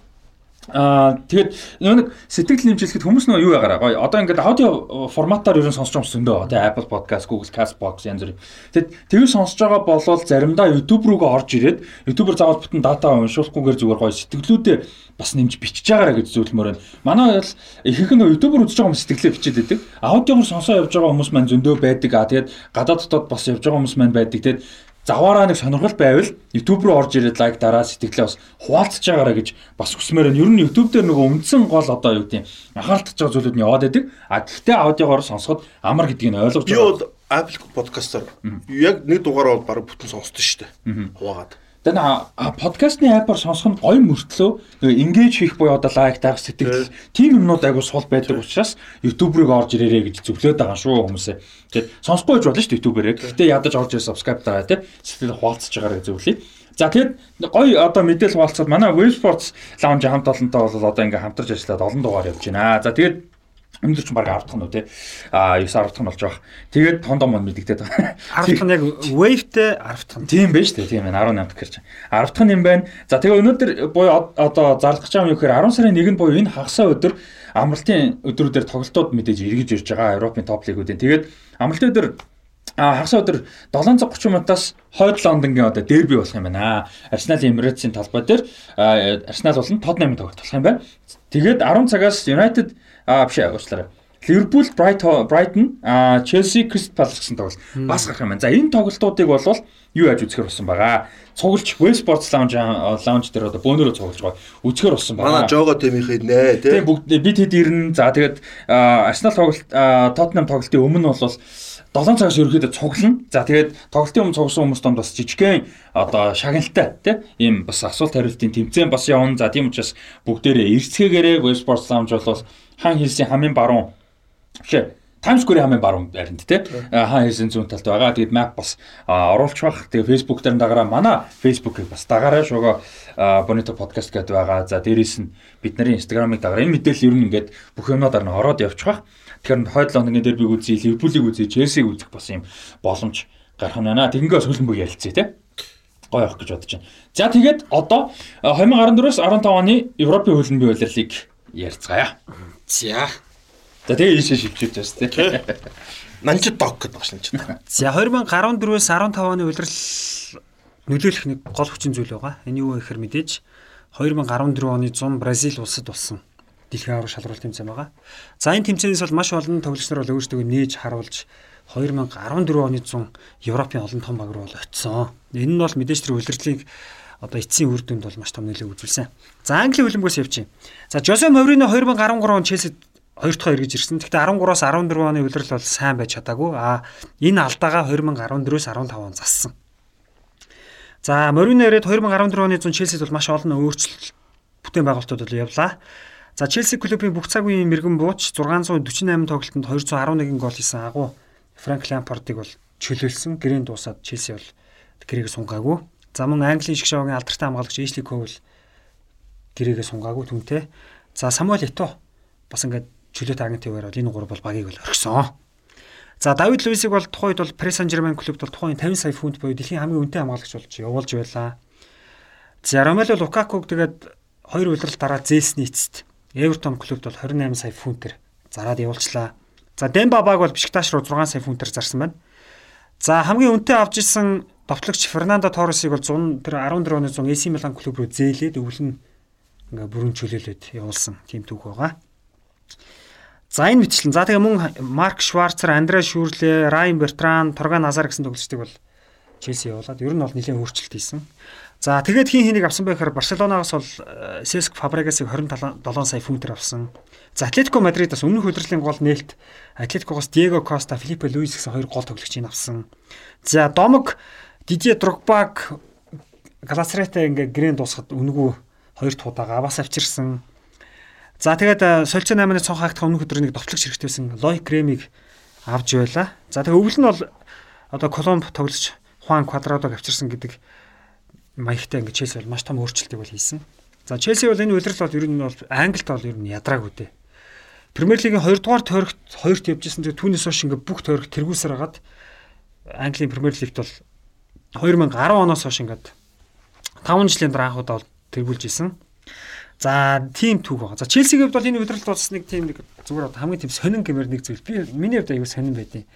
Аа тэгээд нөгөө нэг сэтгэл хэмжүүлэхэд хүмүүс нөгөө юу ягараа гоё одоо ингээд аудио форматаар ерөн сонсож байгаа юм зөндөө тий Apple Podcast, Google Castbox янз бүр. Тэгэд тэр сонсож байгаа болвол заримдаа YouTube руугаа орж ирээд YouTube-оор заавал бүтэн дата уншуулахгүйгээр зүгээр гоё сэтгэлүүдээ бас нэмж бичиж байгаараа гэж зөвлөмөр байна. Манай бол ихэнх нь YouTube-оор үзэж байгаа хүмүүс сэтгэлээ бичээд байдаг. Аудиогоор сонсоо явж байгаа хүмүүс маань зөндөө байдаг. Аа тэгээд гадаад дотоод бас явж байгаа хүмүүс маань байдаг. Тэгээд заваараа нэг сонирхол байвал YouTube руу орж ирээд лайк дараа сэтгэлээ бас хуваалцаж байгаараа гэж бас хүсмээр байна. Ер нь YouTube дээр нөгөө үндсэн гол одоо юу гэдэг анхаарал татж байгаа зүйлүүд нь яваад байдаг. А гэхдээ аудиогоор сонсоход амар гэдгийг нь ойлгож Би байгаа. бол Apple подкастаар яг нэг дугаар бол бараг бүтэн сонсдоо шүү дээ. Хуваагаад. Тэгээ на подкастны апаар сонсох нь гоё мөртлөө нөгөө engage хийх буюу одоо лайк дарах сэтгэл тийм юмнууд айгу сул байдаг учраас YouTube руу орж ирээрэй гэж зөвлөд байгаа шүү хүмүүсээ. Тэгээд сонсохгүй байж болно шүү YouTube-ээрээ. Гэхдээ ядаж орж ирээ subscribe дараа тий. Сэтгэл хуваалцаж байгаараа зөвлөе. За тэгээд гоё одоо мэдээлэл хуваалцаад манай Web Sports Lounge хамт олонтой бол одоо ингээм хамтарч ажиллаад олон дугаар явж байна. За тэгээд өндөр ч баг авдах нь үү те. А 9 авдах нь болж байгаа. Тэгээд тондоо мод мэддэгдээд байгаа. 10 дахь нь яг wave-тэй 10 дахь нь. Тийм байж тээ тийм байна 18 дахь гэрч. 10 дахь нь юм байна. За тэгээ өнөөдөр буюу од- одоо зарлах гэж байгаа юм юу гэхээр 10 сарын 1-нд буюу энэ хагасаа өдөр амралтын өдрүүдээр тоглолтууд мэдээж эргэж ирж байгаа Европын топ лигүүдийн. Тэгээд амралтын өдөр А хагас өдөр 730 минутаас хойд Лондонгийн одоо дерби болох юм байна. Арсенал Эмирэйтсийн талбай дээр Арсенал болон Тотнамын тоглолт болох юм байна. Тэгээд 10 цагаас United а биш уучлаарай. Ливерпул, Брайтон, Брайтон, а Челси, Кристал Палас гэсэн тоглолт бас гарах юм байна. За энэ тоглолтуудыг болвол юу яаж үзэхэр болсон байгаа. Цуглж Web Sports Lounge Lounge дээр одоо бөөнөрөө цуглж байгаа. Үзэхэр болсон байгаа. Манай жого тэмийнхээ нэ Тийм тий. бүгд бид хэд ирнэ. За тэгээд Арсенал тоглолт Тоттенхэм тоглолтын өмнө бол 7 цагаас ерөөхдөө цуглана. За тэгээд тоглолтын өмнө цугсан хүмүүс донд бас жижигхэн одоо шагналтай тий ийм бас асуулт хариултын тэмцээн бас явна. За тийм учраас бүгдээрээ эрсгээгээрээ Web Sports Lounge бол хан хэлсийн хамгийн баруун биш Times Square хамгийн баруун байранд тий хаан хэлсэн зүүн талд байгаа. Тэгээд map бас оруулж баг. Тэгээд Facebook дээр дагараа манай Facebook-ыг бас дагаарай шугаа Bonito podcast гэдэг байгаа. За дээрээс нь бид нарын Instagram-ыг дагараа. Энэ мэдээлэл ер нь ингээд бүх юмнуудаар нь ороод явчих баг. Тэгэхээр хойд Лондонгийн дербиг үзье, Ливерпулийг үзье, Челсиг үзэх бас юм боломж гарах нь байна. Тэгэнгээс хөлбөмбөг ярилцъя тий гоё авах гэж бодож байна. За тэгээд одоо а, 2014-өөс 15 оны Европын хөлбөмбөгийн улирлыг ярьцгаая. За. За тэгээ ийшээ байна шүү дээ. Нанчид дог гэдэг байна ч. (laughs) За 2014-өөс 15 оны улирал нөлөөлөх нэг гол хүчин зүйл байгаа. Энэ юу вэ гэхээр мэдээж 2014 оны 100 Бразил улсад болсон дэлхийн аврал шалралт тэмцээн байгаа. За энэ тэмцээнээс бол маш олон тоглогч нар бол өөрсдөө нээж харуулж 2014 оны 100 Европын олон том баг руу бол очисон. Энэ нь бол мэдээж тэр улирлыг одоо эцсийн үр дүнд бол маш том нөлөө үзүүлсэн. За Английн хөлбөмбөгөөс явчих. За Жозе Моврино 2013 он Челсид 2 дахь эргэж ирсэн. Гэхдээ 13-аас 14 оны улирал бол сайн байж чадаагүй. А энэ алдаагаа 2014-өөс 15 он зассан. За Морино ирээд 2014 оны 100 Челсид бол маш олон өөрчлөлт бүтээн байгуулалтууд бол явлаа. За Челси клубын бүх цаг үеийн мэрэгэн бууч 648 тоглолтод 211 гол хийсэн агуу Франк Лампардыг бол чөлөөлсөн. Гэрийн дуусаад Челси бол гэрээгээ сунгаагүй. За мөн Английн шгшоогийн алдартай хамгаалагч Эшли Коул гэрээгээ сунгаагүй түнтэй. За Самуэль Ето бас ингээд чөлөөт агентиваар бол энэ гур бол багийг бол орхисон. За Давид Луисыг бол тухайд бол Пресс Сан-Жермен клубт бол тухайн 50 сая фунт буюу дэлхийн хамгийн өндөр хамгаалагч болж явуулж байлаа. За Ромело Лукакуг тэгээд хоёр улирал дараа зээлсний эцэст Эвертон клубт бол 28 сая фунтээр зараад явуулчлаа. За Дембабаг бол Бишкташ руу 6 сая фунтээр зарсан байна. За хамгийн өнтэй авч ирсэн товтлогч Фернандо Торресыг бол 100 тэр 14 оны 100 AC Milan клуб руу зээлээд өвлөн ингээ бүрэн чөлөөлөд явуулсан тийм түүх байгаа. За энэ мэтчлэн. За тэгээ мөн Марк Шварцер, Андре Шүрле, Райан Бертран, Торган Назар гэсэн тоглогчдыг бол Челси явуулаад ер нь бол нэлээд өөрчлөлт хийсэн. За тэгээд хин хэнийг авсан байхаар Барселонагаас бол Сеск Фабрегасыг 27 сая фунтээр авсан. За Атлетико Мадридаас өмнөх удирдлагын гол нээлт Атлетикогоос Диего Коста, Филиппе Луис гэсэн хоёр гол тоглогчийг авсан. За Домог Дидье Дрогбаг Галасрайтай ингээ грэн дуусахад үнгүү хоёр туудаага аваас авчирсан. За тэгээд Солилцоо 8-ны цонх хаагтах өмнөх өдөр нэг довтлогч хэрэгтэйсэн Лойк Кремиг авч байла. За тэгээд өвөл нь бол одоо Коломб тоглож Хуан Квадрадог авчирсан гэдэг маягтай ингээд Челси бол маш том өөрчлөлтийг бол хийсэн. За Челси бол энэ удирдал бол ер нь бол Англид бол ер нь ядраагүй дээ. Премьер лигийн 2 дугаар тойрогт хоёрт явжсэн тэгээ түүнээс хойш ингээд бүх тойрог тэргүүсээр хагаад Английн Премьер лигт бол 2010 оноос хойш ингээд 5 жилийн дараа анхудаа бол тэргүүлж исэн. За тийм түүх байгаа. За Челсигийн хувьд бол энэ удирдалт болсон нэг тийм нэг зүгээр хамгийн тийм сонин гэмээр нэг зүйл. Би миний хувьд аягүй сонин байдیں۔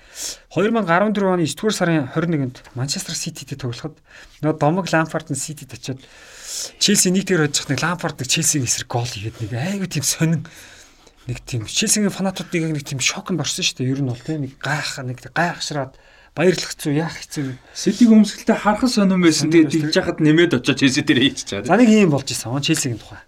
2014 оны 9 дугаар сарын 21-нд Манчестер Сититэй тоглоход нөгөө Домог Лампард нь Ситид очиод Челси нэг дээр хожих нэг Лампард нэг Челсигийн эсрэг гол хийгээд нэг аягүй тийм сонин нэг тийм Челсигийн фанатуудыг нэг тийм шокнд орсон шүү дээ. Ер нь бол тийм нэг гайх нэг гайхшраад баярлах хэцүү яах хэцүү. Ситиг өмсгөлтэй харах сонирн байсан. Тэгээд тэгж яхад нэмээд очиж Челси дээр хийчих чад. За нэг юм болж исэн. Челсигийн тухай.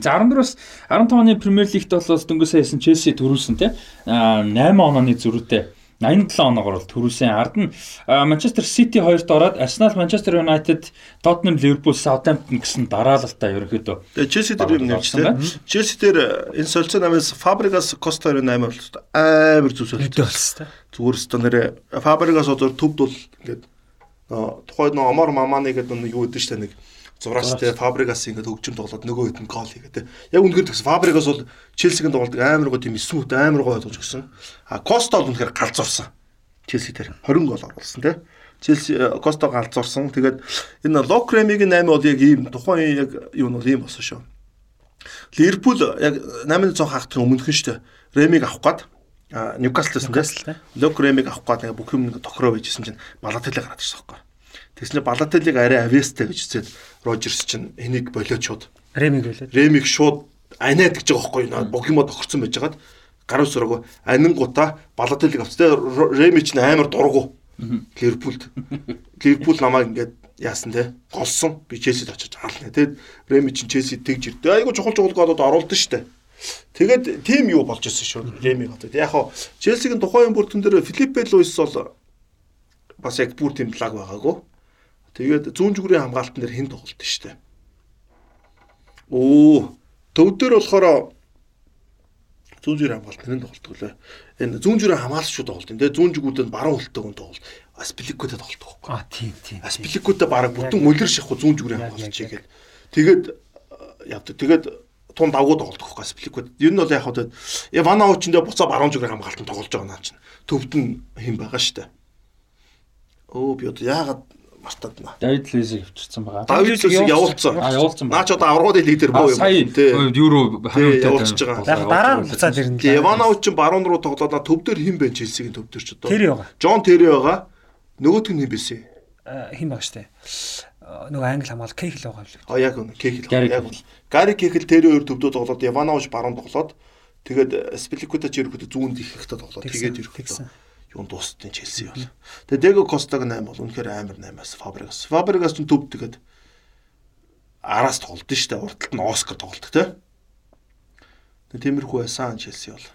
За 14-өөс 15 оны Премьер Лигт бол дөнгөсөө хийсэн Челси төрүүлсэн тийм 8 онооны зөрүүтэй 87 оноогоор бол төрүүлсэн. Ард нь Манчестер Сити хоёрт ороод Арсенал, Манчестер Юнайтед, Тоттенхэм, Ливерпул, Саутгемптон гэсэн дараалалтай ерөнхийдөө. Тэгээ Челси дээр юм нэмжтэй. Челси дээр энэ солилцоо намаас Фабригас Коста 8 бол амар зүсэлт болсон. Зүгээр өстө нэрэ Фабригас зур төвд бол ингээд тухайд нөө Омар Маманы гэдэг нэг юу гэдэг штэ нэг зураач те Фабригас ингээд хөгжим тоглоод нөгөө хэд нь гол хийгээ те. Яг үнэхээр тэгс Фабригас бол Челсигийн тоглолтыг амар гоо тийм смут амар гоо ойлгож өгсөн. А Коста бол үнэхээр галзуурсан. Челси дээр 20 гол оруулсан те. Челси Коста галзуурсан. Тэгээд энэ Локремигийн 8 бол яг ийм тухайн яг юу нь бол ийм болсон шүү. Ливерпул яг 8-100 хаагтын өмнөх нь шүү. Ремиг авах гээд Ньюкасл гэсэн те. Локремиг авах гээд бүх юм тохироо байжсэн чинь Балателэг гараад ирсэн байхгүй. Тэгснэ Балателыг арай авьяастай гэж үзээд Рожерс чинь энийг болоод шууд Ремиг болоод. Ремиг шууд аниад гэж байгаа байхгүй юу? Богимо тохирсон байж хагаад гаруй сураагүй анингуудаа Балателыг авцтай Реми чинь амар дургу. Ливерпулд. Ливерпул намайг ингээд яасан те голсон би Челсид очиж хаална. Тэгэд Реми чинь Челсид тэгж ирдэ. Айгу чухал чухал гоодод оруулсан штэ. Тэгээд тим юу болж ирсэн шүү. Реми гадаа. Яг хоо Челсигийн тухайн бүртэн дээр Филиппе Луис бол бас яг бүр тийм лаг байгаагүй. Тэгээд зүүн зүгрийн хамгаалтан дээр хэн тоглолт нь штэ. Оо, төв дээр болохоор зүүн зүгрийн хамгаалт хэн тоглолт гэлээ. Энэ зүүн зүгрийн хамгаалагчуд тоглолт юм. Тэгээд зүүн зүгүүдэд баруун хөлтэй хүн тоглолт. Аспиликутэй тоглолт байхгүй. А тийм тийм. Аспиликутэй бараг бүтэн мөлөр шахах зүүн зүгрийн хамгаалагч чигээд. Тэгээд явдаг. Тэгээд тун давгууд тоглолт байхгүй Аспиликуд. Ер нь бол яг хавтад Ивана Очиндээ буцаа баруун зүгрийн хамгаалтанд тоглож байгаа наа чинь. Төвд нь хэн байгаа штэ. Өө би одоо яагаад мартаад байна. Давид Луизыг авчирсан байгаа. Давид Луизыг явуулсан. А явуулсан байна. Наач одоо аврагын лидер боо юм. Тий. Юуро хариултаа явуулчихж байгаа. Яг дараа нь буцаад ирнэ. Тий, Иванович чинь баруун руу тоглоод төв дээр хэн бэ Челсигийн төв дээр ч одоо. Тэр байгаа. Джон Терри байгаа. Нөгөөт нь хэн бэсэ? Хэн баг штэ. Нөгөө англи хамгаал Кехл байгаа юм. А яг үнэ Кехл. Яг үнэ. Гари Кехл Терри хоёр төвдөө тоглоод Иванович баруун тоглоод тэгээд Спиликута ч ерөөхдөө зүүнд их ихтэй тоглоод тэгээд ерөөхдөө юунд дуустын Челси бол. Тэгээ Дего Костаг 8 бол үнэхээр амар 8-аас Фабригас. Фабригас ч төв тэгээд араас тоглолт нь штэ урталт нь Оскар тоглолт те. Тэгээ тиймэрхүү байсан Челси бол.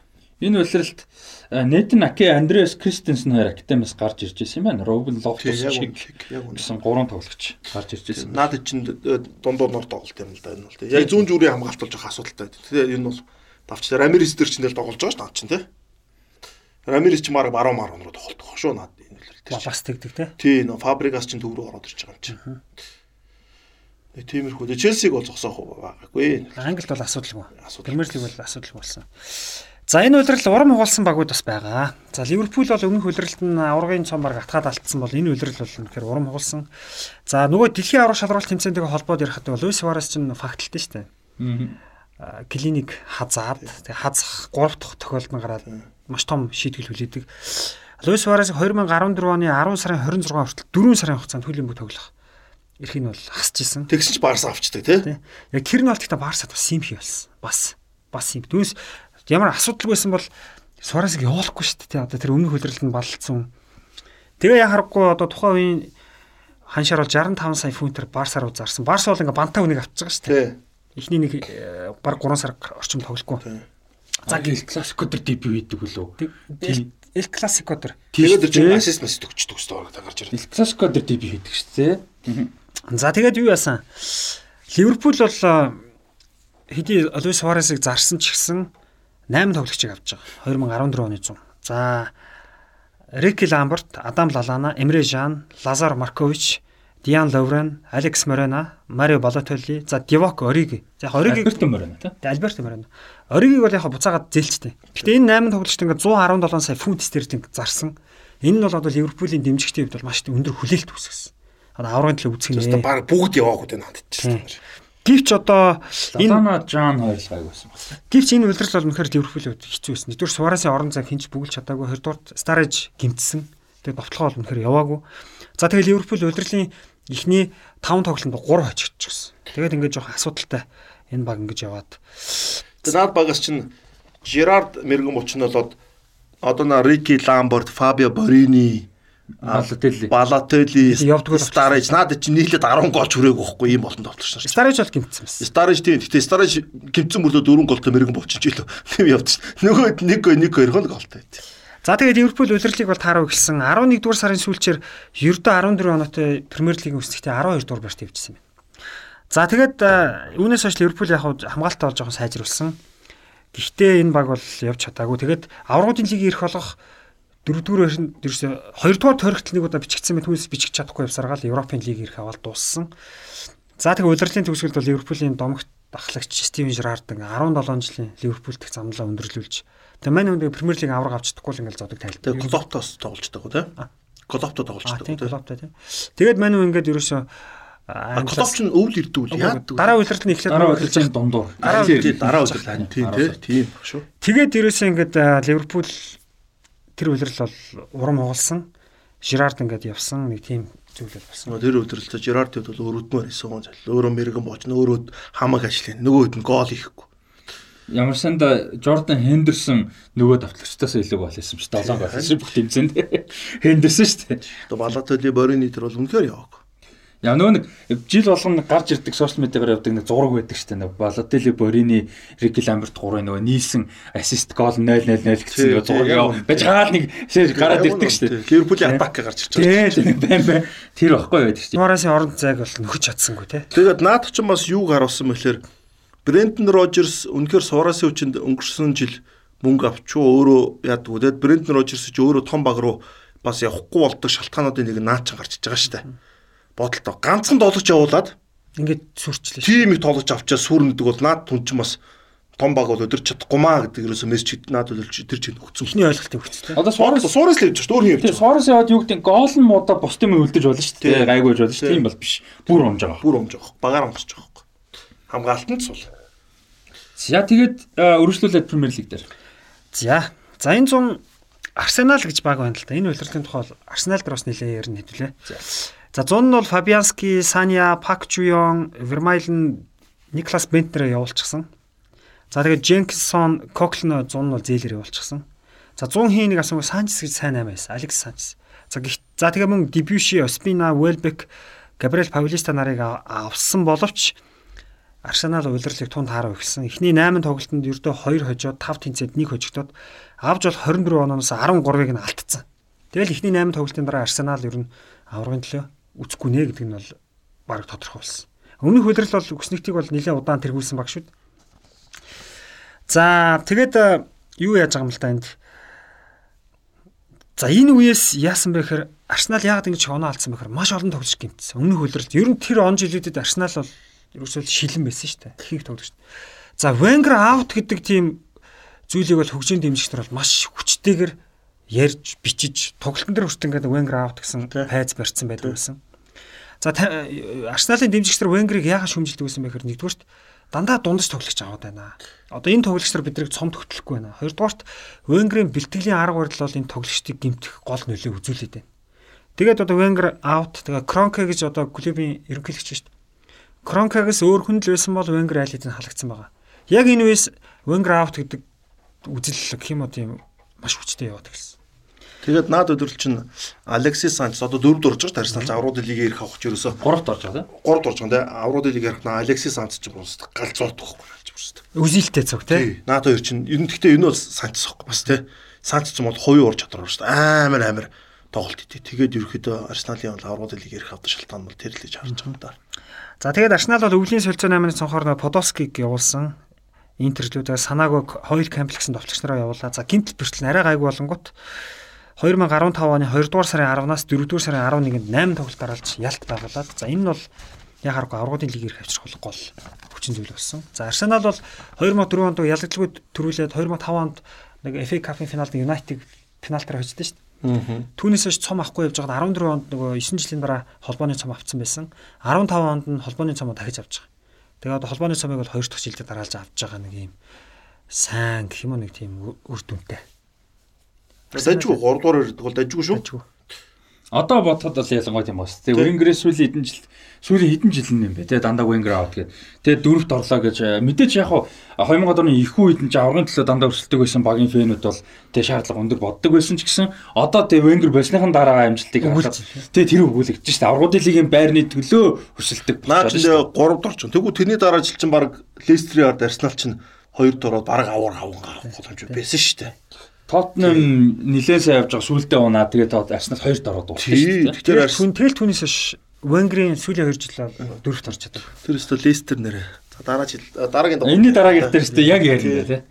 Энэ улиралд Нэтэн Аке, Андреас Кристенсен хоёр академиас гарч ирж байсан юм байна. Робин Лофтус шиг гэсэн гурван тоглогч гарч ирж байсан. Наад чинь дундуур нор тоглолт юм л да энэ бол. Яг зүүн зүрийн хамгаалт болж байгаа асуудалтай. Тэгээ энэ бол давчтай Рамирес дээр чинь тоглож байгаа шүү дээ чинь те. Рамирес ч марга баруун маруун руу тоглох шүү наад энэ үлрэл. Бас тэгдэг те. Тий, нөө Фабригас ч төв рүү ороод ирж байгаа юм. Нэг тиймэрхүү. Челсиг бол зогсоох байгаагүй. Англид бол асуудалгүй. Премьер лиг бол асуудалгүй болсон. За энэ улирал урам хугалсан багууд бас байгаа. За Ливерпул бол өмнөх улиралд нь аврагын цом баг атгаад алдсан бол энэ улирал бол үнэхээр урам хугалсан. За нөгөө дэлхийн аврах шалралт тэмцээнтэйгээ холбоод ярихад бол Луис Суарес чинь факталтай шүү дээ. Аа клиник хазаад тэг хазах 3 дахь тохиолдол нь гараад маш том шийтгэл хүлээдэг. Луис Суарес 2014 оны 10 сарын 26 хүртэл 4 сарын хугацаанд хөлийн бүх тоглох эрхийг нь бол хасч исэн. Тэгсэн ч Барс авчдаг тий. Яг тэр нь бол гэхдээ Барсад бас юм хий болсон. Бас бас юм. Түүнээс ямар асуудал байсан бол Суаресыг явуулахгүй шүү дээ. Одоо тэр өмнөх хөлрөлд нь баллцсан. Тэгээ яхахгүй одоо тухайн үеийн ханшаар бол 65 сая фунтээр Барсаар руу зарсан. Барс бол ингээ бантаа үнийг авчиж байгаа шүү дээ. Эхний нэг э, баг 3 сар орчим тоглохгүй. За гэл классик өдр дебют хийдэг үлээ. Эл Эл классико дэр. Тэгээд чинь ассист мэс төгчдөг өстой орог гарч ирээд. Ил классик өдр дебют хийдэг шүү дээ. За тэгээд юу яасан? Ливерпул бол хэдий Луис Суаресыг зарсан ч гэсэн 8 тоглогчийг авч байгаа. 2014 оны 100. За Рики Ламберт, Адам Лалана, Эмре Жан, Лазар Маркович, Диан Ловрен, Алекс Морена, Марио Балотелли, за Дивок Ориги. За Ориги Альберто Морено тий. Альберто Морено. Оригийг бол яг буцаагаад зээлчтэй. Гэтэ энэ 8 тоглогчд ингээ 117 сая фунт стерлинг зарсан. Энэ нь бол одоо Ливерпулийн дэмжигчдийн хувьд бол маш өндөр хүлээлт үүсгэсэн. Одоо аврагын төлөө үзэх нэ. баг бүгд яваагүй дээ ч. Гэвч одоо энэ Лалана Жан хоёр л гайг байсан байна. гэвч энэ үлрэл бол үнэхээр Ливерпулийн хувьд хэцүү байсан. Нэгдүгээр Суаресын орон зайг хинч бүгэлж чадаагүй. Хоёрдугаар Старэж гимтсэн. Тэгээ довтлогоо бол үнэхээр яваагүй. За тэгээ Ливерпул үлрэлийн эхний 5 тоглолтод 3 хожигдчихсэн. Тэгээд ингээд жоохон асуудалтай энэ баг ингэж яваад Тэгээд наад багаас чинь Жерард мэрэгэн булчин болоод одоо на Рики Ламберт, Фабио Борини, Балотелли. Балотелли, Явдггүй Старэж надад чинь нийлээд 10 гол ч хүрээгүй байхгүй ийм болон тоглож шээ. Старэж бол гимтсэн байсан. Старэж тийм. Гэтэ Старэж гимцэн мөрдөө дөрвөн голтой мэрэгэн булчин ч илүү. Тийм явдсан. Нөгөө нэг гой нэг хоёр гол голтой байт. За тэгээд Ливерпул улирлыг бол таарав эхэлсэн. 11 дугаар сарын сүүлчээр ердөө 14 оноотой Премьер лигийн үсэгтээ 12 дугаар барьт хэвчсэн байна. За тэгээд э, үүнээс хойш Ливерпул яг хамгаалтаа бол жоохон сайжруулсан. Гэхдээ энэ баг бол явж чадаагүй. Тэгээд аврагын лигийн ирэх болох дөрөвдүгээр ерөөсө хоёрдугаар тойрогтл нэг удаа бичигдсэн мэт хүнс бичих чадахгүй явсаргаал Европын лиг ирэх аваад дууссан. За тэгээд удирдлын төгсгөлд бол Ливерпулийн домогт ахлагч Стивен Жерард ингээ 17 жилийн Ливерпулт их замлаа өндөрлүүлж тэгээд мань өндөр Премьер лиг авраг авч чадахгүй л ингээл зодог тайлбар. Тэгээ Клоптоос тоглож байгаа тийм. Клопто тоглож байгаа тийм клубтай тийм. Тэгээд мань ингээд ерөөсөө Клоп ч өвл ирдэг үл яадаг. дараа удирдал нь эхлээд Дараа удирдлагын дундуур. дараа Тийм. үйл дараа үйл тийм тийм тийм шүү. тэгээд ерөөсөө ингээд Ливерпул тэр удирдал бол урам хугалсан. Жирард ингээд явсан нэг тийм зүйл бол болсон. Тэр өдрөлтөд Жерардд бол өрөөдмөр исэн гон зал. Өөрөө мэрэгэн боочно өөрөө хамаг ажиллана. Нөгөөд нь гол ихгүй. Ямар санда Jordan Henderson нөгөө давтлагчтаас илүү гол хийсэн шүү дээ. 7 гол хийсэн бүх тэмцээнд. Henderson шүү дээ. Одоо Балатоли Борини тэр бол үнэхээр яваагүй. Яа нөгөө нэг жил болгон нэг гарч ирдэг сошиал медиагаар явдаг нэг зураг байдаг дээ. Нэг Balotelli, Borini, Ricky Lambert гурвын нөгөө нийлсэн ассист гол 0-0-0 гэсэн нөгөө зураг яв. Бэж хаал нэг гараад ирдэг дээ. Ливерпулийн атак гарч ирж байгаа. Тийм байн байн. Тэр баггүй байдаг шүү дээ. Суаресын орон зайг бол нөхөж чадсангүй те. Тэгээд наад ч бас юуг харуулсан мэхлээр Брендон Рожерс үнэхээр Суарасын хүчинд өнгөрсөн жил мөнгө авчуу өөрөө яадаг. Тэгээд Брендон Рожерс ч өөрөө том баг руу бас явахгүй болдог шалтгаануудын нэг наач гарч иж байгаа шүү дээ. Бодолтой ганцхан тоглож явуулаад Ингээд сүрчлээ. тим их тоглож авчаа сүрнэдэг бол наад түн ч бас том баг бол өдөрч чадахгүй маа гэдэг ерөөсөө мессеж наад төлөвч тэр чинь өгсөн. Эхний ойлголтыг өгсөн. Одоо Suarez Суурас л явж шүү. Өөр юм явж. Suarez яваад юу гэдэг гол нь муудаа бусдын мөн үлдэж болно шүү дээ. Гайгүй болж болно шүү. Тийм бол биш. Бүр унж байгаа. Бүр өмж байгаа. Багаар өмсөж байгаа байхгүй. Хамгаалтанд сул. За тэгээд өргөжлүүлээд Premier League дээр. За. За энэ 100 Арсенал гэж баг байна л да. Энэ удирдлагын тухай бол Арсенал дээр бас нэлээд ярина хэвлээ. За 100 нь бол Фабиански, Саня, Пак Жуйон, Вермайлен, Никлас Бентнер явуулчихсан. За тэгээд Дженкинсон, Коклно 100 нь бол зээлэр явуулчихсан. За 100 хийн нэг асуух Санчес гэж сайн аймаа байсан. Алекс Санчес. За за тэгээ мөн Дебюши, Оспина, Welbeck, Габриэл Паулиста нарыг ав- авсан боловч Арсенал удирдлыг тунд хаарав ихсэн. Эхний 8 тоглолтод ердөө 2 хожоод 5 тэнцээд 1 хожигдоод авж бол 24 оноос 13-ыг нь алдсан. Тэгэл эхний 8 тоглолтын дараа Арсенал ер нь аврагын төлөө үцэхгүй нэ гэдэг нь бол баг тодорхой болсон. Өмнөх удирдал бол өкснэгтийг бол нэлээд удаан тэргүүлсэн баг шүү. За тэгээд э, юу яаж байгаа юм л та энд. За энэ үеэс яасан бэ гэхээр Арсенал яагаад ингэж оноо алдсан бэ гэхээр маш олон тоглож гимтсэн. Өмнөх удирдал ер нь тэр он жилүүдэд Арсенал бол ерөөсөө шилэн байсан шүү дээ. Тоглож шүү. За Wenger out гэдэг тийм зүйлийг бол хөгжийн дэмжигчдэр бол маш хүчтэйгээр ярьж бичиж тоглолтын дээр хүртэл ингээд Wenger out гэсэн хайз барьсан байдаг байсан. За Арсеналын дэмжигчдэр Wenger-ыг яагаад шүмжилдэг байсан бэ гэхээр нэгдүгürt дандаа дундаж тоглогч аваад байна. Одоо энэ тоглогчдор биднийг цомд хөтлөхгүй байна. Хоёрдугаарт Wenger-ийн бэлтгэлийн арга барил бол энэ тоглогчдыг гимтэх гол нөлөө үзүүлээд байна. Тэгээд одоо Wenger out тэгээ Кронке гэж одоо клубын ерөнхийлөгч шүү дээ. Кронкагаас өөр хүн л байсан бол Wenger айл хэдэн халагдсан байгаа. Яг энэ үеэс Wenger out гэдэг үзэл гэх юм уу тийм маш хүчтэй яваад гисэн. Тэгээд наад өдрөл чинь Алексис Санчес одоо дөрөвд орж байгаа Арсенал аврууд лигээ ирэх авах ч ерөөсөө 3-т орж байгаа тийм. 3-д орж байгаа тийм аврууд лигээ ирэх наа Алексис Санчес ч просто гал зоот байхгүй болж бүрст. Үзилтэй цог тий. Наад хоёр чинь ер нь гэхдээ энэ бол Санчес байхгүй бас тий. Санчес ч юм бол хувийн ур чадвар шүү дээ. Амар амар тоглолт итээ. Тэгээд ерөөхдөө Арсеналын бол аврууд лигээ ирэх авах шалтгаан бол тэр л гэж харж байгаа даа. За тэгээд Арсенал бол өвлийн солилцоо 8-ны цонхоор Подоскиг явуулсан. Интерлүүдээ санаагүй хоёр комплексэнд товчлогч нараа явуулаа. За гинт бэртэл арай гайгүй болонгот 2015 оны 2 дугаар сарын 10-наас 4 дугаар сарын 11-нд 8 тоглолт дараалж ялт байгуулад. За энэ нь бол яхааргүй аврагын лиг ирэх авчрах гол хүчин зүйл болсон. За Арсенал бол 2004 онд ялагдaltaгүй төрүүлээд 2005 онд нэг FA Cup-ын финалд United финалтаар хоцсон шүү дээ. Түүнээс хойш цом авахгүй явж байгаад 14 онд нөгөө 9 жилийн дараа холбооны цом авцсан байсан. 15 онд нь холбооны цомоо дахиж авч байгаа. Тэгээд холбооны цомыг бол 2 дахь жилдээ дараалж авч байгаа нэг юм сайн гэх юм уу нэг тийм үр дүнтэй. Дажгүй 3 дугаар ирдэг бол дажгүй шүү. Дажгүй. Одоо бодоход бол ялангуяа тийм бас. Тэгээ Wenger сүүлийн хэдэн жил сүүлийн хэдэн жил юм бэ. Тэгээ дандаа Wenger аут гэдэг. Тэгээ дөрөвт орлоо гэж э, мэдээж яг хуу 2000 оны их үед нь аврагын төлөө дандаа өрсөлдөг байсан багийн фэнүүд бол тэгээ шаардлага өндөр боддог байсан ч гэсэн одоо тэгээ Wenger болсныхан дараа амжилтыг харахад тэгээ тэр өгүүлэгдэж шүү дээ. Аврагын лигийн байрны төлөө өрсөлдөг. Наа ч 3 дор ч. Тэгвэл тэрний дараа жил чинь баг Leicester-ийн ард Arsenal чинь 2 дороо баг авар авангаа авах боломж байсан шүү дээ. Тотнем нилээн сайн явж байгаа сүулдэ унаа тэгээ тод Арсенал 2 дараа дууссан шүү дээ. Тэгэхээр Түн тэгэл түүнээс хойш Wenger-ийн сүүлийн 2 жил дөрөвт орж чаддаг. тэр өстө Leicester нэрэ. За дараа жил дараагийн Энэний дараагийн дээр шүү дээ яг ярина тий.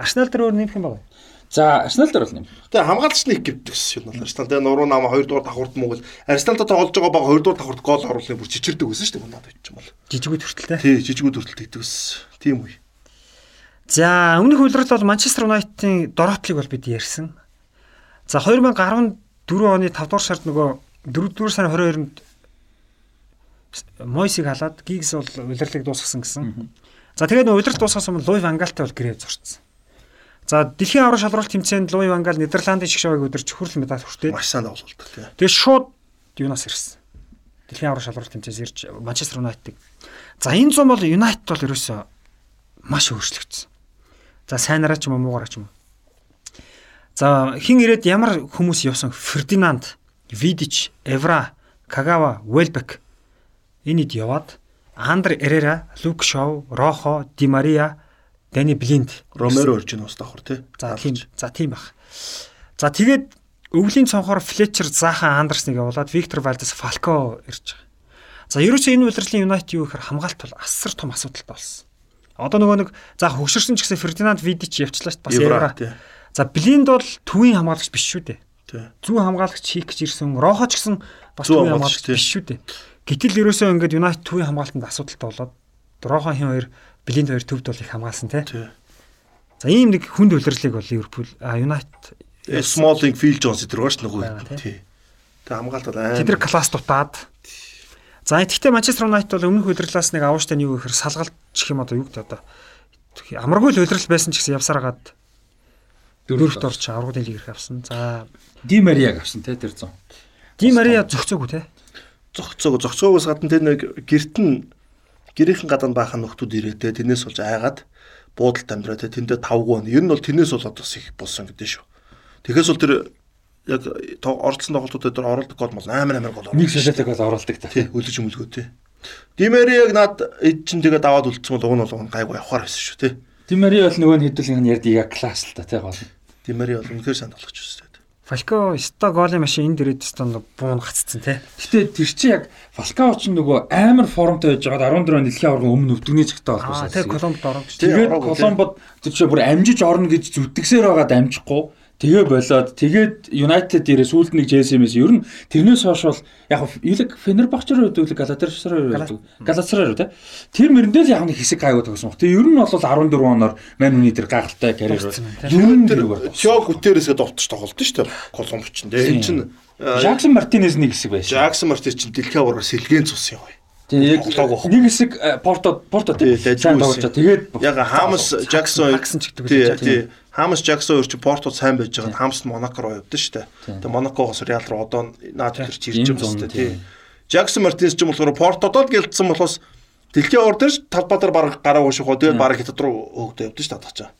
Арсенал дээр өөр нэмэх юм байна. За Арсенал дээр бол юм. Тэгээ хамгаалагч нэг гівдэгс юм бол Арсенал тэгээ нуруу намаа 2 дугаар давхурд Монгол Арсеналтай тоглож байгаа баг 2 дугаар давхурд гол оруулахын бүр чичирдэг байсан шүү дээ надад байж юм бол. Жижигүүд хүртэлтэй. Тий, жижигүүд хүртэл тэгдэгс. Тийм үе. За өмнөх үйлрэл бол Манчестер Юнайтедийн дороотлыг бол бид ярьсан. За 2014 оны 5 дугаар сард нөгөө 4 дугаар сарын 22-нд Мойсиг халаад Гигс бол удирлыг дуусгасан гэсэн. За тэгээд нөгөө удирдал дуусгасан бол Луи Вангалтай бол гэрээ зурцсан. За дэлхийн аврал шалралт тэмцээнд Луи Вангал Нидерландын шгшавыг өдөрч хурал медаль хүртээд Маш сайн тоглолдог тий. тэгээд шууд юунаас ирсэн. Дэлхийн аврал шалралт тэмцээс ирж Манчестер Юнайтед. За энэ зам бол Юнайтед бол ерөөсөө маш өөрчлөгдсөн. За сайнараа ч юм уу муугараа ч юм уу. За хин ирээд ямар хүмүүс явсан Фердинанд, Видич, Эвра, Кагава, Welbeck энэд яваад Андр Эрера, Лук Шоу, Рохо, Ди Мария, Дани Блинд, Ромеро орж ийн ус давхар тий. За тийм за тийм баг. За тэгээд өвлийн цонхоор Флетчер, Заха, Андерсныг явуулаад Виктор Валдес, Фалко ирж байгаа. За ерөөсөө энэ удирдлын Юнайтед юу гэхээр хамгаалт бол асар том асуудалтай болсон. Одоо нөгөө нэг за хөгшөрсөн ч гэсэн Фердинанд Видич явчлаа шүү дээ. Бас тий. За Блинд бол төвийн хамгаалагч биш шүү дээ. Зүүн хамгаалагч хийх гэж ирсэн. Рохо ч гэсэн бас төвийн хамгаалагч, биш шүү дээ. Гэтэл ерөөсөө ингээд Юнайтед төвийн хамгаалтанд асуудалтай болоод Рохо хин хоёр Блинд хоёр төвд бол их хамгаалсан тий. Тий. За ийм нэг хүнд үлрэлийг бол Ливерпул Юнайтед Smalling, Phil Jones гэдэг рүү ш Байгаа, нөгөө. тий. Тий. Тэг хамгаалт бол аа. тэд нар класс дутаад За тэгэхдээ Манчестер Юнайтед бол өмнөх удирлаас нэг авууштай нь юу гэхээр салгалт гэх юм одоо юу гэдэг одоо амаргүй л удирдал байсан ч гэсэн явсараад дөрөвт орч аврагын лиг ирэх авсан. За Ди Марияг авсан те тэр зам. Ди Мария зөгцөөгүй те. зогцоог зогцоогоос гадна тэр нэг герт нь гэрийнхэн гадна баахан нөхдүүд ирээ те тэрнээс болж айгаад буудалд амьдраа те тэндээ тавгүй байна. Ер нь бол тэрнээс бол одоо их болсон гэдэг шүү. Тэгэхээс бол тэр яг то- оролцсон тоглолтуудад тэр оролдог гол мол амар амар гол Нэг солиотог бол оролдог та. тий өлөж өмөлгөө тий. Димери яг над эд чин тэгээд аваад үлдсэн бол уг нь бол гайгүй явахаар байсан шүү тий. Ди Мария бол нөгөө нь хэдүүлгэн ярьдаг яг класс л та те гол. Димери бол үнэхээр сайн тоглож тий. Фалко ста голын машин энд ирээд ста буун гаццсан те. Гэтэ тэр чи яг Фалкао ч нөгөө амар формтой байж байгаад 14 оны дэлхийн аварга өмнө өвдөгний цагтаа Аа болсон. тэг Коломбод ороод Тий, Тэгээд ороогүй, тий. Коломбод тэр чинь бүр амжиж орно гэж зүтгэсээр байгаа дамжихгүй. Тэгээ болоод тэгээд United дээрээ сүүлд нэг JSM-с ер нь тэрнээс хойш бол яг илэг Фенербахчаар өгдөг Галатаршараар өгдөг. Галатаршараар тий. Тэр мөрөндөө л яг нэг хэсэг гайгүй тогсон. Тэгээ ер нь бол 14 оноор үний тэр гайхалтай карьер. Тий. Ер нь Тэр. Тио Гутересгээ довтож тоглолт шүү дээ. Коломбо ч тий. Энэ чинь Жаксон Мартинез нэг хэсэг байсан. Жаксон Мартин чинь дэлхийн аварга сэлгэн цус юм бай. Тэгээ нэг хэсэг Порто Порто тий. Тэгээд Яг Хамас Жаксон Жаксон ч гэдэг үү, тий. Хамас Жаксон хоёр чи Портод сайн байж байгаа. Хамас нь Монако руу явдсан шүү дээ. Тэгээ Монакогоос Реал руу одоо наад тэр чи ирж байгаа зун, шүү дээ. тий. Жаксон Мартинес ч юм болохоор Портодод гэлдсэн болохоос дэлхийн ор дээр талбай дээр баг гараа ууших уу. Тэгээд баг хятад руу хөөгдөө явдсан шүү дээ татчаа.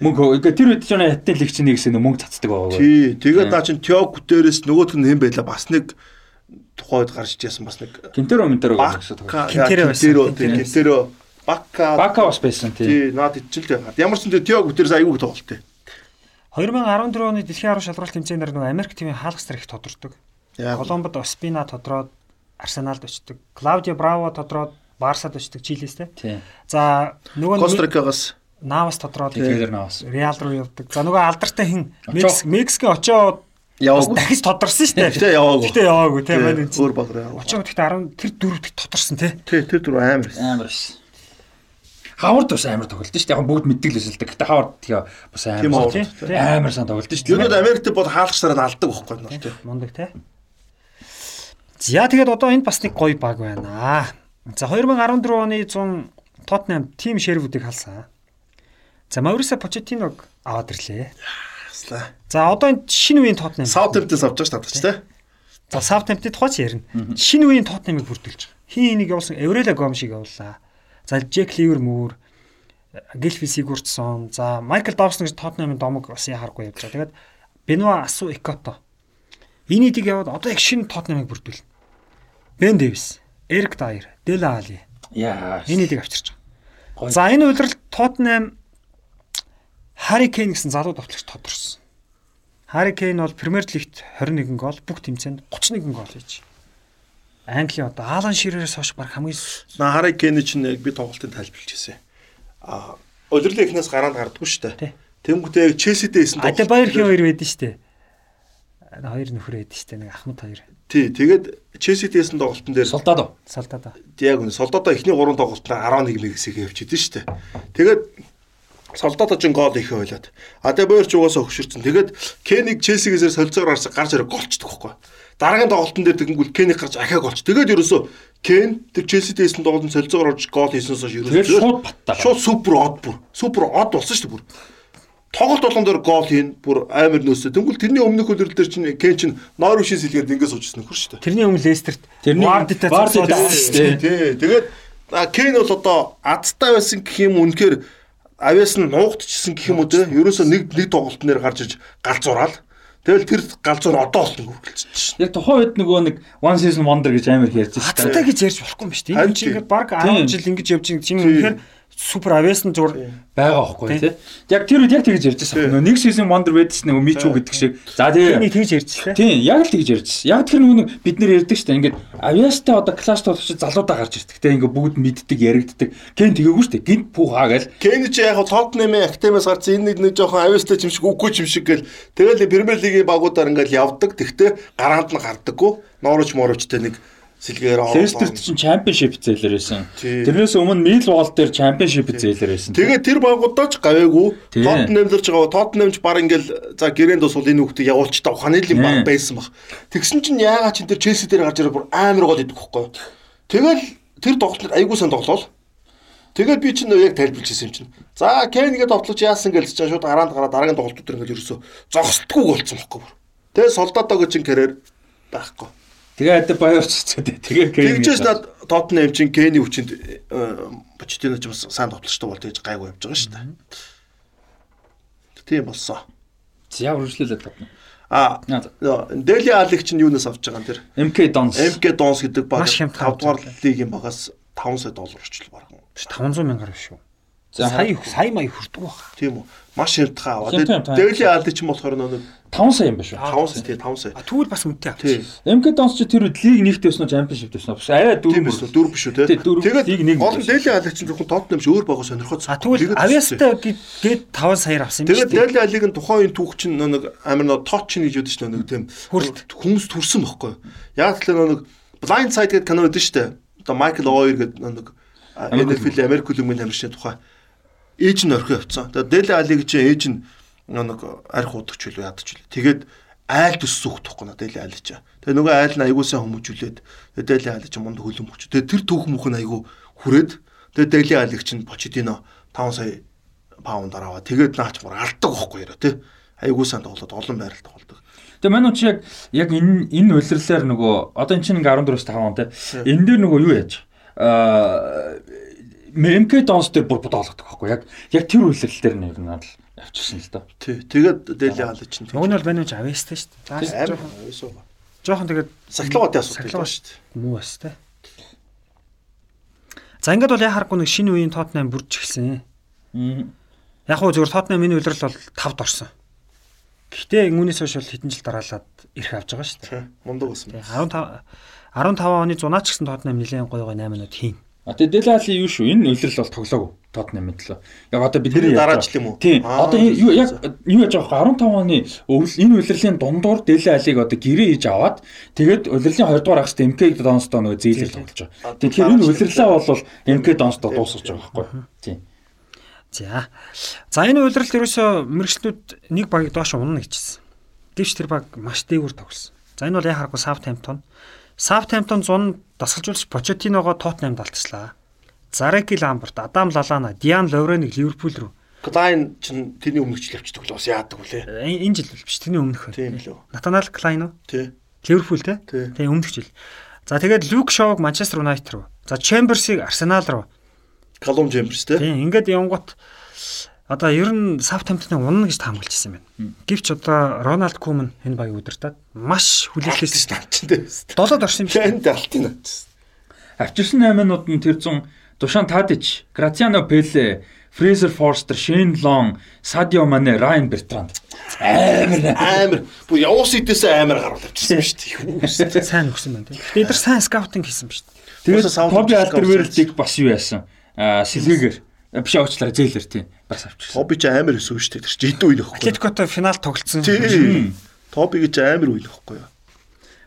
Мөнгө ингээ тэр үед ч нэг хаттын лиг чинь нэг хэсэг мөнгө цацдаг байгаа. Тий. Тэгээд наа чин Тёг гүтээрээс нөгөөх нь хэм байла бас нэг тухайд гарч ижсэн бас нэг Кентеро ментер байгаа гэсэн. Кентеро байсан. Кентеро Бака Бака бас байсан тий. тий наад ичил байгаад. Ямар ч юм Тёг гүтээрээс айгүй тоглолт. 2014 оны дэлхийн арга шалралт тэмцээнээр нөгөө Америк тимийн хаалгастар их тодордог. Коломбод Оспина тодроод Арсеналд очдог. Клаудио Браво тодроод Барсад очдог. Тий. За нөгөө Кострикагаас Навас тодроод Тэгэлэр навас. Реал руу явдаг. За нөгөө алдартай хин Очоо. Мексикийн очоо яваагүй. дахиж тодорсон шүү дээ. Гэхдээ яваагүй. Гэхдээ яваагүй. Манай энэ Өөр баграа. очоо гэхдээ 10 тэр дөрөвдөг тодорсон те. Тий, тэр дөрөв амар. байсан. Амар байсан. Хавард бас амар тоглолт шүү дээ. Яг бүгд мэддэг л байсан л да. Гэтэ хавард тэгээ бас Тийм амар. үү. тий. Амар сан тоглолт шүү дээ. Юунод Америкт бол хаалгачраад алдаг байхгүй нь тий. Мундаг те. За тэгээд одоо энд бас нэг гоё баг байна. За 2014 оны 100 Тоттенхам тим Шервүүдийг халсан. За Маурисо Почетиног аваад ирлээ. Аслаа. За одоо энэ шинэ үеийн Тоттенхам. Саутемптээс авч байгаа шүү дээ тий. За Саутгемптон тухайч ярина. Шинэ үеийн Тоттенхамыг бүрдүүлж байгаа. Хин энийг явуулсан Эврела Гомшиг явууллаа. За Джек Ливермүр, Гилфи Сигурдсон, за Майкл Добсон гэж Тоттенхамын домог бас яхааргүй явж байгаа. Тэгээд Бенуа Асу Экото. Энийдийг яваад одоо яг шинэ Тоттенхамыг бүрдүүлнэ. Бен Дэвис, Эрик Дайер, Дела Али. Яа. Энийдийг авчирч байгаа. За энэ үйлрэл Тоттенхам Хари Кейн гэсэн залуу товтлогч тодорсон. Хари Кейн бол Премьер Лигт 21 гол, бүх тэмцээнд 31 гол хийж. Англи одоо Алан Ширерээс хойш баг хамгийн хараа Кенни чинь яг би тоглолтын тайлбарлаж ирсэн. А удирлын эхнээс гараанд гардггүй шүү дээ. Тэнгүүтээ яг Челситэй исэн Ада Баяр хин хоёр байдэн штэ. Хоёр нөхөр байдэн штэ нэг Ахмад хоёр. Тий, тэгээд Челситэй исэн тоглолтын дээр Солдадо. Салдаа. яг үнэ солдодоо эхний 3 тоглолтод 11 мэгсийг явчихдээ шүү дээ. Тэгээд солдодоо ч гол их ойлоод. Ада Баяр ч угаасаа өгшөрцөн. Тэгээд Кениг Челсигээс солилцоогоор гарч гарч ирээ голчдөг байхгүй. Дараагийн тоглолтын дээр тэгэнгүүт Кеник гарч ахаа голч. Тэгээд ерөөсөө Кен тэр Челситэй исэн тоглолтод солилцоогоор орж гол хийснээс хойш ерөөсөө шууд баттаа. Шууд супер од бүр. Супер од болсон шүү дээ бүр. Тоглолт болгон дээр гол хийн бүр амар нөөсөө. Тэнгүүл тэрний өмнөх хөлөөр дээр чинь Кен чинь Норвишийн сэлгээд ингээс уучсан нөхөр шүү дээ. Тэрний өмнө Лестерт Вардитай цуцууд цуцууд, тий. Тий. Тэгээд а, Кен бол одоо азтай байсан гэх юм үнэхээр авиас нь нуугдчихсан гэх юм уу те. Ерөөсөө нэг нэг тоглолт нэр гарч иж галзуураад. Тэгэл тэр галзуур одоо бол үргэлжилж Яг тухайн үед нөгөө нэг one season wonder гэж амар ярьж байсан. Хацтай гэж ярьж болохгүй юм шүү дээ. Энэ чинь баг Тийм. 10 жил ингэж явж байгаа чинь үнэхээр супер авиасн зур байгаа байхгүй тий. Яг тэр үед яг тэгж ярьж байсан. Нэг season wonder байдсан нөгөө Мичүү гэдэг шиг. За Энийг тэгээ тэгж ярьжлаа. Тийм, яг л тэгж ярьжсэн. Яг тэр нөгөө бид нэр ярьдаг шүү дээ. Ингээд авиастай одоо клаш тоглож залуудаа гарч ирдэг. Тэ ингээд бүгд мэддэг, яригддаг. Кен тэгээгүй шүү дээ. Гинт пуухаа гэл. Кен ч яг Тоттенхэмийн академиас гарсан энэ нэг нэг жоохон авиастай юм шиг үгүй юм шиг гэл. Тэгэл Премьер лигийн багуудаар ингээл явдаг. Тэгтээ гараанд нь гардаггүй. Норвич моровчтой нэг сэлгээр Лестерт чинь championship зээлэр байсан. Тэрнээс өмнө Millwall дээр championship зээлэр байсан. Тэгээ тэр багуудаа ч гаваагүй. Тий. Тоттенхэм дэрж байгаа. Тоттенхэмч баг ингээл за гэрээнд бас энэ хүүхдээ явуулч та ухааны л баг байсан баг. Тэгсэн чинь яагаад чи тэр Челси дээр гарч ирээ бүр амар гол идэх хөхгүй. Тэгэл тэр тоглолтод айгуу сан тоглоол. Тэгээд би чинь яг тайлбарлаж ирсэн юм чинь. За ингээд тоглож яасан гэлж чаа шууд гараанд гараа дараагийн тоглолтууд дээр ингээд ерөөсө зогсдгүй болцсон байхгүй бүр. Тэгээ солдатог чинь карьер байхгүй. Тэгээ адаа баяр цэцтэй. Тэгээ Кен. Тэгжээс над Тоттенхэм чинь Кени хүчинд Почтино ч бас сайн тоглолттой бол тэгж гайгүй явж байгаа шүү дээ. Тийм болсон. За үргэлжлүүлээд татна. А. Дели Алиг чинь юунаас авч байгаа юм тэр? MK Dons. МК Донс гэдэг баг Маш 5 хямдхан дугаар лигийн багаас 5 сая доллар орчил барах. 500 мянгаар биш шүү. За Сая сая мая хүрдэг баг. Тийм үү? Маш хямдхан аваа. Дели Алиг чинь болохоор нэг 5 сая юм ба шүү. 5 сая тий 5 сая. А тэгвэл бас үнэтэй авчих. MK Dons ч тэр үед лиг нэгт байсан уу, championship байсан уу? Бас арай дөрөв үү? Дөрв биш үү? Тий, дөрөв. Лиг Тэгээд нэг биш. Дели Алиг чинь зөвхөн Тоттенхэм ш өөр багуу сонирхоод. А тэгвэл авиастай гээд 5 саяар авсан юм Тэгээд шүү дээ. Дели Алигийн тухайн үеийн түүх чинь нэг амар нэг точ чинь гэж яддаг шүү нэг тийм хүмүүс төрсөн байхгүй. Яг л нэг blind side гэдэг шүү дээ. Одоо Майкл Оир гэдэг нэг NFL Америк хөлбөмбөгийн тамирчны тухай ээж нь орхио явцсан. Тэгээд Дели Алиг чинь ээж нь нэг арх удагч үлээ ядч үлээ. Тэгээд айл төссөн хөх тохгүй надад Дели Али чинь. Тэгээд нөгөө айл нь аягуулсан хүмүүжүүлээд тэгээд Дели Али чинь мундаг хөлбөмбөч. Тэгээд тэр түүх мөх нь айгу хүрээд тэгээд Дели Алиг чинь Почетино 5 сая паундаар аваа. Тэгээд наач мөр алдаг байхгүй яраа тий. Айгуу сайн тоглоод олон байрал тоглодог. Тэгээ манай чи яг яг энэ энэ улирлаар нөгөө одоо эн чинь ингээ 14-өөс 5 он те. Энэ дээр нөгөө юу яаж? Аа MK Dons дээр бүр бодоолгодог байхгүй яг яг тэр улирал дээр нь ер нь л авчирсан л да. Тий. Тэгээд Дели Алли чинь Уг нь бол мань ч авьяастай шүү дээ. Амар жоохон байсан. жоохон тэгээд Сахилгоотын асуудал шүү дээ. муу бас те. За ингээд бол яа харахгүй нэг шинэ үеийн Тотнам бүрж эхэлсэн. Яг хөө зөвхөн Тотнам миний үлрэл бол 5-д орсон. Гэхдээ үүнээс хойш бол хэдэн жил дараалаад ирэх авч байгаа шүү дээ. Тий. Мундаг. Тий, 15 15 оны зунаач гэсэн Тотнам нэлээд гоё гоё 8 минут хийн. А тэгээ Делали юу шүү? Энэ үлрэл бол тоглоогүй. Тотнам мэдлээ. Яг одоо бидний Тэрний яаж дараа байгаа- жил юм уу? Тийм. Одоо юу яг юу яаж байгаа вэ? 15 оны өвл энэ үлрэлийн дундуур Делалиг одоо гэрээ хийж аваад тэгээд улирлын 2 дугаар агшд MK Донстоо нөгөө зээлэр тоглож байгаа. Тэгэхээр энэ улирлаа бол MK Донстоо дуусгаж байгаа байхгүй. Тийм. За. За энэ үйлрэлт ерөөсөө мэрэгчлүүд нэг багийг доош унана гэжсэн. Гэвч тэр баг маш дээгүүр тоглосон. За энэ бол яа харахгүй Саутгемптон. Саутгемптон 100 дасгалжуулагч Почетиногоо Тоттенхэмд алтчлаа. Зареки Ламберт, Адам Лалана, Диан Ловреныг Ливерпул рүү Клайн чинь тэрний өмнөгч лавчдаг л бас яадаг үлээ. э, энэ жил биш тэрний өмнөх. Тийм лөө. Натанаал Клайн уу? Тий. Ливерпул те? Тий. Өмнөх жил. За тэгээд Люк Шоуг Манчестер Юнайтед руу. За Чемберсийг Арсенал руу. Калум Джеймс тий. Тийм ингээд явгот одоо ер нь Саутгемптоныг унана гэж таамаглаж ирсэн байна. Гэвч одоо Рональд Куман энэ багийг удирдаад маш хүлээлтээс тий. долоод орсон юм шиг. Тэнд алтын авчихсан. Авчирсан 8-нууд нь тэр зун Душан Тадич, Грациано Пеле, Фрейзер Форстер, Шейн Лон, Садио Мане, Райан Бертранд. Амар Амар. Бүр явуус идэс амар гаруул авчихсан шүү дээ. Сайн өгсөн байна тийм. Бид нар сайн скаутинг хийсэн ба шүү дээ. Саунд Тоби авч Альтерверлдийг бас юу яасан? Аа Сэлгээгэр биш уучлаарай зээлэр тийм бас авчирсан. Тоби ч амар өсөв шүү дээ. Тэр чи идэв үйл байхгүй. Атлетикотой финал тоглолцсон. Тоби гэж амар үйл байхгүй юу?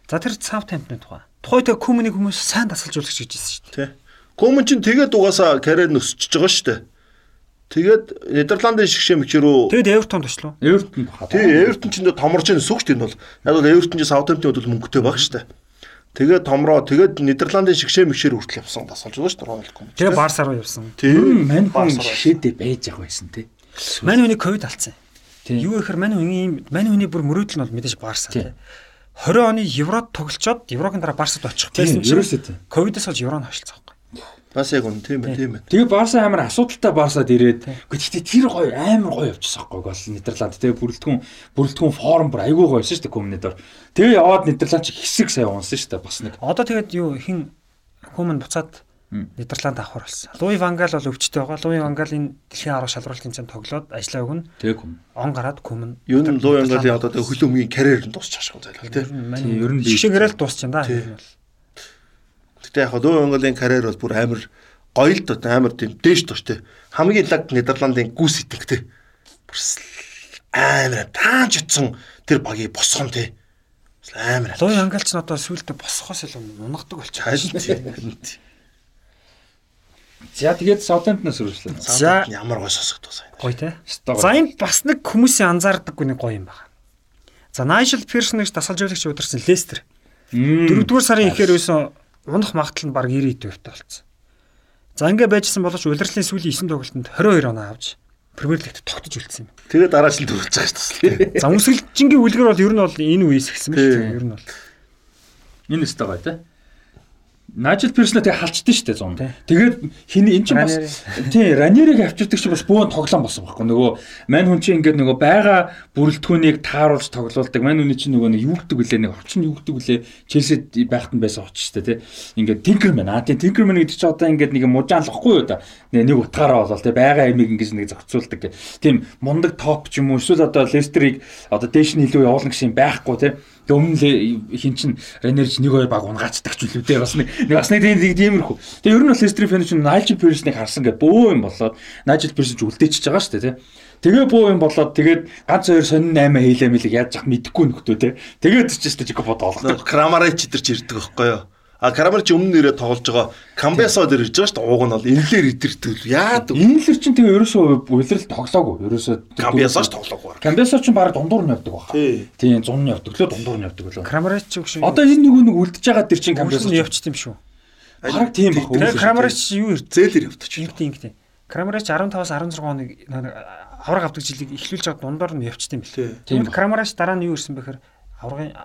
За тэр Саутгемптоны тухай. Тухайд Куманийг хүмүүс сайн дасгалжуулагч гэж хэлсэн шүү дээ. Тий. Комон чинь тэгээд угаасаа карьер нь өсөж байгаа шүү дээ. Тэгээд Нидерландын шигшээ мөч рүү Тэгэд Эвертон точлоо. Эвертон баха. Тий, Эвертон ч энэ томорч энэ сүгч энэ бол. Яг бол Эвертон ч Саутгемптон бол мөнгөтэй баг шүү дээ. Тэгээд томроо тэгээд Нидерландын шигшээ мэгшээр хүртэл явсан тасалж байгаа шүү дээ Рональд Куман. Тэгээ Барса руу явсан. Тий. Мань хүн шишээдээ байж явах байсан тий. Мань хүний ковид алдсан. Тийм. Юу гэхээр мань хүний мань хүний бүр мөрөөдөл нь бол мэдээж Барса Тийм. тий. 20 оны Еврод тоглолцоод Еврогийн дараа Барсад очих Тийм, байсан чинь ерөөсөө тийм. ковидос болж Евро нь хашилцсан. Бас яг үн тийм ээ, тийм ээ. Тэгээ Барса амар асуудалтай Барсад ирээд гэхдээ тэр гоё амар гоё явчихсан байхгүй гол Нидерланд тэгээ бүрэлдэхүүн бүрэлдэхүүн форм бүр айгүй гоё байсан шүү дээ комнидор. Тэгээ яваад Нидерланд ч хэсэг сайн унсан шүү дээ бас нэг. Одоо тэгээд юу хин хүмүн буцаад Нидерланд авахар болсон. Луи Ван Гал бол өвчтэй байгаа. Луи Ван Гал энэ дэлхийн арга шалралт тэмцээнд тоглоод ажиллаа өгнө. Тэгээ ком. Он гараад хүмүн. Юу н луу янгалийн одоо тэгээ хөлөө мгийн карьер нь дуусчих шиг зайлал тий. Мань ер нь би- шигээрэл дуусчихсан да. Тий. ер нь бол. Гэтэ яг луу янгалийн карьер бол бүр амар гоё л доо амар тийм дээш тий. Хамгийн лаг Нидерландын гүс итгэх тий. Бүр амар тааж утсан тэр багийг босгон тий. Амар. Луи Ван Гал ч одоо сүйдээ босхоос илүү унгадаг болчих. тий. За тэгээд Саутгемптоноос үргэлжлээ. За. За ямар гоё сосгод сайн. Гоё те. За энэ бас нэг хүмүүсийн анзаардаггүй нэг гоё юм байна. За Найшл Пирсон гэж дасгалжуулагч удирсан Лестер. Дөрөвдүгээр сарын ихээр өсөн унах магадлал нь баг 90 төвтэй болсон. За ингэ байжсэн боловч улирлын сүүлийн 9 тоглолтод 22 оноо авч Премьер лигт тогтож үлдсэн юм. Тэгээд дараа нь төрүүлж байгаа шүү дээ. (laughs) За өмсгөлжингийн үлгэр бол ер нь бол энэ үеэс эхэлсэн Тий. тийм ер нь бол. Энэ өстой гоё тий. Найжл Пирснэ тэгээ халчдсан шүү дээ зун. Тий. Тэгээд хин эн чинь бас тий Ранериг авчирдаг чи бас бөөн тоглоом болсон байхгүй нөгөө мань хүн чинь ингээд нөгөө байгаа бүрэлдэхүүнийг тааруулж тоглоулдаг. Мань хүний чинь нөгөө нэг юу гэдэг вүлээ нэг орчин юу гэдэг вүлээ Челсид байхад нь байсан оч шүү дээ тий. Ингээд Тинкерман аа тий Тинкерман гэдэг чи одоо ингээд нэг мужаалахгүй юу да. Нэг утгаараа болол тий байгаа ямиг ингэж нэг зохицуулдаг. Тийм мундаг топ ч юм уу эсвэл одоо Лестерийг одоо дээш нь илүү явуулна гэсэн юм байхгүй тий. Тэгээ өмнө л хин чин Ранерч нэг ой баг унгаацдаг ч үлээ дээ бас нэг бас нэг тийм нэг тиймэрхүү. Тэгээ ер нь бол Лестер фэн чинь Найжл Пирснийг харсан гэдэг бөө юм болоод Найжл Пирс ч үлдээчихэж байгаа шүү дээ тий. Тэгээ бөө юм болоод тэгээд ганц хоёр сонин 8 хийлээ мэлэг яаж зах мэдэхгүй нөхдөө тий. Тэгээд ч гэсэн жиг бод олгодог. Крамарич идэрч ирдэг байхгүй юу? А Крамарич өмнө нэрээ тоглож байгаа Камбесо дээр ирж байгаа шүү дээ. Ууг нь бол инлэр идэрдэг. Яадаг. Инлэр чинь тэгээ ерөөсөө улирал тоглоогүй. Ерөөсөө Камбесо ч тоглоогүй. Камбесо чинь баг дундуур нь явдаг баха. Тий. Тийм 100 нь явдаг лөө дундуур нь явдаг лөө. Крамарач ч өгш. Одоо энэ нөгөө нэг үлдэж байгаа дэр чинь Камбес Камбесо нь явчихсан юм шүү. Хараг тийм бах. Тэгээ Крамарач юу ирд? Зээлэр явдаг ч. Ингэдэг ингэдэг. Крамарач 15-аас 16 хоног авраг авдаг жилиг эхлүүлж байгаа дундаар нь явчихсан юм бэл. Тий. Тийм Тэгвэл Крамарач дараа нь юу ирсэн бэхээр аврагын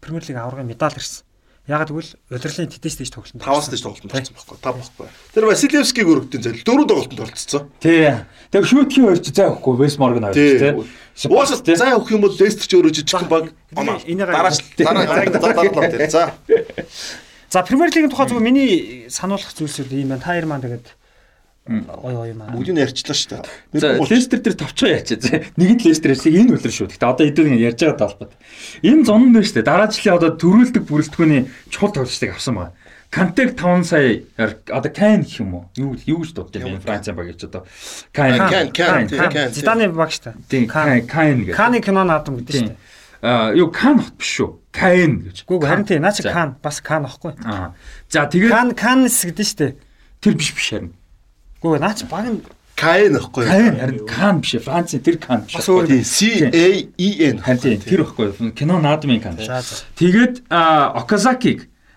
Премьер лиг аврагын медаль ирсэн. Ягаад гэвэл удирлын тэтэс дэж тоглолтод Таваас дэж тоглолтод орсон байхгүй. Тав байхгүй. Тэр Василевскийг өргөдөн зэл дөрөв тоглолтод оролцсон. Тий. Тэгээ шүүтгийн хоёрч зай өгөхгүй Вест Морган хоёр Тий. тий. Уусаа зай өгөх юм бол Лестер ч өөрөө жижигхэн баг. Дараач дараа дараа дээр. За. За Премьер лигийн тухай зүгээр миний сануулгах зүйлсүүд ийм байна. Та хоёр маань тэгээд ой ой маа. Бүгдийг нь ярьчлаа шүү дээ. За Лестер дээр товчоо яачаа. Нэгэд Лестер хэсэг энэ үлэр шүү. Гэтэ одоо эдгээр ярьж байгаа талбад. Энэ зон нь байна шүү дээ. Дараа жилийн одоо төрүүлдэг бүрэлдэхүүний чухал тоглолтыг авсан байгаа. Кантег 5 сая одоо Кайн гэх юм уу? Юу юу гэж дуудаж байна Франц баг гэж одоо Кайн Кайн, Кайн. Зиданы баг шүү дээ. Кайн Кайн гэж. Каны кино наадам гэдэг шүү дээ. Аа юу Кан хот биш шүү. Кайн гэж. Гүг харин тий наа чи. Кан бас Кан ахгүй. Аа. За тэгээд Кан Канс гэдэг шүү дээ. тэр биш биш харин. Гүг наа чи баг нь Каин ахгүй. Кайн харин Кан биш. Францын тэр Кан биш. C A E N. Харин тэр байхгүй. Кино наадмын Кан. Тэгээд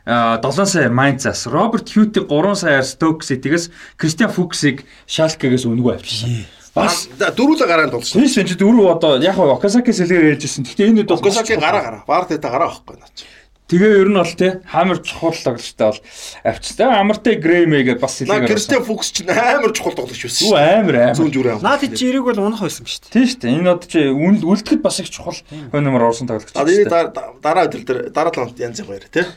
а, 7 саяар Майнцаас, Роберт Хьютиг 3 саяар Stoke City-гээс, Кристиан Фуксыг Шалкегээс өнгөө авчихсан. Бас дөрүүлээ гараанд болсон. тийш энэ дөрөв одоо яг хаа Оказаки сэлгээр ярьжсэн. Гэхдээ энэ бол Окасаки гараа гараа. Баар дэта гараа авахгүй наач. Тэгээ ер нь бол те хамар чухал тоглолттой бол авчихсан. Амартай Греймэгээ бас Наа сэлгээр. Кристиан Фукс ч амар чухал тоглож Юу байсан. амар Зүүн амар. зүрээ авах. Наад чи эрээг бол унах байсан шүү дээ. Тийм шүү дээ. Энэ одоо чи үлдэхэд бас их чухал хөнөмөр орсон тоглогч. А энэ дараа өдөр дээр дараа талант янз яг баяр тий.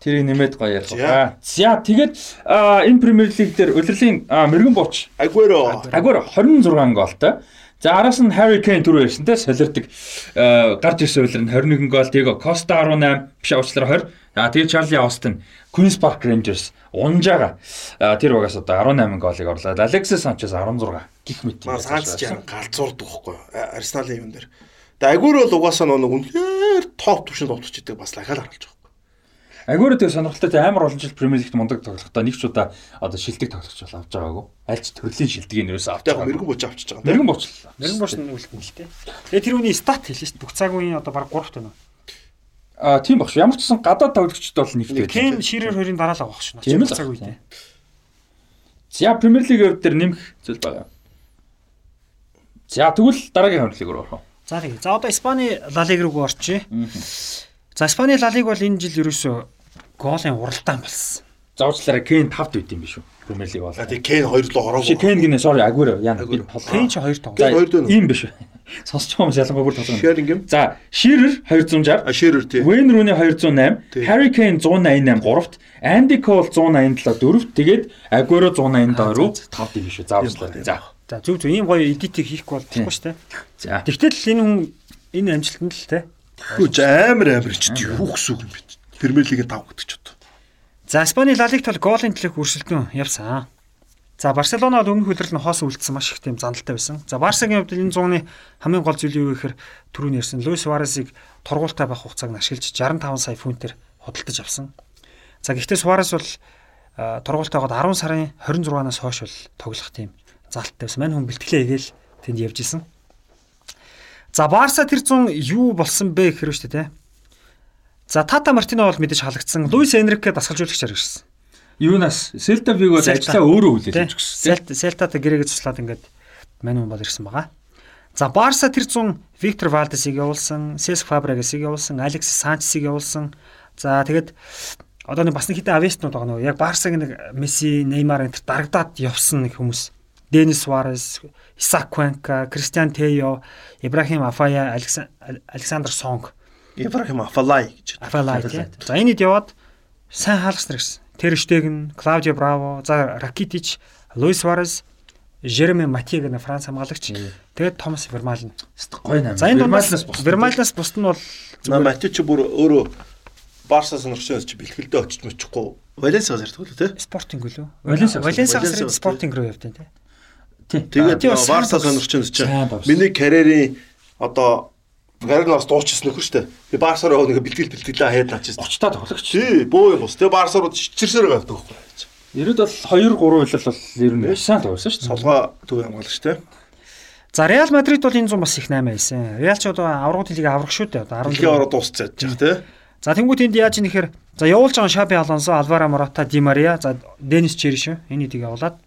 Тэрийг нэмээд гоё ярих За. ба. За тэгээд энэ Премьер Лиг дээр улирлын мэрэгэн бууч Агуэро. Агур 26 гоолтой. За араас нь Harry Kane түрүү ярьсан те солирдог э, гарч ирсэн үйлэр нь 21 гол Diego Costa 18 биш уучлаарай 20. А тэгээд Charlie Austin Queen's Park Rangers унжаага а, тэр багаас одоо 18 голыг орлоо. Alexis Sanchez 16 гих мэт. Маа цаанч чам галзуурдаг байхгүй юу? Арсеналын юм дээр. Тэгээ Агуэро л угаасаа нэг үнэхээр топ түвшинд тоглож идэг бас лахаал харуулж байгаа. Агур тэг сонирхолтой амар олон жил Premier League мундаг тоглохдоо нэг ч удаа одоо шилдэг тоглогч бол авч байгаагүй. Аль ч төрлийн шилдгийг нэрээс авч Яг байгаагүй. мэрэгэн боч авчиж байгаа. Мэргэн буучлаа. Мэргэн бош нь үлдэн л дээ. Тэгээ тэр үний стат хэлсэн шүү дээ. Бүх цаг үеийн одоо баг 3 тань. А тийм багш. Ямар ч гэсэн гадаад тоглогчд бол нэгтэй. Кен ширээр хоёрын дараа л авах шүү. Тийм л цаг үедээ. За Премьер Лигийн хувьд дээр нэмэх зүйл байгаа. За тэгвэл дараагийн руу орох. За тэгээ. За одоо Испани Ла Лиг руу орчие. За Испани Ла Лиг бол энэ жил ерөөсөө гоолын уралдаан болсон. Заавчлаараа Кен 5 дэвт юм биш үү? Премьер Лиг бол. А тэгээ Кен хоёр л Чи ороогүй. Кен гинэ sorry Агуэро яна би Кен ч 2 тоглоо. Ийм биш (laughs) үү? Сонсч байгаа хүмүүс ялангуяа бүр толгой. Шеринг юм. За Ширер 260, А Шерер тий. Wayne Rooney 208, Тий. Harry Kane 188 3-т, Andy Cole 187 4-т, тэгээд Агуэро 182 руу 5 дэв биш үү? Заавчлаараа. За. За зүг зүг ийм гоё эдитийг хийхгүй Тийм. болчихгүй шүү дээ. За. Тэгтэл энэ хүн энэ амжилтанд л те. Хөөж амар амар ч гэсэн үг юм бэ? Премьер лигийн 5 гэдэг ч одоо. За Испани Ла Лиг тол гоолын төлөөх өрсөлдөөн явсан. За Барселона бол өмнөх үлрэл нь хоос үлдсэн маш их тийм зандалтай байсан. За Барсагийн хувьд энэ зууны хамгийн гол зүйл юу гэхээр түрүүн ярьсан Луис Суаресыг тургуультай байх хугацааг нь ашиглаж 65 сая фунтээр худалдаж авсан. За гэхдээ Суарес бол а, тургуультайгоод 10 сарын 26-наас хойш бол тоглох тийм залттай байсан. Мань хүн бэлтгэлээ хийгээл тэнд явж исэн. За Барса тэр зун юу болсон бэ гэхээр шүү дээ. За Тата Мартино бол мэдээж халагдсан. Луис Энрике дасгалжуулагчаар ирсэн. Юунаас Селта Виго Селта. ажиллаа өөрөө хүлээж Тэ? авч гисэн. Селт Селтата гэрээгээ цуслаад ингээд мань хүн бол ирсэн байгаа. За Барса тэр зун Виктор Валдесийг явуулсан, Сеск Фабрегасыг явуулсан, Алекс Санчесийг явуулсан. За тэгэд одоо нэг бас нэг хитэн авестнууд байгаа нөгөө яг Барсаг нэг Месси, Неймар энэ дарагдаад явсан нэг хүмүүс. Денис Суарес, Исаак Квенка, Кристиан Тео, Ибрахим Афая, Алексан- Александр Сонг, Ибрахим Афалай гэж. Афалай. тий. За энэд яваад сайн хаалгасан гэсэн. Тэр Штеген, Клаудио Браво, за Ракитич, Луис Суарес, Жереми Матье гэх Франц хамгаалагч. Тэгээд Томас Вермален. Гой нам. За энэ Вермалнаас бус. Вермалнаас бусд нь бол Матич бүр өөрөө Барса сонирхчоос чи бэлтгэлдээ очиж мөчихгүй. Валенсиас ярьдаг л тий. спортинг. Валенсиа- Валенсиас Валенсиа- руу спортинг руу явдیں۔ тий. Тэгээд бас Барса Сайн давсан. миний карьерийн одоо карьернаас дуусчихсан нөхөр штэ. Би Барса руу нэг бэлтгэл бэлтгэлээ хаяад наачсан. Очтой тоглогч. Тий, бөө юм ус. Тэгээ Барса руу чичирсээр байгаа байхгүй. Ирээд бол 2 3 үйлэл бол ер нь сайн тоглосон дээ. Солгоо төв хамгаалагч тий. За Реал Мадрид бол энэ зам бас их 8 байсан. Реал ч одоо аврагын лиг аврах шүү дээ. Одоо Дэлхийн 14. ороо дуусцаад жаа тий. За тэнгуут энд яаж нэхэр за явуулж байгаа Шаби Алонсо, Алваро Мората, Ди Мария, за Денис Чериш энэ хэдийг явуулаад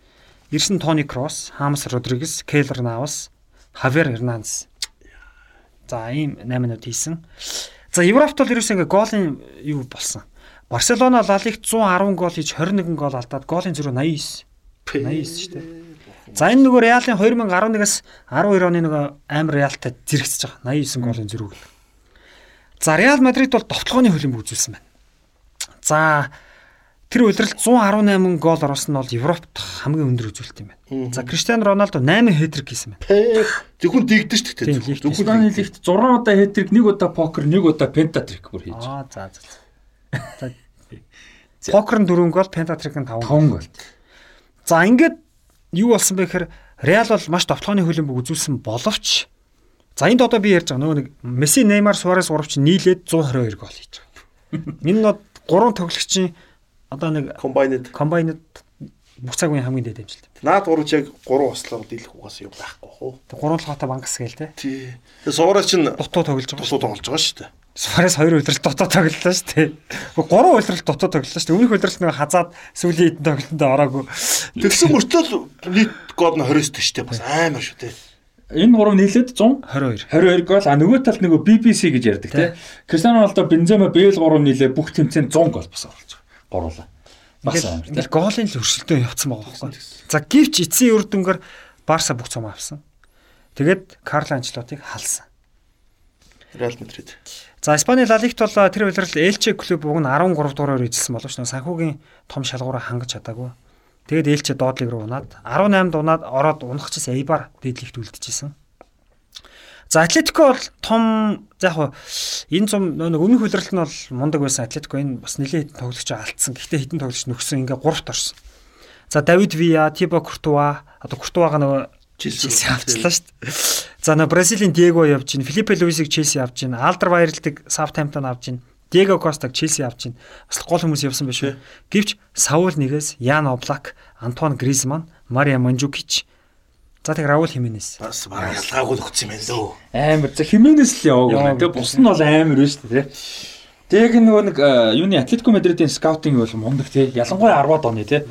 ирсэн Тони Кросс, Хамс Родригес, Кейлер Навас, Хавер Эрнандес. За ийм 8 минут хийсэн. За Европт бол ерөөсөө ингээ гоолын юу болсон. Барселона Ла Лигт 110 гол хийж 21 гол алдаад голын зөрүү 89. 89 шүү дээ. За энэ нөгөө Реалын 2011-аас 12 оны нөгөө амар Реалтай зэрэгсэж байгаа 89 голын зөрүүг. За Реал Мадрид бол довтлооны хөлбөмбөг үзүүлсэн байна. За тэр удиралд 118 гол оруулсан нь бол Европт хамгийн өндөр үзүүлэлт юм байна. За Криштиану Роналдо 8 хэтрик хийсэн байна. Зөвхөн дийгдэж шүү дээ. Тийм, Зөвхөн лигт 6 удаа хэтрик, 1 удаа покер, 1 удаа пентатрик бүр хийж. Аа за за. За. Покер нь 4 гол, пентатрик нь 5 гол. 5 гол. За ингээд юу болсон бэ гэхээр Реал бол маш довтлооны хөлбөмбөг үзүүлсэн боловч за энд одоо би ярьж байгаа нөгөө нэг Месси, Неймар, Суарес гуравч нийлээд 122 гол хийж байгаа. Энэ нь гурван тоглогчийн одоо нэг комбайнед. комбайнд бүх цаг үеийн хамгийн дээд амжилт. Наад гурвч яг гурван услаар дийлэх угаас юм байхгүй хөө. Тэг гурван толгойтой банкс гээл те. Тий. Тэгээ суураас чинь Дутуу тоглож байгаа. тусуу тоглож байгаа шүү дээ. Суарес хоёр удирал дутуу тоглолоо шүү дээ. Гурван удирал дутуу тоглолоо шүү дээ. Өмнөх удирал нэг хазаад сүүлийн хэдэн тоглолтод ороогүй. Тэгсэн мөртөө нийт гол нь 29 дээ шүү дээ. Бас амар шүү дээ. Энэ гурав нийлээд 100 22. 22 гол а нөгөө талд нөгөө BBC гэж ярьдаг тий. Криstiano Ronaldo, Benzema, Bale гурав нийлээ бүх тэмцээнд 100 гол бас оруулж. Гурлаа. Бас амар тий. Ингээл голын л өршөлтөө явцсан байгаа байхгүй. За гівч эцсийн үр дүнгээр Барса бүх цом авсан. Тэгээд Карло Анчлотыг халсан. Реал Мадрид. За Испани Ла Лигт бол тэр улирал Элче клуб уг нь 13 дуурайгаар эзэлсэн боловч санхүүгийн том шалгуураа хангаж чадаагүй. Тэгээд Элче доотлыг руу унаад 18-д унаад ороод унахчихсан Эйбар дээдлэгт үлдчихсэн. За Атлетико бол том яг хуу энэ зам нэг өмнөх улиралт нь бол мундаг байсан Атлетико энэ бас нэлээд тоглогч алдсан. Гэхдээ хэдэн тоглогч нөхсөн ингээ 3-т орсон. За Давид Виа, Тибо Куртуа одоо Куртуага нөгөө Челси авчлаа шүү дээ. За нөө Бразилийн Диего явж гин, Филиппе Луисыг Челси авч гин, Алдар Вайралтыг Саутгемптон авч гин, Диего Костаг Челси авч гин. Бас гол хүмүүс явсан байх шүү. Гэвч Саул нэгээс Ян Облак, Антуан Гризман, Мария Манжукич. За тэг Раул Хименес. Бас баг ялгаагүй нөхцсөн юм байна лөө. Амар. За Хименес л яваагүй. Яваагүй. Тэгээ бус нь бол амар байна шүү дээ тий. Тэгээ нөгөө нэг э, юуны Атлетико Мадридын скаутинг бол мундаг тий. Ялангуяа 10-ад оны тий.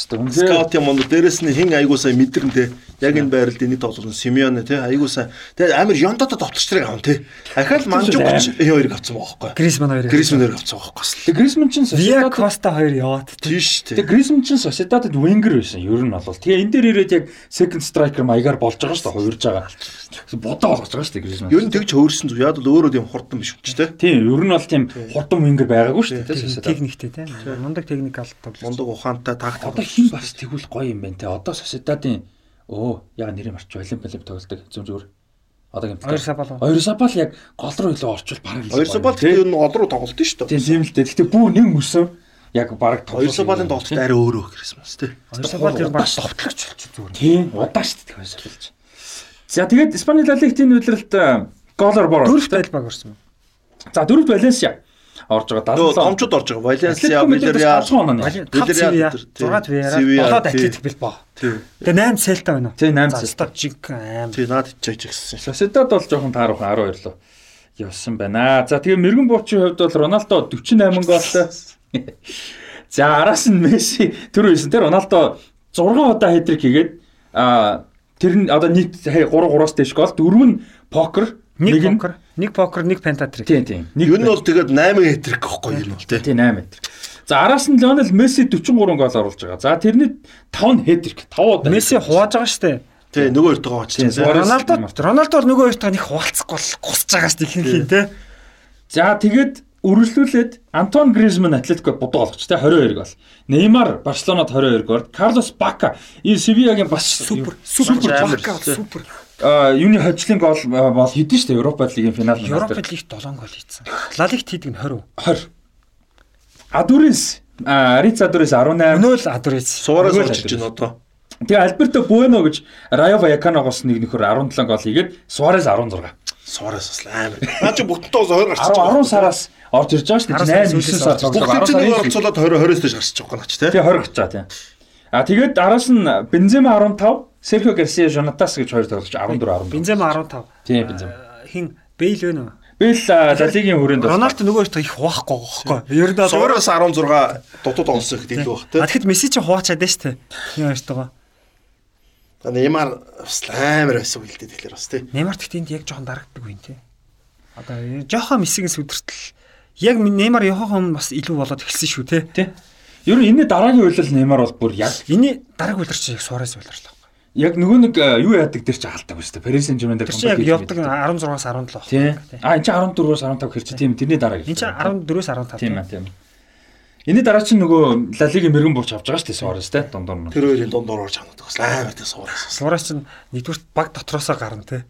Хэвээ үнээр Скаут юм уу дээрэс нь хин айгуу сайн мэдэрэн те. Яг энэ байралд энийг тоглосон Симеоне те айгуу сайн. Тэгээ амар Йондото товтлогчрыг аван те. Ахаал Манжукч хоёрыг авсан байгаа байхгүй. Гризман хоёр. Грисмэн хоёр авсан байгаа байхгүй. Тэгээ Грисман ч Виа Sociedad Коста хоёр яваад. Тийш те. Тэгээ Грисман ч Sociedad-д winger байсан. Ер нь бол. Тэгээ энэ дээр ирээд яг second striker маягаар болж байгаа шүү дээ. Хувирж байгаа. Бодоо болгож байгаа шүү дээ Грисман. Ер нь тэгж хөөрсөн зү. Яг л өөрөө тийм хурдан биш ч те. Тийм, ер нь бол тийм хурдан winger байгаагүй шүү дээ. Техниктэй те. Мундаг техникал тоглож. Мундаг ухаантай тагт Одоо хин бас тэгвэл гоё юм байна те. Одоо Sociedad-ын өө яг нэрийн марч Олимп Олимп тоглолдог зөв зөвөр. Одоо гэмт. Хоёр сабал. Хоёр сабал яг гол руу илүү орчвол бараг л Хоёр сабал тэгээ энэ гол руу тоглолт нь шүү дээ. Тийм л дээ. Гэтэ бүр нэг мөсөн яг бараг Хоёр сабалын тоглолт арай өөрөө Крисмас те. Хоёр сабал ер нь баг товтлогч болчих зүгээр. Тийм удаа шүү дээ хоёр сабалж. За тэгээд Испани Ла Лигтийн үйлрэлт голоор бор. Дөрөвт айл баг орсон. За дөрөвт Валенсиа орж байгаа Нөгөө 77. томчууд орж байгаа. Валенсиа, Атлетико Мадрид Вильяреал. 5 оноо. Тав Севиа, 6 Виара, болоод Атлетик Билбао. Тий. Тэгээ 8 Селта байна уу? Тий, 8 За, Селта. Жиг аим. Тий, наад ичээж гисэн. Sociedad бол жоохон таарах 12 лөө явсан байна. За тэгээ мэрэгэн буучийн хувьд бол Роналдо 48 голтой. За араас нь Месси түр үйсэн тэр Роналдо 6 удаа хэдрик хийгээд а тэр нь одоо нийт 3 3-аас дэш гол дөрөв нь покер Нэг покер, нэг покер, нэг пентатрик. тийм тийм нэг Юу нь бол тэгээд 8 хэтрик гэхгүй юм бол тийм 8 метр. За араас нь Лионел Месси 43 гол оруулж байгаа. За тэрний 5 нь хэдрик 5 удаа. Месси хувааж байгаа штэ. Тий, нөгөө хоёртойгоо очиж Тийм, те. Суарес- Роналдо Роналдо бол нөгөө хоёртойгоо нэг хуваалцахгүй л гусж байгаа штэ ихэнх нь те. За тэгээд үргэлжлүүлээд Антон Гризман Атлетико бодоо олгоч те 22 гол. Неймар Барселонод 22 гол. Карлос Бака Севиагийн бас Супер, Супер бака, супер. А юуны хожлын гол бол хэдэн штэ Европа лигийн финал Европ лигт 7 гол хийсэн. Ла лигт хийдэг нь 20. 20. Адурис а Риц Адурис 18. Өнөө л Адурис. Суураас очиж байна одоо. Тэгээ Альберто Буэно гэж Райо Ваяканогоос нэг нөхөр 17 гол хийгээд Суарес 16. Суураас бас амар. Наа чи бүгднээ бас 20 гарч 10 10 сараас орж ирж байгаа штэ 10 8 9 сараас сар орж тоглоо. Бүгд 10 чинь нэг сарын орцолоод 20 20-с дэш гарч байгаа нач те. Тэгээ 20 гарч байгаа тийм. А тэгээд араас нь Бензема 15, Серхио Гарсиа, Жонатас гэж хоёр тоглогч 14 14. Бензема 15. Тийм Бензема. Хин Бейл вэ нөө? Бэл Ла Лигийн хүрээнд бас- Роналдо нөгөө хоёртой их хуваахгүй байхгүй. Ер нь бол Суураас 16 дутуу тоглосон их илүү. А тэгэхэд Месси ч хуваачаад дээ штэ. Хин хоёртойгоо. Неймар бас амар байсан үйл дээ тэгэхээр бас те. Неймар тэгт энд яг жоохон дарагддаг юм тий. Одоо жохон Мессигийн сүдэртэл яг Неймар явахаа өмнө бас илүү болоод эхэлсэн шүү те. Тий. Ер нь энэ дараагийн үйлрэл Неймар бол бүр яг Энэ дараагийн үйлрэл чинь яг Суарес үйлрэл баг. Яг нөгөө нэг юу яадаг дээр ч алдаг ба дээ. Paris Saint-Germain дээр чинь яг явдаг 16-аас 17 баг. Тий. А энэ чинь 14-өөс 15 хэрэг чи тийм тэрний дараа Энд чинь 14-өөс 15. Тийм аа тийм. Энэний дараа чинь нөгөө Ла Лигийн мэрэгэн бурч авч байгаа шүү дээ Суарес те дундуур нь. Тэр хоёрын дундуур орж ханаад бас амар тэ суураас. Суарес чинь нэгдүгээр баг дотроосоо гарна те.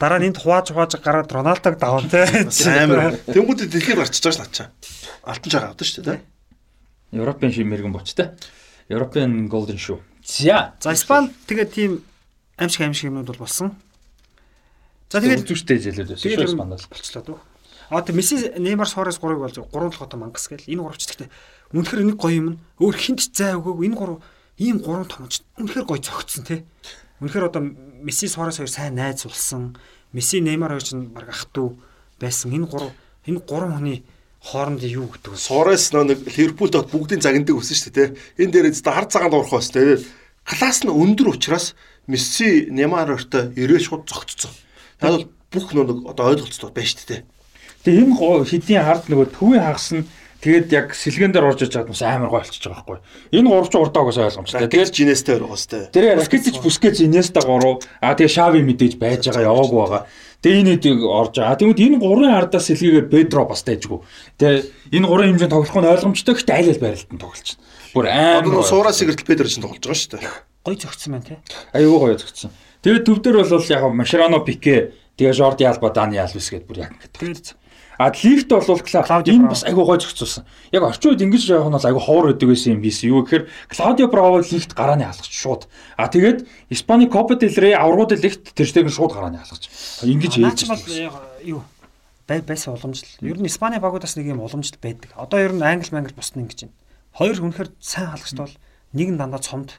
Дараа нь энд хувааж хувааж гараад Роналдог даван те. Амар. Тэнгүүд дэлхийд гарчиж байгаа ш над чаа. Алтан чагаа авдаг шүү дээ. Европын шиг мэрэгэн бурч те. European Golden Shoe. За. За Испани тэгээд тийм аимшиг аимшиг юмнууд бол болсон. За тэгээд үзүүштэй жилээд байсан шүү Тэгээд Испанаас. болчлоо дөө. А тэг Месси Неймар Суарес гурыг болж гурван толгойтой мангас гэл энэ гурвч гэхдээ үнэхээр нэг гоё юм. Өөр хинт ч зай өгөөгүй энэ гурав ийм гурван томч үнэхээр гоё цогцсон те. Үнэхээр одоо Месси Суарес хоёр сайн найз болсон. Месси Неймар хоёр ч баг ах トゥ байсан. Энэ гурав энэ гурван хүний хооронд юу гэдэг вэ? Нөө нэг Ливерпул дот бүгдийн загнадаг өсөн шүү дээ. Энэ дээр зөв хар цагаанд урах бас тэгээд класс нь өндөр учраас Месси Неймар хоёртой ирээ шууд зогтцсон. Тэгээд бол бүх нэг одоо ойлголцол байна шүү дээ. Тэгээ энэ гоо хэдийн хард нөгөө төвийн хагас нь тэгээд яг сэлгэн дээр орж иж байгаа хүмүүс амар гой болчихж байгаа байхгүй. Энэ гурвч урдаа угаасаа ойлгомжтой. Тэгээд Жинестэй хэвээр. тэр Ракетич Бускетс Инеста гурав. А тэгээ Шави мэдээж байж байгаа яваагүй байгаа. Тэгээ энэ хэд орж байгаа. Тэгмэд энэ гурван ардаас сэлгээгээр Педро бас дайжгүй. Тэгээ энэ гурван хэмжээнд тоглох нь ойлгомжтой. Гэхдээ аль аль байралтанд тоглолч. Бүр Одоо амар. нөө суураас игэртэл Педро ч тоглож байгаа шүү дээ. Гоё зөгцсөн байна те. Аюу гоё зөгцсөн. Тэгээд төв дээр бол яг Машрано Пике тэгээ Жорди Алба Дани Алвес гэдээ бүр яг ингэж Тэгээд А лифт бол Клаудио энэ бас айгуу гой зөгцүүлсэн. Яг орчин үед ингэж явах нь бол айгуу ховор өгдөг байсан юм биш юу гэхээр Клаудио Браво лифт гарааны халгач шууд. А тэгээд Испани Копа дель Рей аврагууд лифт тэрстэйг нь шууд гарааны халгач. Ингэж бол яг юу бай байсан уламжлал. Ер нь Испани багуудаас нэг юм уламжлал байдаг. Одоо ер нь англи мангли бусна ингэж байна. Хоёр үнэхээр сайн халагчд бол нэг нь дандаа цомд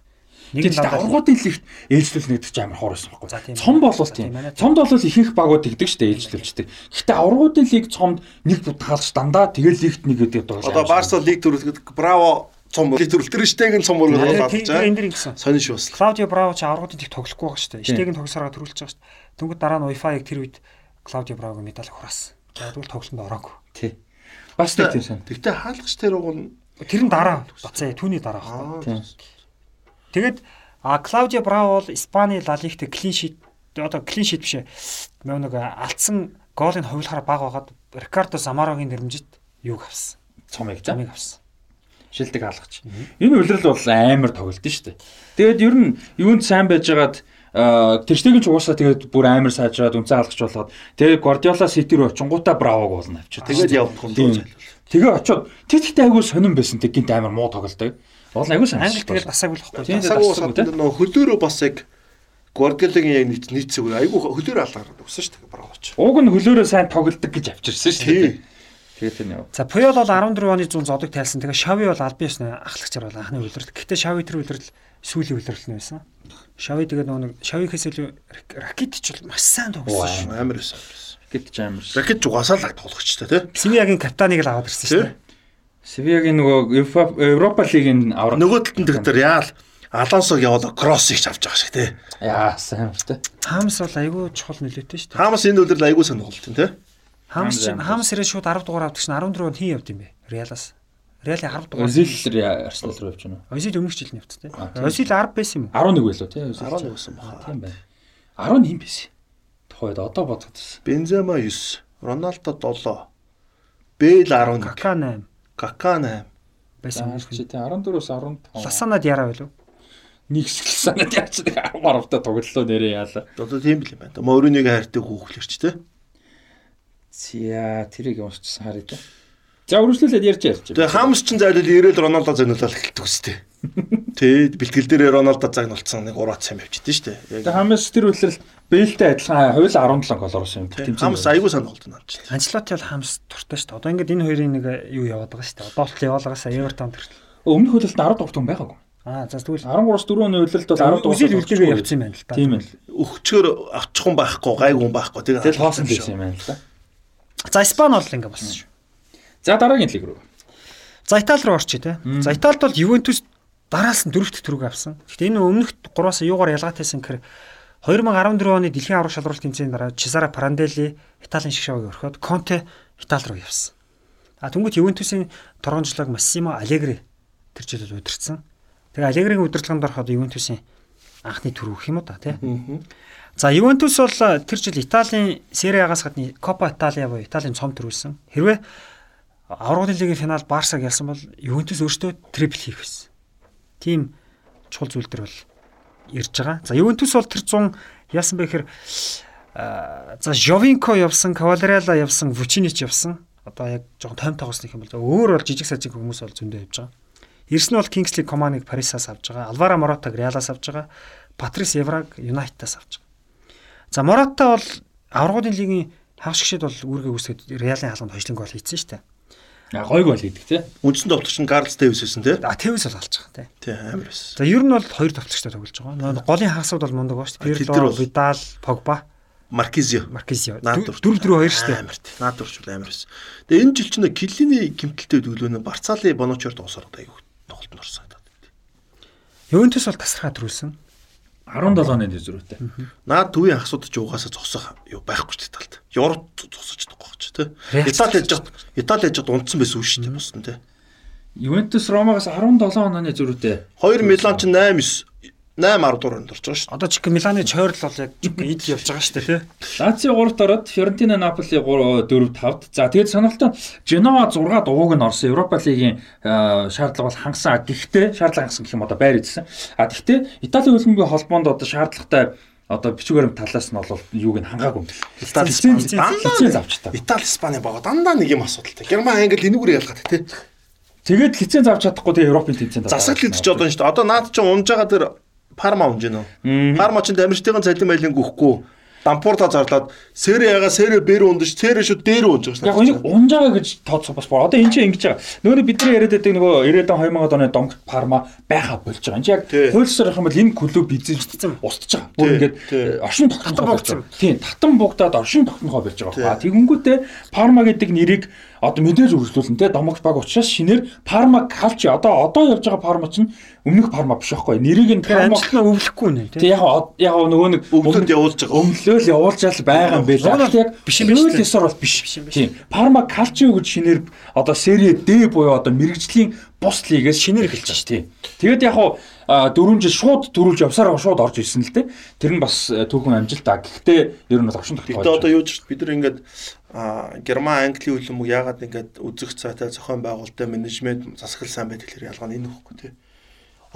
нэг нь дандаа аврагуудын лифт ээлжлүүл нэгдэж ч амар хор байсан байхгүй. Цом бол За, тийм. Цомд бол ихэнх багууд тэгдэг штэ ээлжлүүлждэг. Гэхдээ аврагуудын лиг цомд нэг бут хаалж дандаа тэгэл лифт нэг гэдэг бол Одоо Барса лиг төрөлхөд Браво цом лиг төрөлтөр штег нь цом өргөд тэр байгаа. энэ дэр ингэсэн. Сонин шүү бас. Клаудио Браво ч аврагуудын тэг тоглохгүй байгаа шүү дээ. Штег нь тогсороо төрүүлж байгаа шүү дээ. Тэнгүүд дараа нь UEFA-ыг тэр үед Клаудио Бравог медаль хураасан. Тэгвэл тоглолтод ороогүй. тий. Бас тийм сан. Тэгтээ хаалгач тэр уг нь Тэр нь дараа бацаа түүний дараа байхгүй. Тийм. Тэгээд а Клаудио Браво бол Испани Ла Лигт клин шит одоо клин шит биш. Нөө нэг алдсан гоолыг хувилахаар баг байгаад Рикардо Замарогийн нэрмжит юуг авсан. Цомыг за. Замыг авсан. шилдэг хаалгач. Энэ үйлрэл бол амар тоглолт нь шүү дээ. Тэгээд ер нь юунд сайн байжгаад тэрштэйг ч угаасаа тэгээд бүр амар сайжраад үнцэн хаалгач болоод тэгээд Гвардиола Сити рүү очингуудаа Бравог болно авчиад. тэгээд юм Тийм. дөө зайлвал. Тэгээ очиод тэр ихтэй айгүй сонирн байсан тэг гинт амар муу тоглолтой. Бол айгүй сайн. Англи тэгээд басаагүй л уус дасаагүй одоо нөө хөлөөрөө бас яг Гвардиолагийн яг нийт нийцэг айгүй хөлөөр алгаар өгсөн шүү дээ Бравоч. Уг нь хөлөөрөө сайн тоглолдог гэж авчирсан шүү дээ. Тэгээд тэр нэг За Пуял бол 14 оны 100 зодог тайлсан. Тэгээ Шави бол албан ёсны ахлагчаар бол анхны үйлрэлт. Гэхдээ Шави тэр үйлрэл сүүлийн үйлрэл нь байсан. Шави тэгээд нөгөө нэг Шавихээс илүү Ракетич бол маш сайн тогссон шүү. Амар өсөн. гэт ч амар. Ракет ч угаасаа л тоглогчтой тий. Симиягийн капитаныг л аваад ирсэн шүү дээ. Севиагийн нөгөө Европа лигийн авраг Нөгөө талд нь тэгтэр яал Алонсог яваад кроссыг ч авч байгаа шиг тий. яа сайн шүү дээ. Хамс бол айгүй чухал нөлөөтэй шүү дээ. Хамас энэ үлрэл айгүй сонирхолтой тий. Хамс чинь Хамс, Хамс ирээд шууд 10 дугаар авдаг чинь 14 онд хин явд юм бэ? Реалаас. Реалын 10 дугаар. Озил Арсенал руу явж байна. Озил өмнөх жил тээ. А, тийм. Озил 10 байсан юм уу? 11 байлоо тий. Озил. 11 байсан баха. Тийм байна. 10 юм байсан. Тухайд одоо бодоход. Бензема 9, Роналдо 7, Бэйл 11, Кака 8 Кака 8. байсан юм. чи тий 14-өөс 15. Ласанад яраа байлуу. нэг санаад яач 13 та тоглолоо нэрээ яалаа. Одоо тийм бил юм байна. Мориныг хайртай хүүхлэрч тий. Зя тэрийг уншчихсан харъя та. За үргэлжлүүлээд ярьж ярьж. Тэгээ Хамас ч зайлал ирээл Роналдо зөниөлөл эхэлдэг үстэй. Тий, (laughs) бэлтгэл дээрээ Роналдо загнуулсан нэг ураац юм явж идэв штэ. Тэгээ хамаас тэр үйлрэл Бэлтэй адилхан хоёул 17 гол оруулсан юм. Хамас айгүй сонирхолтой навч. Анчлоти бол Хамс туртай шүү дээ. Одоо ингээд энэ хоёрын нэг юу яваад байгаа шүү дээ. Одоо болтол яваалгаас Эвертон тэр. Өмнөх хөлөлд 10 дугаар хүн байгаагүй. Аа за тэгвэл 13-аас 4 оны үйлрэлд бол 10 дугаар. Үзэл үлдээгээ явцсан юм байна л да. Тийм ээ. Өгчгөр авчих хүн байхгүй, гайгүй хүн байхгүй. Тэгэл хоосон байсан юм байна л да. За Испани бол ингээд болсон шүү. За дараагийн лиг рүү. За Итали руу орчих тий. За Италид бол Ювентус дараас нь дөрөвт төрөг авсан. Гэхдээ энэ өмнөх 3-аас юугаар ялгаатайсан гэхээр 2014 оны дэлхийн аврах шалралт тэмцээний дараа Чесара Пранделли Италийн шиг шавыг орхиод Конте Итали руу явсан. А түнгэт Ювентусын торгонжлог Массимо Алегри тэр жилд удирдсан. Тэгээ Алегригийн удирдлаганд ороход Ювентусын анхны төр өгөх юм уу та тий. За Ювентус бол тэр жил Италийн Серие А-гаас гадна Копа Италия буюу Италийн цом төрүүлсэн. Хэрвээ Авралын лигийн финал Барсаг ялсан бол Ювентус өөртөө трипл хийх байсан. Тим чухал зүйл төр бол ирж байгаа. За Ювентус бол тэр 100 яасан бэ гэхээр за Жовинко явсан, Кавалерала явсан, Вучинич явсан. Одоо яг жоохон тайм тоглосныг юм бол өөр бол жижиг сажиг хүмүүс бол зөндөө явж байгаа. Нь бол Kingsley Coman-ыг Парисаас авж байгаа. Alvaro Morata-г Real-аас авж байгаа. Patrice Evra-г United-аас авж байгаа. За Morata бол аврагын лигийн хагас гişэд бол үүргээ үүсгээд Real-ын хаалганд хожлон гол хийсэн шүү дээ. А гойг бол хийдэг тий. Үндсэн товтлогч нь Карлс Дэвис байсан тий. А Tevez бол алж байгаа тий. Тий амар байсан. За ер нь бол хоёр товтлогчтой тоглож байгаа. Голын хагасууд бол мундаг ба шүү дээ. Pirlo, Vidal, Pogba, Маркизио. 4 4 2 шүү дээ. Амар тий. Наадурч бол амар байсан. Тэгээ энэ жил чинь Киллиний гимтэлтэй өдөглөө Барцаали Боночор дуусаад айгүй тоглолтод орсон. Ювентус бол тасархаа төрүүлсэн. 17 оны зөрүүтэй. Наад төвийн хасууд ч угаасаа зогсох юу байхгүй ч талд. Европ зогсож чадахгүй ч тий. Итали яж Итали яж унтсан байсан үү шүү дээ боссон тий. Ювентус Ромагаас 17 онооны зөрүүтэй. 2 Милан ч 8 9 8 10 дуурайнд орж байгаа шүү. Одоо чиг Миланы чойрл бол яг ид явж байгаа шүү дээ тий. Лацио 3-т ороод Фиорентина, Наполи 4 5-д. За тэгээд сонирхолтой Женова 6 дууг нь орсон. Европа лигийн шаардлага бол хангасан. Гэхдээ шаардлага хангасан гэх юм одоо байр эзсэн. А гэхдээ Италийн хөлбөмбөгийн холбоонд одоо шаардлагатай одоо бичгүүрм талаас нь бол юуг нь хангаагүй. Итали Лиценз Испани лиценз авч таа. Итали Испани байгаа дандаа нэг юм асуудалтай. Герман англи энүүгээр ялгаад тий. Тэгээд лиценз авч чадахгүй тэгээ Европын тэмцээнд Засаглал идэж одоо шүү дээ. Одоо наад чинь унж байгаа тэр Парма унж гэнэ. Парма чинь Дамирчтайгын цалин байлинг өгөхгүй. Дампурта зарлаад Сере яга Сере Бэр ундаж Сере шүү дээр унж байгаа Яг энийг унжаага гэж тооцох бас боо. Одоо энэ чинь ингэж байгаа. Нөгөө бидний яриад байдаг нөгөө 90-ад 2000-ад оны домгт Парма байха болж байгаа. Энд чинь яг хуульсаар юм бол энэ клуб эзэмшсэн устж байгаа. Бүр ингээд оршин тогтнохоо болж байгаа. Тийм, татан бугдаад оршин тогтнохоо болж байгаа. Тэгэнгүүтээ Парма гэдэг нэрийг одоо мэдээж үргэлжлүүлэн те домогт баг учраас шинээр Парма Калчи одоо одоо явж байгаа Парма чинь өмнөх Парма биш байхгүй нэрийг нь Парма амжилтнаа өвлөхгүй нэ тий. Тэг яг яг нөгөө нэг өвлөнд явуулж байгаа. өмлөөл явуулжал байгаа юм байна. Яг биш юм биш ёсоор бол биш. Тийм. Парма Калчио гэж шинээр одоо Serie D буюу одоо мэрэгжлийн бус лигээс шинээр эхэлж байна тийм. Тэгээд яг хуу дөрвөн жил шууд төрүүлж явсаар шууд орж ирсэн л дээ. Тэр нь бас түүхэн амжилт та. Гэхдээ ер нь бол овшин тогтоож. Бид одоо юу ч бид нар ингээд Герман Англи хөлбөмбөг яагаад ингээд үзэх цаатай зохион байгуулалттай менежмент засаглал сайн байдаг хэлэр ялгаа нь энэ хөхгүй тий.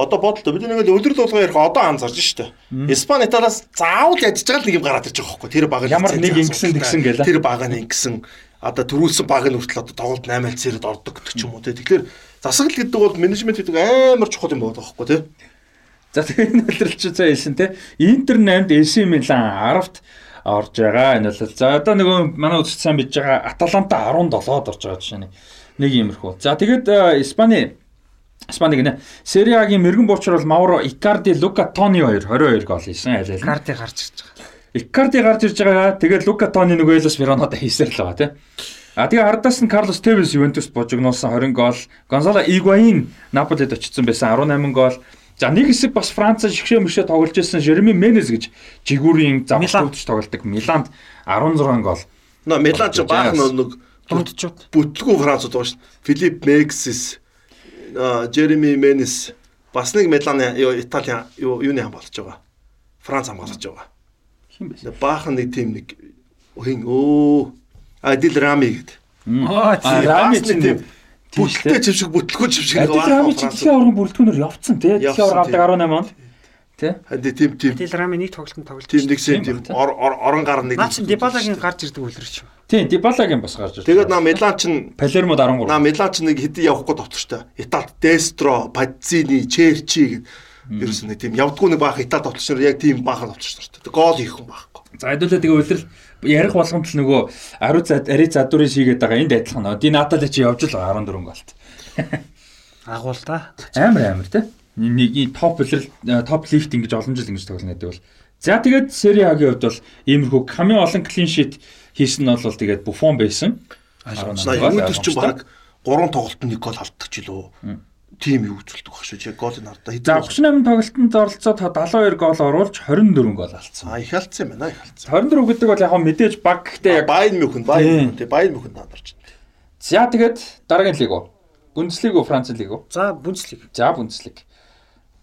Одоо бодлоо бид нэг л өдрөл болгоо ярих одоо анзарч штэ. Испани Италиас заавал ядж байгаа л нэг юм гараад ирж байгаа хөхгүй. Тэр баг Ямар нэг ингэсэн тэгсэн гэлээ. Тэр баг нь ингэсэн одоо төрүүлсэн баг нь хүртэл одоо тоглолт 8 цэрэд ордог гэдэг ч юм уу тий. Тэгэхээр засаглал гэдэг бол менежмент гэдэг амар чухал юм байна байхгүй тий. За тэгээ (laughs) энэ үйлрэл чи цаа хэлсэн те. Интер 8-д AC Milan 10-т орж байгаа. Энэ бол за одоо нөгөө манай үзэгч сайн биж байгаа Аталанта 17-д орж байгаа жишээ нэг иймэрхүү. За тэгээд Испани Испани гинэ. Serie A-гийн мэрэгэн буучрал Мауро Икарди, Лука Тони хоёр 22 гол хийсэн айл айл. Карди гарч ирж байгаа. Икарди гарч ирж байгаа. Тэгээд Лука Тони нөгөө Элос Веронада хийсээр л байгаа тий. А тэгээ ардаас нь Карлос Тевес Ювентус божигнуулсан 20 гол, Гонсало Игуаин Наполид очсон байсан 18 гол. За нэг хэсэг бас Франц шигшээ мөшөө тоглож байсан Жереми Менес гэж жигүүрийн завхлуудч тоглолдог Миланд 16 гол. Нөө Милан ч баах нэг Дундчууд. бүтлгүү Францууд байгаа шүү дээ. Филипп Мексис, Жереми Менес бас нэг Миланы юу Итали юу юуны хамгаалж байгаа. Франц хамгаалж байгаа. Хин бэ? Баахан нэг тим нэг хин өө Адил Рами гэдэг. Аа. Рами чинь тийм Бүтлгтэй чившиг бүтлгүү чившиг чинь дэлхийн аваргын бүрэлдэхүүнээр явцсан тий. Дэлхийн аварга авдаг 18 онд. Тий. Ханди тим Адил Рами нэг тоглолтод тоглож. тим нэгсэн Тийм орон гар нэг. Наа чи Дибалагийн гарч ирдэг үлрэж шүү. Тий, Дибалагийн бас гарч ирсэн. Тэгээд наа Милан чинь Палермод 13. наа Милан чинь нэг хэдий явахгүй товчтой. Италид Дестро, Паззини, Черчи гэдэг ерөөс нэг тийм явдггүй нэг баах Итали товчнор яг тийм баахан товчтой. Гол хийх хүн байхгүй. За хэдүүлээ тэгээ үлрэл ярих болгонд л нөгөө ари зад ари задурын шигээд байгаа энд адилхан. Ди Натали чи явж л байгаа 14 голт. Агуул та. Амар амар тий. Нэг топ үлрэл топ лифт ингэж олон жил ингэж тоглоно гэдэг бол. За тэгээд Сери А-гийн хувьд бол иймэрхүү камио олон клин шит хийсэн нь бол тэгээд Буфон байсан. Ювентус чинь баг 3 тоглолтод нэг гол алддаг ч илүү. Тим юу үзүүлдэг баг шүү. Яг голын ардаа За 38 тоглолтод оролцоод 72 гол оруулж 24 гол алдсан. А их алдсан юм байна. Их алдсан. 24 гэдэг бол яг мэдээж баг гэхдээ яг Байн Тийм. байн тий байн мөхөн надарч. За тэгээд дараагийн лиг үү? Бундслиг үү, Франц лиг үү? За Бундслиг. За Бундслиг.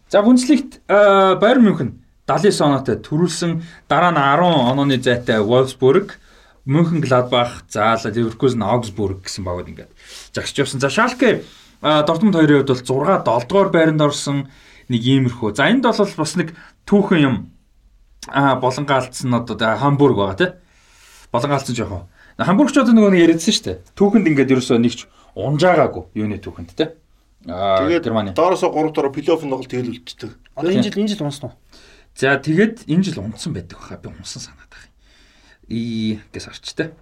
За Бундслигт Байер Мюнхен 79 оноотой төрүүлсэн дараа нь 10 онооны зайтай Wolfsburg Мюнхен Гладбах заала Ливеркузен Аугсбург гэсэн багууд ингээд жагсч явсан. За Шалке Дортмунд хоёрын хувьд бол 6 7 дугаар байранд орсон нэг иймэрхүү. За энд бол бас нэг түүхэн юм а болонго алдсан нь одоо Хамбург байгаа тий. Болонго алдсан жоохон. Хамбургчууд нөгөө нэг яриадсан шүү дээ. Түүхэнд ингээд ерөөсөө нэгч унжаагаагүй юуны түүхэнд тий. Аа Тэгээд Германы. доороосоо 3 дороо плей-офф тоглолт тэгэл үлдчихдэг. Одоо энэ жил энэ жил унсан уу? За тэгээд энэ жил унтсан байдаг баха би унсан санаад байгаа юм. И гэс арчтай.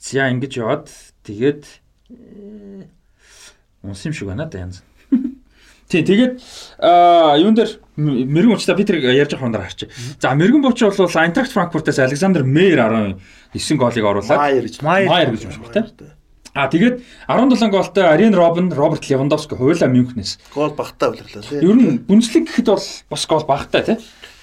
За ингэж яваад тэгээд унсан юм шиг байна да янз. (laughs) Тий, тэгээд аа юун дээр мэрэгэн уучта би тэр ярьж байгаа хондор харчих. За мэрэгэн бууч бол Eintracht Frankfurt-аас Александр Мейер 19 голыг оруулаад Майер гэж. Майер гэж шиг тий. А тэгээд 17 голтой Арен Робин, Роберт Левандовски хуйлаа Мюнхнээс Гол багтаа үлэрлээ тий. Ер нь бүнцлэг гэхэд бол бас гол багтай тий.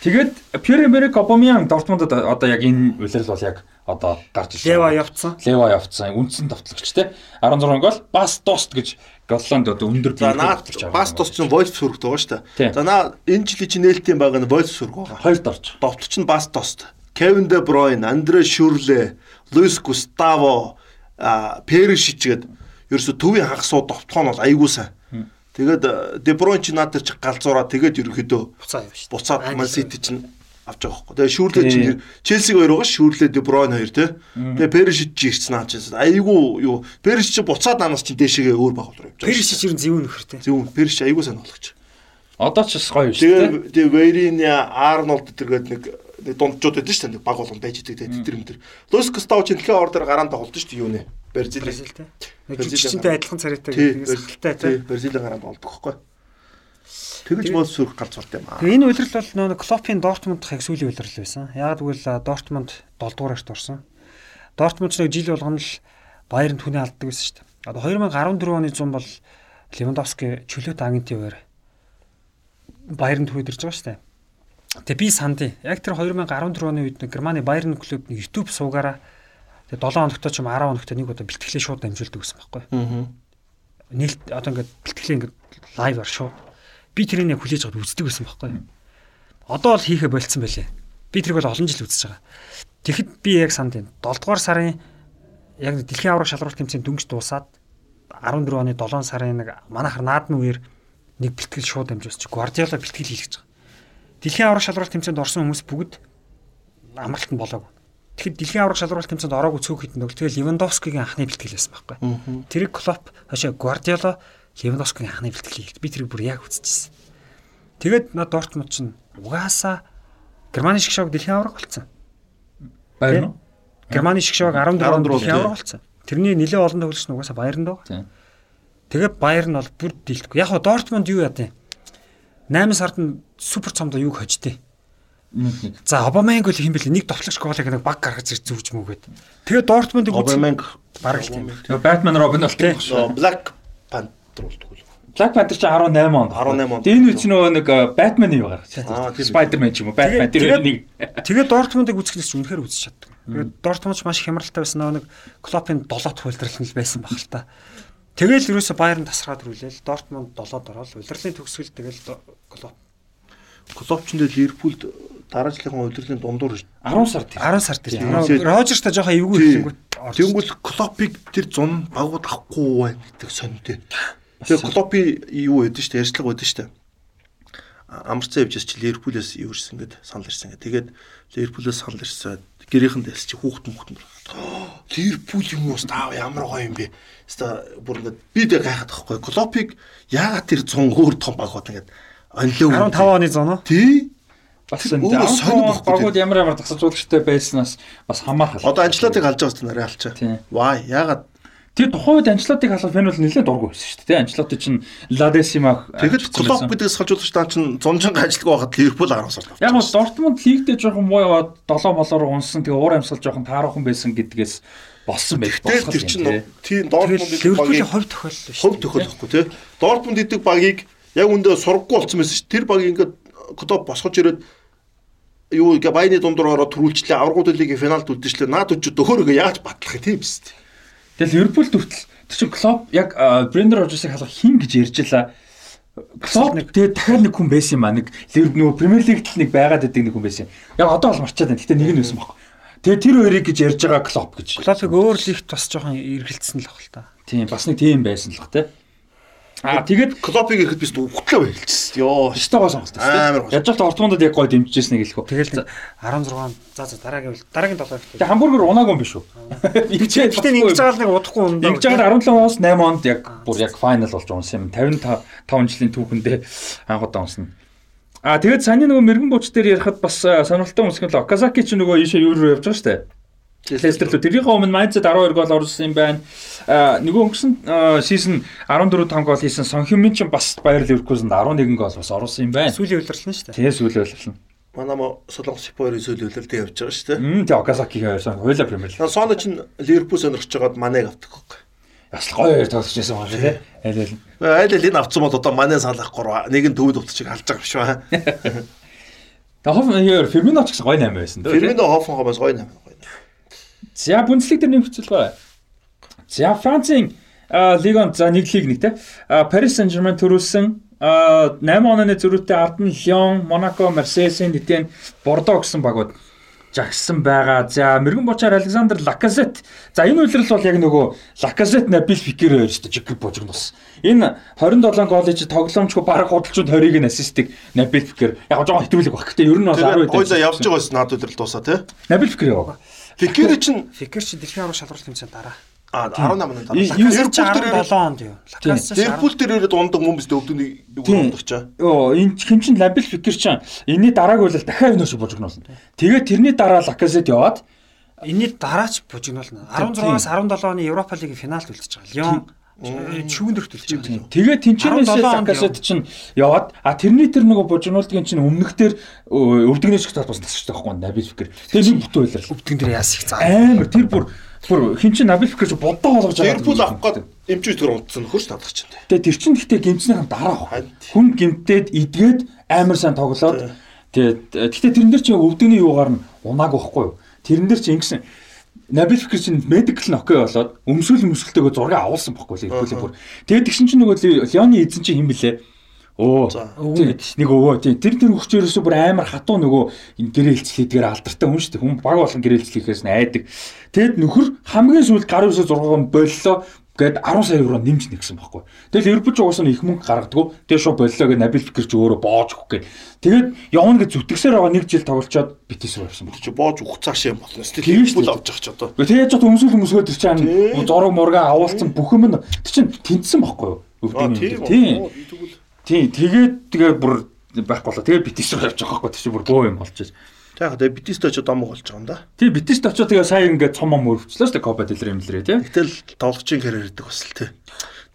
Тэгээд Пьер-Эмерик Обамян Дортмундад одоо яг энэ улирал бол яг одоо гарч ирсэн. Лева явцсан. Лева явцсан. Үндсэн товтлогч тий. 16 гол бас дост гэж Голланд одоо өндөр За биетэй наад бас тус чинь Wolfsburg байгаа шүү дээ. За наа энэ жилийн чинь нээлтийн баг нь Wolfsburg байгаа. хоёрт орж. Довтлч нь бас тост. Кевин Де Бройн, Андре Шүрле, Луис Густаво, а Перишич гээд ерөөсө төвийн хагасуу довтлоо нь бол айгуу сайн. Тэгээд э, Де Бройн ч надад ч галзуураа тэгээд ерөөхдөө Буцаа явна шүү. буцаад. Ман Сити чинь авч байгаа хөөхгүй. Тэгээ Тий. чинь Челсиг хоёр байгаа Шүрле Де Бройн хоёр тий. Тэгээ Перишич чи ирсэн аа чи. Айгуу юу Перишич чи буцаад анаас чи дээшээгээ өөр баг руу явж байгаа. Периш чинь зэвүүн нөхөртэй. Зөв Периш айгуу сайн болгоч. Одоо ч бас гоё шүү дээ. Тэгээ тэгээ Вейриня Арнолд тэргээд нэг нэг дундчууд байдаг шүү дээ. Нэг баг болгон байж идэг тэгээ тэр мэтэр. Лус Густав ч дэлхийн ор дээр гараанд тоглож шүү дээ юуны. Бразил. Бразилтэй. Нэг Бразил жүжигчтэй адилхан царайтай гэдэг сахалтай Тий, тий. Бразилийн гараанд болдог байхгүй. Тэгэж бол сүрх гарч сурт юм аа. Тэгээ энэ үйлрэл бол нөө Клопын Дортмунд хаг сүүлийн үйлрэл байсан. Яг тэгвэл Дортмунд 7 дугаарт орсон. Дортмунд ч нэг жил болгоно л Баерн түүний алддаг байсан шүү дээ. Одоо 2014 оны 100 бол Левандовски чөлөөт агентийн хуваар Баерн төвөд ирж байгаа шүү дээ. Тэгээ би сандын. Яг тэр 2014 оны үед нэг Германы Баерн клуб нэг YouTube суугаараа тэгээ 7 хоногтой ч юм 10 хоногтой нэг удаа бэлтгэлээ шууд дамжуулдаг гэсэн байхгүй. Аа. Нээлт одоо ингээд бэлтгэлээ ингээд лайв ар шууд би тэрийг яг хүлээж аваад үздэг байсан байхгүй. Одоо бол хийхэ болцсон байлээ. Би тэрийг бол олон жил үзэж байгаа. Тэгэхэд би яг санд байна. 7 дугаар сарын яг дэлхийн аврах шалралт тэмцээн дүнж дуусаад 14 оны 7 сарын нэг манайхар наадмын үеэр нэг бэлтгэл шууд дамжуулж Гвардиола бэлтгэл хийлгэж байгаа. Дэлхийн аврах шалралт тэмцээнд орсон хүмүүс бүгд амралтанд болоогүй. Тэгэхэд дэлхийн аврах шалралт тэмцээнд ороогүй цөөхөд нэг тэгэл Левандовскигийн анхны бэлтгэл байсан байхгүй. Тэрийг Клоп хашаа Гвардиола Левандовскигийн анхны бэлтгэл хийгд. Би тэрийг бүр яг үзчихсэн. Тэгээд над Дортмунд чинь угаасаа Германы шиг шог дэлхийн авраг болсон. Баяр нь. Германы шиг шог 14 онд 14 дэлхийн авраг болсон. Тэрний нэлээд олон төгөлч нь угаасаа Баернд байгаа. Тийм. Тэгээд Баер нь бол бүр дийлдэхгүй. Яг хоо Дортмунд юу яа тийм. 8 сард нь супер цомдоо хождээ. Мюнхен. За Обаманг бол хэм бэлээ нэг товтлогч голыг нэг баг гаргаж ирж зүвж мүгээд. Тэгээд Дортмундыг Обаманг бараг л тийм. Тэгээ Batman Robin бол тийм Black Panther болдог үү? Black Panther чи 18 онд. 18 онд. Энэ үуч нөгөө нэг Batman-ийг гаргаж Аа, байна. тийм. Spider-Man ч юм уу, Batman тэр нэг Тэгээд Дортмундыг үзэхлээс ч үнэхээр үзэж чаддаг. Тэгээд Дортмунд ч маш хямралтай байсан нөгөө нэг Клопын 7-т хөлдрөл нь л байсан баг л та. Тэгэл ерөөсө Баерн тасраад рүүлээл Дортмунд 7-д ороод удирлын төгсгөл тэгэл До- Клоп Клопчонд Ливерпулд дараа жилийн удирлын дундуур 10 сард тийм. 10 сард Тийм. Рожерстай жоохон эвгүй хэлэнгүүт. Тэнгүүл Клопыг тэр зун багууд авахгүй байна гэдэг сонинтэй. Тэгээ Клопи юу байдэн штэ ярьцлага байдэн штэ. Амарцаа явж чи Ливерпулээс юу ирсэн гэд санал ирсэн гэ. Тэгээд Ливерпулээс санал ирсэн. Гэрийнхэн дэс чи хүүхд мөхт мөр. Ливерпул юм уу став ямар гоё юм бэ? Хаста бүр ингээд би дэ гайхаад байхгүй. Клопыг яагаад тэр зун өөр том багууд ингээд онлоо 15 оны зоно. Тий. Бас энэ өөрөө сонир 10 бохгүй багууд ямар ямар тасалжуулагчтай байснаас бас хамаарах. Одоо Анчлотыг халж байгаа гэсэн нарийн халчаа. Тийм. Вай яагаад Тэр тухайн үед Анчлотыг халах фэн бол нэлээд дургүй байсан шүү дээ. Анчлоти чинь Ладесимах Тэгэхэд клуб гэдэгс халжуулагч таа чинь зунжин ажилтг байхад Ливерпул 10 сар авчихсан. Яг нь Дортмунд лигдээ жоохон муу яваад 7 болоор унсан. Тэгээ уур амьсгал жоохон тааруухан байсан гэдгээс болсон байх. Тэгэл тэр чинь тийм Дортмунд гэдэг Ливерпулийн багийг хувь тохиолдол шүү. хөв төхөөлөхгүй тий. Дортмунд гэдэг багийг яг үндэ сургахгүй болсон байсан ш. Тэр баг ингээд клуб босгож ирээд юу ингээ баяны дундуур ороод төрүүлчлээ аврагууд лигийн финалд үлдчихлээ. Наад үчид өхөөрөө яаж батлах юм тийм биз дээ. Тэгэл Ливерпул хүртэл тэр чинь Клоп яг Брендер Рожерсыг халах хин гэж ярьж илаа. Клоп тэгээ дахиад нэг хүн байсан юм аа. Нэг Ливерпул нөгөө Премьер Лигт л нэг байгаад байдаг нэг хүн байсан. Яг одоо бол марчаад байна. Гэтэ нэг нь байсан байхгүй. Тэгээ тэр хоёрыг гэж ярьж байгаа Клоп гэж. Клопыг өөр лигт бас жоохон эргэлцсэн л баг л та. Тийм бас нэг тийм байсан л баг те. Аа тэгээд Клопыг ирэхэд би үхтлээ байлжсэн. Йоо. өстой гоо сонголт Амар тест. Яаж ч Дортмундад яг гой дэмжижсэн нэг хэлэхүү. Тэгэл 16 за за дараагийн дараагийн 7 их. Тэгээ хамбургер унаагүй юм биш үү? Игчээ (laughs) Гэтэ ингэж байгаа л нэг удахгүй юм даа. Ингэж байгаа 17 оноос 8 онд яг бүр яг файнал болж унсан юм. 55 5 жилийн түүхэндээ анх удаа унсна. Аа тэгээд саний нөгөө мэрэгэн буч дээр ярихад бас а, сонирхолтой юм шиг л Оказаки ч нөгөө ийшээ юу руу явж байгаа шүү дээ. Лестер лөө тэрийн өмнө Майнцад 12 гол оруулсан юм байна. Нөгөө өнгөрсөн сизон 14 5 гол хийсэн Сон Хюмин ч бас Баер Ливеркузенд 11 гол бас оруулсан юм байна. Сүүлийн удирлсан шүү дээ. Тэгээ сүүл ойлголно. Манай мо Солонгос Японы сүүлийн үлэлтэд явж байгаа шүү дээ. Мм тэгээ Оказакигийн хоёрсан хойло Премьер Лиг. Соно ч Ливерпул сонирхож байгаад манайг авдаг. Бас л гоё хоёр тоглож байсан байгаа тий. Аль аль. Айл ал энэ авцсан бол одоо манай салахгүй нэг нь төвд утчиг халж байгаа биш ба. Тэгээ хоф Фермино ч гэсэн гоё 8 байсан дээ. Фермино Хофенхаймаас гоё гоё. За Бундслиг дээр нэмэгцэл байгаа. За Францын лигонд за нэг лиг нэг те. Paris Saint-Germain төрүүлсэн 8 онооны зөрүүтэй ард нь Lyon, Monaco, Marseille, Saint-Étienne, Bordeaux гэсэн багууд жагсан байгаа. За мэрэгэн бочаар Александр Лаказет. За энэ үйлрэл бол яг нөгөө Лаказет Набил Фикер хоёр шүү дээ жигэр божигнос. Энэ 27 гол хийж тоглоомчгүй баг худалчууд 20-ыг нь ассистыг Набил Фикер яг жоохон хитүүлэг баг. Гэтэ ер нь бол 10 Тэгээд гойлоо явж байгаа байсан наад үйлрэл дуусаа тий. Набил Фикер яваа. Фикер чинь Фикер чи дэлхийн аврал шалралт хэмжээнд дараа. а 18 он дараа. Ливерпул дээр 17 онд юу? Ливерпул дээр ирээд ундаг юм биш өвдөний ундаг чаа. Йоо энэ хин чин Набил Фикер чинь энэний дарааг бол дахиад энэ шиг божигнолно. Тэгээд тэрний дараа Лаказет яваад энэний дараач бужигнуулна. 16-аас 17 оны Европа лигийн финалд үлдчихэж байгаа. Лион шүүн дөрөлт үлдчихэж байгаа. Тэгээд тэнчнээс 17 онд Лаказет чинь яваад а тэрний тэр нөгөө божигнуулдгийн чинь өмнөхдөр өвдөгний шиг талбас тасчихсан байхгүй Набил Фикер. Тэгээд нэг бүтэн байлаа. Өвдгөн дээр яас их заа. Амар тэр бүр бүр хин чин Набил Фикер чинь бодоо болгож байгаа. Ливерпул авах гээд эмчүүс тэр унтсан нөхөр ч надах чинь. Тэгээ тэр чин гэхдээ гимцнийхэн дараа баг. Харин. Хүн гимтээд идгээд амар сайн тоглоод тэгээ гэхдээ тэрэн дээр чи өвдөгний юугаар нь унааг байхгүй юу? Тэрэн дээр чи ингэсэн Набил Фикер чинь медикал нь окей болоод өмсгөл өмсгөлтэйгөө зургийг авуулсан байхгүй Ливерпулийн бүр. Тэгээд тэгсэн чинь нөгөө Леоны эзэн чинь хэн блэ? Оо. Нэг өвөө тий. Тэр тэр хүчээрээсөө бүр амар хатуу нөгөө энэ гэрээлцлийдгээр алдартай хүн шүү дээ. Хүн баг болон гэрээлцлийхээс нь айдаг. Тэгэд нөхөр хамгийн сүүлд гар үсээ 6 боллоо гээд 10 сая евро нэмж нэгсэн байхгүй. Тэгэл Ливерпул ч угаасаа их мөнгө гаргадаг. Тэгээ шууд боллоо гэж Набил Фикер ч өөрөө боож өгөх гээд. Тэгээд явна гэж зүтгэсээр байгаа нэг жил тоглолцоод битээс явсан. Чи боож ухах цааш юм болно. Ливерпул авч явах ч одоо. Тэгээд ч өмсгөл өмсгөө тэр чинь зураг мурга авуулсан бүх юм нь тэр чинь тэнцсэн байхгүй юу? Өвдөний тийм. Тийм. Тэгээд тэгээ бүр байхгүй болоо. Тэгээд битээс явж байгаа байхгүй тийч бүр бөө юм болж байна. За яг тэгээ битээс ч домог болж байгаа юм да. Тийм битээс очоо тэгээ сая ингээд цом ом өрөвчлөө шүү дээ Коба дэлэр юм лэрээ тийм. Гэтэл тоглогчийн карьер гэдэг бас л тий.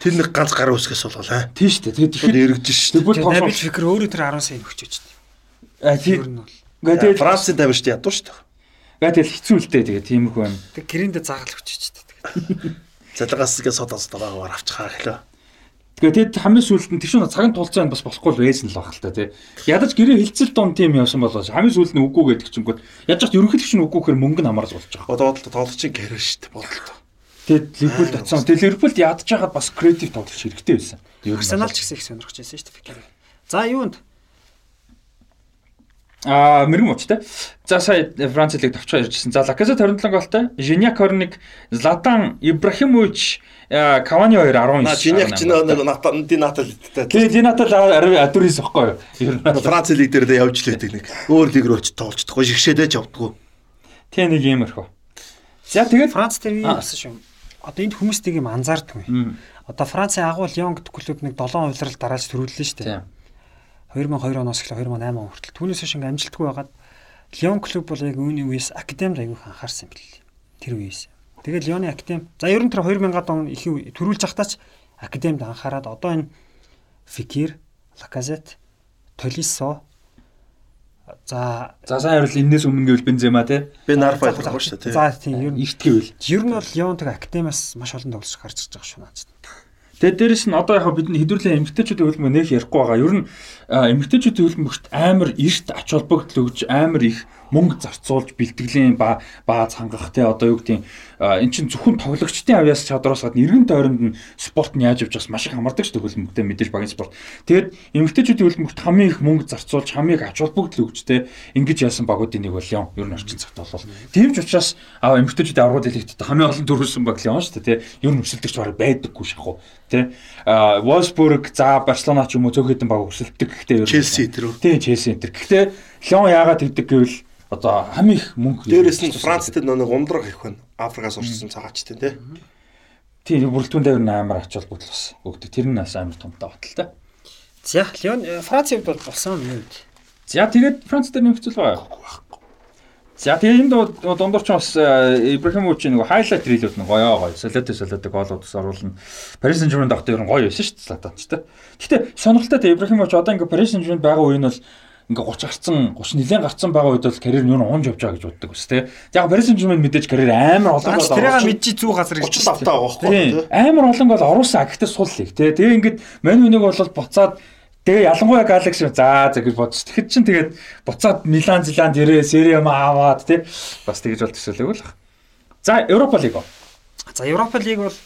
Тэр нэг ганц гар үсгээс болгоо аа. Тийм шүү дээ. Тэгээд Шууд тэгэхээр эргэж ш. тэгвэл Набил. Фикер өөрөө тэр 10 сая өгч өчт. А бол. Ингээд тэгээд Францын тавьж штэ ядуу штэ. ингээд тэгэл хэцүү л дээ тэгээ тиймэрхүү юм. Тэг гэрэндээ заагаал өгч өчт. Залгаас гээ содоос дагаагаар авчихаа хэлээ. Тэгээд тэд хамгийн сүүлд нь тийш нэг цагийн тулцаа бас болохгүй л байсан л баг л та тий. Ядаж гэрээ хилцэл дон тим явсан болоо хамгийн сүүлд нь үгүй гэдэг чингүүд яаж ч ерөнхийдөө чинь үгүй гэхээр мөнгө нь хамаарч болж байгаа. Одоо бодлоо тоглогчийн карьер штэ бодлоо. Тэгээд Ливерпулд очсон. Тэгээд Ливерпулд ядаж хагаад бас креатив тоглож хэрэгтэй байсан. Арсенал ч гэсэн их сонирхож байсан шүү дээ Фикер. За юунд Аа мэрэгм уч те. За сая Франц лиг товчоо ярьжсэн. За Лаказет 27 голтой, Жиняк 21, Златан Ибрахимович Кавани 2 19. Наа чиняг чи нэг натан динатал гэдтэй. Тэгээд Динатал Адурис баггүй юу? Франц лиг дээр дэ явж л байдаг нэг. Өөр лиг рүү ч тоглохдохгүй шигшээдэж явдггүй. Тэ нэг иймэрхүү. За тэгээд Франц дээр болсон шүү. Одоо энд хүмүүс тийг юм анзаардгүй. Мм. Одоо Францын агуул гэдэг клуб нэг 7 хувьрал дарааж төрүүллээ шүү дээ. Тийм. 2002 оноос эхлээ 2008 он хүртэл. Түүнээс ингээм амжилтгүй байгаад Лион клуб бол яг үүний үеэс академид аягүй анхаарсан юм бэл. Тэр үеэс. Тэгээд Лионы академи. За ер нь тэр 2000-ад он их төрүүлж захтаач академид анхаарад одоо энэ Фикир, Лаказет, Толисо за За сайн хариул энэс өмнө гэвэл Бензема те. Би нарфа явах шүү дээ. За тийм ер нь Игт гэвэл. ер нь бол Лион тэг академиас маш олон тоглож гарч ирж байгаа шүү наач. Тэгээд дээрэс нь одоо яг бидний хэдүүлээ эмгтээчүүдийн хөлбөмбө нэх ярихгүй байгаа. Ер нь эмгтээчүүдийн хөлбөмбөгт амар эрт ач холбогдол өгж амар их мөнгө зарцуулж бэлтгэлийн ба бааз хангах те одоо юу гэдэг эн чинь зөвхөн тоглогчдын авьяас чадраас гадна эргэн тойронд нь спорт нь яаж явж бас маш их хамаардаг шүү дээ хөлбөмбөгтэй мэдээж багийн спорт. Тэгээд эмэгтэйчүүдийн хөлбөмбөгт хамгийн их мөнгө зарцуулж хамгийн ач холбогдол өгч те ингэж яасан багуудын нэг бол Лион ер нь орчин цагт бол тийм ч учраас аа эмэгтэйчүүдийн аврагууд хэлэхэд хамгийн олон төрүүлсэн баг Лион шүү дээ ер нь өсөлтөгч бараг байдаггүй шахуу те Wolfsburg за Барселона ч юм уу цөөхөдөн баг өсөлтөг гэхдээ ер нь Челси тэр. Тийм Челси энэ. Гэхдээ Лион яагаад тэгдэг гэвэл одоо хамгийн их мөнгө Дээрээс нь Францд нэг ундраг их байна. Африкаас урьдчилан цагаачтай тий. Тийм бүрэлдэхүүн дээр амар ач холбогдол бас өгдөг. Тэр нь бас амар томтой баталтай. За Лион Францын хувьд бол болсон юм уу? За тэгээд Франц дээр нэмэгцэл байгаа. За тэгээд энд дундуур ч бас Ибрахимович нэг хайлайт рилүүд нэг гоёо гоё. Солиотой солиотой голууд ус оруулна. Парис Сен-Жермен давхад ер нь гоё байсан шүү дээ Златанч тэ. Гэтэ сонирхолтой тэ Ибрахимович одоо ингээ Парис Сен-Жермен байгаа үе нь бол ингээ 30 гарцсан 30 нилээн гарцсан байгаа үед бол карьер нь юу унж явж байгаа гэж боддог ус тэ. Яг Парис Сен-Жермен мэдээж карьер амар олон гол тэрийг мэджи зүү газар гэж 30 давтаа байгаа байхгүй. Амар олон гол оруулсан. Гэхдээ сул лиг тэ. Тэгээ ингээд мань үнийг бол буцаад Тэгээ ялангуяа Galaxy за за гэж бодсон. Тэгэхэд чинь тэгээд буцаад Милан Зиланд ирээ, Serie A аваад тий бас тэгж бол төсөөлөг л баг. За Европа лиг. За Европа лиг бол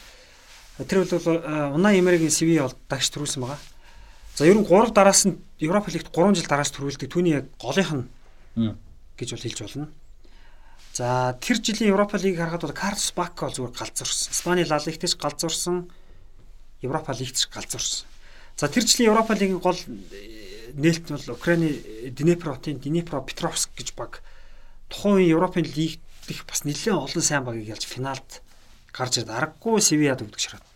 тэр бол Унаа Эмеригийн CV бол дагш төрүүлсэн байгаа. За ер нь 3 дараас нь Европа лигт 3 жил дараас төрүүлдэг. Түүний яг голынх нь гэж бол хэлж болно. За тэр жилийн Европа лигийг харахад бол Карлос Бака бол зүгээр галзуурсан. Испани Ла Лигтэж галзуурсан. Европа лигт ч галзуурсан. За тэр жилийн Европа лигийн гол э, нээлт нь бол Украины Днепротын Днепро Петровск гэж баг тухайн үеийн Европын лиг дэх бас нэлээд олон сайн багийг ялж финалд гарч ирээд аргагүй Севиад өгдөг шаарддаг.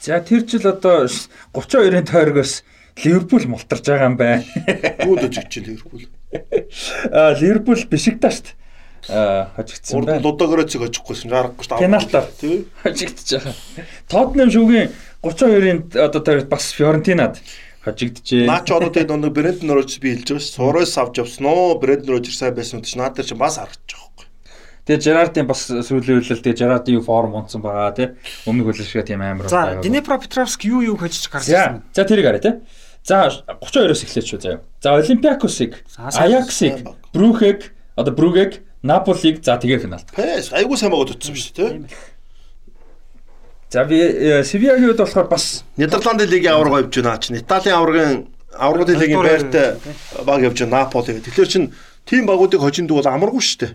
За тэр жил одоо 32-ын тойрогоос Ливерпул мултарж байгаа юм байна. (laughs) Гүйл өжигч Ливерпул. Аа Ливерпул Бишикташт хожигдсан байна. Удаагаараа цэг очихгүйсэн аргагүй шүү дээ. Пеналтаар тий хожигдож байгаа. Тотнем шүгийн 32-ын одоо тэр бас Фиорентинад хожигдчихээ. Наа ч одоо тэгээд нэг Брэндон Рожерс би хэлж байгаа ш. Суурайс авч явсан уу? Брэндон Рожерс сайн байсан уу гэж наад дээр чинь бас байхгүй. Тэгээ Жерардын бас сүүлийн үйлдэл тэгээ Жерардын юу форм унтсан байгаа тий. Өмнөх хөлөшгөө тийм амар байгаа. За Днепропетровск юу юу хожиж гарч ирсэн. За тэрийг харъя тий. За 32-оос эхлэв шүү заяа. За Олимпиакосыг, Аяксыг, Брюхег, одоо Брюгег, Наполиг за тэгээ финалд. Пэс айгуу сайн байгаа утсан шүү тий. За би э, Севиагийн хувьд болохоор бас Нидерландын лигийн аварга явж байна чинь. Италийн аваргын аврагын лигийн байртай баг явж байна Наполи. Тэгэхээр чин тийм багуудыг хожинд бол амаргүй шүү дээ.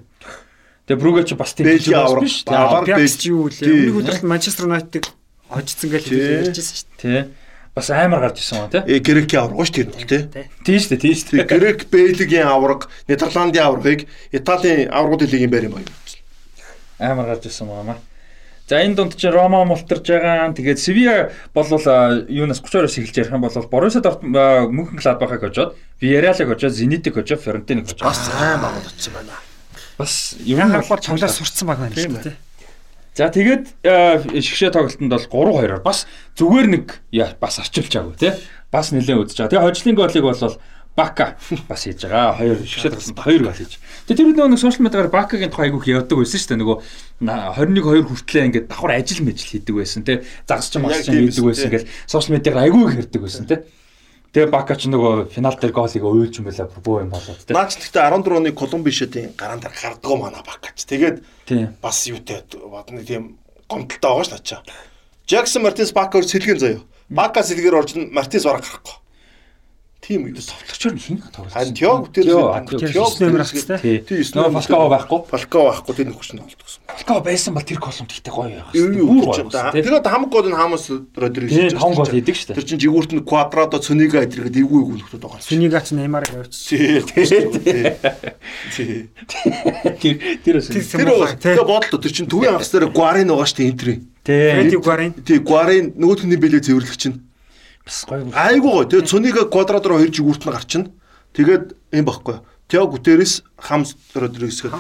Тэгээ Брүгэ чи бас тийм дээ. Аварга Бэлж юу лээ. Өмнөх өдрөлд Манчестер Юнайтед хожицсан гэж ярьжсэн шүү дээ. Тий. Бас амар гарч ирсэн ба Э тий. Грекийн аварга шүү дээ тий. Тийм шүү дээ, тийм шүү дээ. Грек Бэлгийн аварга, Нидерландын аваргыг Италийн аваргуудын лигийн байр юм байна. Амар гарч ирсэн байна. За энэ дунд чи Рома мултарж байгаа. Тэгээд Севиа бол юунаас 32-оос эхэлж ярих юм бол Дортмунд Мюнхен Гладбахыг хожоод, Виареалыг хожоод, Зенитыг хожоод, Фиорентиныг хожоод. Бас сайн багууд очсон байна. Бас юм харахад цуглаас сурцсан баг байна шүү дээ. За тэгээд шгшээ тоглолтод бол 3-2-оор бас зүгээр нэг бас арчилж байгаагүй тий. Бас нэлээд үдэж байгаа. Тэгээ хожлын голыг бол Бака бас хийж байгаа. Хоёр шгшээ тоглолтод хоёр гол хийж. Тэгээ тэр нэг сошиал медиагаар Бакагийн тухай айгүйх явдаг байсан шүү дээ. Нөгөө 21 2 хүртлээ ингээд давхар ажил мэжил хийдэг байсан тий. Загас ч мас ч хийдэг байсан гэл сошиал медиагаар айгүйх ярьдаг байсан тий. Тэгээ Бака ч нөгөө финал дээр голыг ойлж юм байла бөө юм болоод тий. Наач гэхдээ 14 оны Колумбишэдийн гараан дээр хардгаа мана Бакач. Тэгээд бас юутай бодно тийм гомдолтой байгаа ш начаа. Жаксон Мартинс Бака өөр сэлгэн заяа. Бака сэлгээр орж Мартинс бараг гарахгүй. Тийм үү. Тоглогчор нь хин тоглож. Тёг тэр Тёг нэмэр ахтай. Тийм нөө Фалкао байхгүй. Фалкао байхгүй тэр нөхөч нь болдгосон. Фалкао байсан бол тэр колумт ихтэй гоё яах. Бүр гоё. Тэгээд хамаг гол нь Хамас Родригес. Тийм том гол хийдэг шүү дээ. Тэр чинь жигүүрт нь Квадрадо Цунига эдрэгэд эвгүй эвгүй нөхдөд байгаа. Цунига ч Неймарыг авчихсан. Тийм. Тэр тэр тэр тэр бодлоо тэр чинь төвийн дээр Гуарин байгаа шүү дээ энтри. Тийм. Гуарин. Тийм Гуарин нөгөөх нь бэлээ цэвэрлэгч чинь бас гоё. Айгуу гоё. Тэгээ цунига квадрат руу хоёр жигүүрт нь гарчна. Тэгээд юм баггүй. Тео Гутерес Хамс Родригес гээд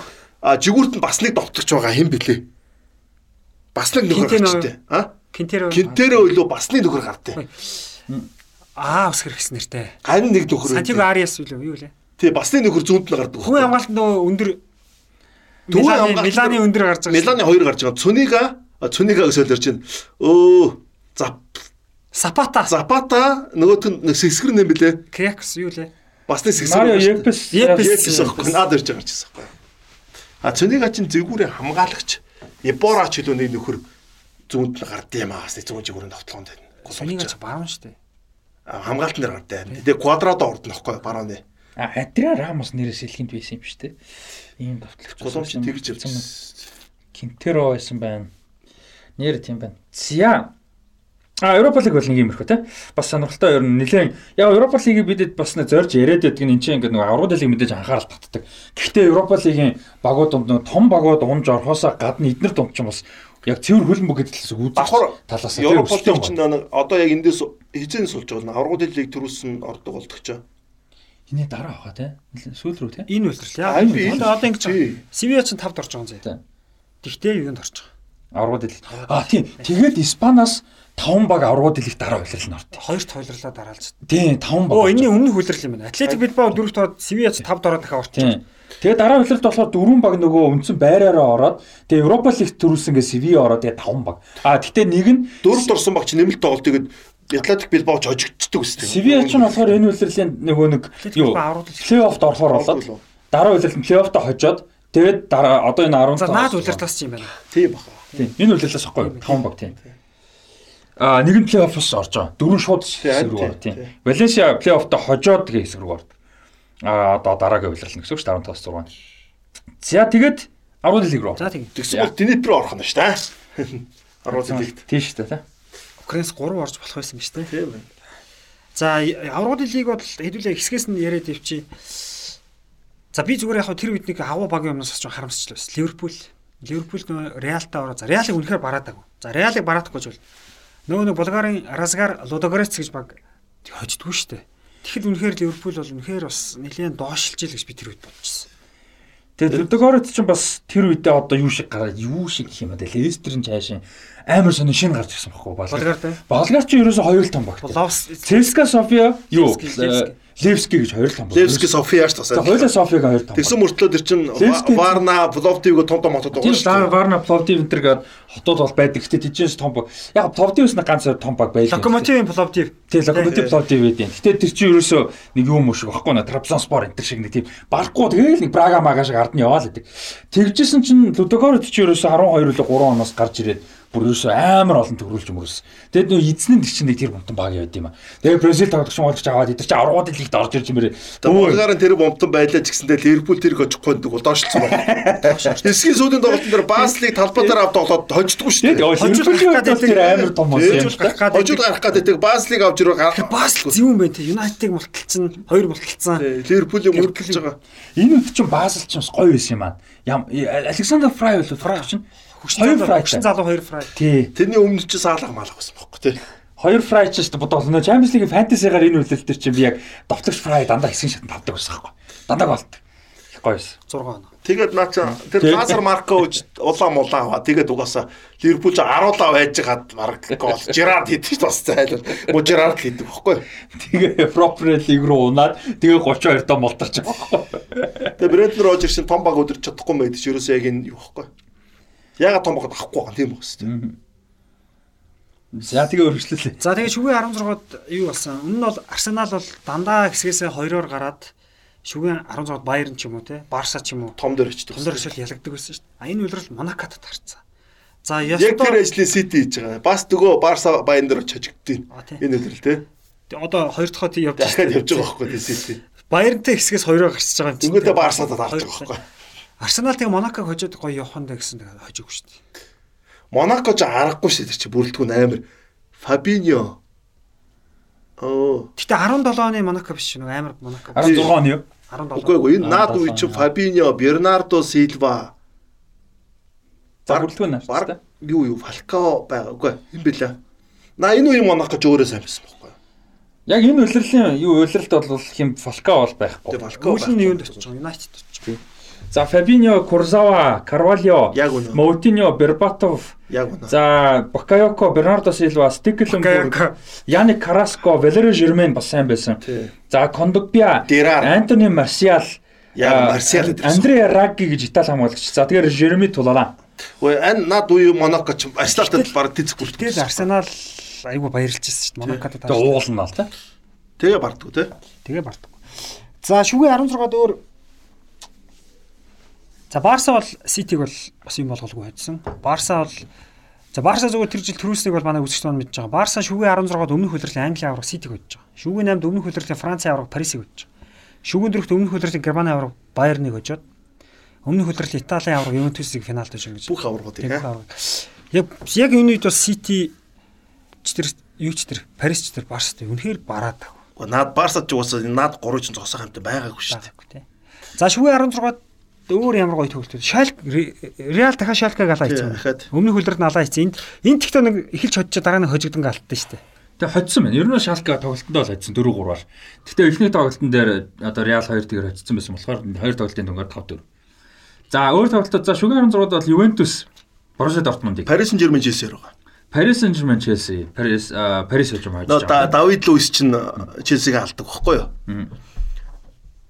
а жигүүрт нь бас нэг довтогч байгаа хэм блэ. Бас нэг нөхөр гарчтай. А? Кинтеро. Кинтеро өлөө бас нэг нөхөр гартай. Аа ус хэрэгсэн нэртэй. Харин нэг нөхөр. Сантьяго Ариас үлээ юу лээ? Тий бас нэг нөхөр зүүнд нь гардаг. Хүн хамгаалт нөгөө өндөр Түүний хамгаалт Миланы өндөр гарч байгаа. Миланы хоёр гарч байгаа. Цунига гэж солиорч байна. Өө зап Сапата. Запата нөгөөт нь сэсгэр нэм блэ? Крякс юу лээ? Бас нэг сэгсэг. Марио Епес Епес. Аахгүй наад ирж байгаа ч гэсэн байхгүй. А цөнийг ачин зэгүүрийн хамгаалагч Ебора ч хэлөө нэг нөхөр зүүнд нь гардыг юм аа. Зүүн жигүүрийн товтлоонд байна. Соник ч баруун шүү дээ. хамгаалт нэр гардыг. Тэгээ квадрадо ордно байхгүй барууны. А Адриан Рамос нэрээс хэлхинд байсан юм дээ. Ийм давтлагч. Колумбич тэгж явсан. Кинтеро байсан байна. Нэр тийм байна. За. А Европа лиг бол нэг юмрхүү те. Бас сонирхолтой ер нь нэлээд яг Европа лигийг бидэд бас нэг зорж яриад байдаг нь энэ чинь ингээд нэг аврагууд лиг мэдээж анхаарал татдаг. Гэхдээ Европа лигийн багууд донд нэг том багууд унж орхосоо гадна эднэр дунд ч юм бас яг цэвэр хөлбөмбөг гэдэлээс Давхар талаас Европол лиг чинь нэг одоо яг эндээс хизэн сулж байгаа. Аврагууд лиг төрүүлсэн ордог болдог ч. Эний дараа авах те. Сүүл рүү те. Энэ үйлрэл яа. Одоо одоо ингэж. Сивиа ч 5-д орж байгаа юм зэ. Тэгтээ юунд орж байгаа. Аврагууд лиг. А тийм. Тэгээд Испаноос 5 баг аврагууд лиг дараа нь ордог. Хоёрт хойлрлоо дараалж. Тийм 5 баг. Оо энэний өмнөх үйлрэл юм байна. Атлетик Билбао 4-т ороод Сивиа ч 5-д ороод дахиад орчих. Тийм. Тэгээ дараа үйлрэлт болохоор дөрвөн баг нөгөө үндсэн байраараа ороод тэгээ Европа лиг төрүүлсэнгээ Севиа ороод тэгээ 5 баг. А тэгтээ нэг нь Дөрөвд орсон багч нэмэлт тоглолт тэгээд Атлетик Билбао ч хожигддаг үстэй. Севиа ч нь болохоор энэ үйлрэлийн нөгөө нэг юу плей-оффт орохоор болоод дараа үйлрэлт нь плей-оффто хожоод тэгээд дараа одоо энэ 10 За наад үйлрэлтээс ч юм байна. Тийм баха. Тийм. Энэ үйлрэлээс ахгүй 5 баг тийм. А нэг нь плей-оффоос орж байгаа. Дөрөв шууд хэсэг рүү орно тийм. Валенсиа плей-оффто хожоод тэгээ хэсэг рүү орно. А одоо дараагийн үйлрэл нь гэсэн үг шүү 15-аас 6. За тэгээд 10 лиг рүү. За тийм. Тэгсэн бол Днепр орох нь шүү дээ. Аврагууд лигт. Тийм шүү дээ. Украинаас 3 орж болох байсан биз дээ. Тийм байна. За аврагын лиг бол хэдүүлээ хэсгээс нь яриад ивчи. За би зүгээр яг тэр үед нэг аваа багийн өмнөөс ч харамсчлаа. Ливерпул. Ливерпул нөө Реалтай ороо. За Реалыг үнэхээр бараадаг. За Реалыг бараадахгүй ч бол нөгөө нэг Булгарын Разгар Лудогорец гэж баг хождгүй шүү дээ. Тэгэхэд үнэхээр Ливерпул бол үнэхээр бас нэлээд доошлж ийл гэж би тэр үед бодчихсон. Тэгээд Лудогорет ч бас тэр үедээ одоо юу шиг гараад юу шиг гэх юм бэ? Лестерийн цаашин амар сонин шин гарч ирсэн байхгүй болоо. Булгартай. Болгар чи ерөөсө хоёр том багт. Цеска София юу? Левски, гэж хоёр л том. Левски Софияш тасаа. Хоёулаа Софиг хоёр том. Тэгсэн мөртлөө тэр чин Варна, Пловдивг том том хотод байгаа Тийм шүү дээ. Варна Пловдив энтер гээд хотууд бол байдаг. Гэтэ тийчээс том баг. Яг Пловдивс нэг ганц том баг байлаа. Локомотивын Пловдив. Тийм Локомотив Пловдив байдیں۔ Гэтэ тэр чи ерөөсө нэг юм уу шиг багхгүй на Трабзонспор энтер шиг нэг тийм барахгүй тэгээл нэг Брага мага шиг ард нь яваал гэдэг. Тэгжсэн чинь Лудогорет чи ерөөсө 12 үлээ 3 оноос гарч ирээд бүр ерөөсө амар олон төгрүүлж өмөрс. Тэгэд нөө эзэн нь чинь нэг тэр бомтон баг явд юм а. Тэгээ Бразил тоглогч болж аваад чи 10 лигт орж ирж юмэрэ. Булгарын тэр бомтон байлаа ч гэсэндээ Ливерпул тэрийг очихгүй нэг удаашлцсан байна. Эсгийн сүүлийн тоглолтын дээр Баслиг талбай дээр авд тоглоод хождгүй шүү Тэгээд дээ. Ливерпул бол тэр амар том болсон юм гарах гад Хожууд гарах гэдэг Баслиг авч ирээ гарах. Бас л зөвүүн байна те. Юнайтедыг мулталцсан, хоёр мулталцсан. Ливерпулийн мөрдөлж байгаа. Энэ үед чинь Базел ч бас гоё байсан юм аа. Ям Александр Фрай бол фрай чинь хоёр фрай. Хөшин залуу хоёр фрай. Тий. Тэрний өмнө чи саалга маалах байсан бохоггүй тий. Хоёр фрай ч шүү дээ бодоолно. Champions League фэнтезигаар энэ үйлдэл төр чинь би яг довтлогч фрай дандаа хэсгийн шатнд тавдаг байсан байхгүй. Дандаа болт. Их гоё байсан. 6 оноо. Тэгээд наа чи тэр. Лазар Маркович улаан мулаа аваа. Тэгээд угаасаа Ливерпул ч 10 лав байж гад баг гол Жерард хийдэг ч бас зайлал. Мо Жерард хийдэг бохоггүй. Тэгээ Proper League руу унаад тэгээ 32 доо молдорч байгаа. Тэгээд Брентон Рожерс шин том баг өдөрч чадахгүй байдаг ч ерөөсөө яг энэ юу бохоггүй. Ягаад том багт авахгүй байгаа тийм үст. За тэгээ өргөжлөлээ. За тэгээ шүгэ 16-д юу болсон? Өмнө нь бол Арсенал бол дандаа хэсгээсээ 2-оор гараад шүгэ 16-д Баерн ч юм уу те, Барса ч юм уу Том дээр очдог. том дөрөшөл ялагддаг байсан шүү дээ. А энэ үлрэл Монакот тарцсан. За Яг Ясто тэр ажлын Сити хийж байгаа. Бас нөгөө Барса баян дээр очиж тий. Энэ өдрөл тий. одоо хоёр дахь хот явж Дахиад явж байгаа байхгүй тий Сити. Баернтэй хэсгээс 2-оор гарчиж байгаа юм чинь. Тэнгүүдээ Барсад тарж байгаа байхгүй. Арсенал тэгээ Монаког хожоод гоё явах нь гэсэн тэгээ хожоогүй шүү дээ. Монако ч аргагүй шүү тэр чи бүрэлдэхүүн амар. Фабиньо. Оо. Гэтэ 17 оны Монако биш нэг амар Монако. 16 оны юу? 17. Үгүй эгүй энэ Аа, наад үе чи Фабиньо, Бернардо Силва. За бүрэлдэхүүн та. юу юу Фалкао байгаа. Үгүй юм бэлээ. На энэ үеийн Монако ч өөрөө сайн байсан байхгүй. Яг энэ улирлын юу улиралд бол хэм Фалка бол байхгүй. Фалкао. Үүлэн нь юунд очиж байгаа? Юнайтед очиж байгаа. За Фабиньо, Курзава, үнэ. Моутиньо, Бербатов, Яг үнэ. За Бакайоко, Бернардо Силва, Стикленбург, Бакайоко. Яник Караско, Валерио Жермен бас сайн байсан. За Кондогбиа. Антони Марсиал, Яг Марсиал гэдэг. Андреа Раги гэж Итали хамгаалагч. За тэгэхээр Жереми Тулалаа. Үгүй энэ наад үе Монако ч Арсеналтай баг бүртгэл. Тэгэл Арсенал айгу баярлж ирсэн шүү дээ. Монакод Тэгээ уулна л та. Тэгээ бардггүй тий. Тэгээ бардаггүй. За шүгэ 16-д өөр За Барса бол Ситиг бол бас юм болголгүй хайдсан. Барса бол За Барса зүгээр тэр жил төрүүлснийг бол манай үзэгч маань мэдж байгаа. Барса шүгэ 16-д өмнөх хөлрөлийн Англи авраг Ситиг hodж байгаа. Шүгэ 8-д өмнөх хөлрөлийн Францын авраг Парисыг hodж байгаа. Шүгэн 4-т өмнөх хөлрөлийн Германы авраг Байерныг хожоод өмнөх хөлрөлийн Италийн авраг Ювентусыг финалд хожиж гэж. Бүх аврагуудыг аа. Яг яг энэ үед бас Сити ч тэр юу ч тэр Парис ч тэр Барстай үнэхээр бараад байгаа. Наад Барсад ч уусаа наад гурван ч зогсох юмтай байгаагүй шүү дээ. За шүгэ 16-д өөр ямар гоё төгөлтөө. Шалк Реал дахиад Шалкаг алаа хийсэн. Өмнөх хөлрөд нь алаа хийсэн. Энд энд тэгтээ нэг эхэлж hodж дараа нь хожигдсон алттай шүү дээ. Тэгээ хоцсон байна. Ер нь Шалка тоглолтондоо л хоцсон 4-3-аар. Гэхдээ эхний тоглолтын дээр одоо Реал 2 тэгэр хоцсон байсан болохоор хоёр тоглолтын дугаар 5-4. За өөр тоглолтод за шүгэ 16-д бол Ювентус Боруссия Дортмундыг. Paris Saint-Germain Chelsea-ээр байгаа. Paris Saint-Germain Chelsea, Paris Paris Saint-Germain байгаа. Давид Луис чинь Chelsea-г алдаг байхгүй юу?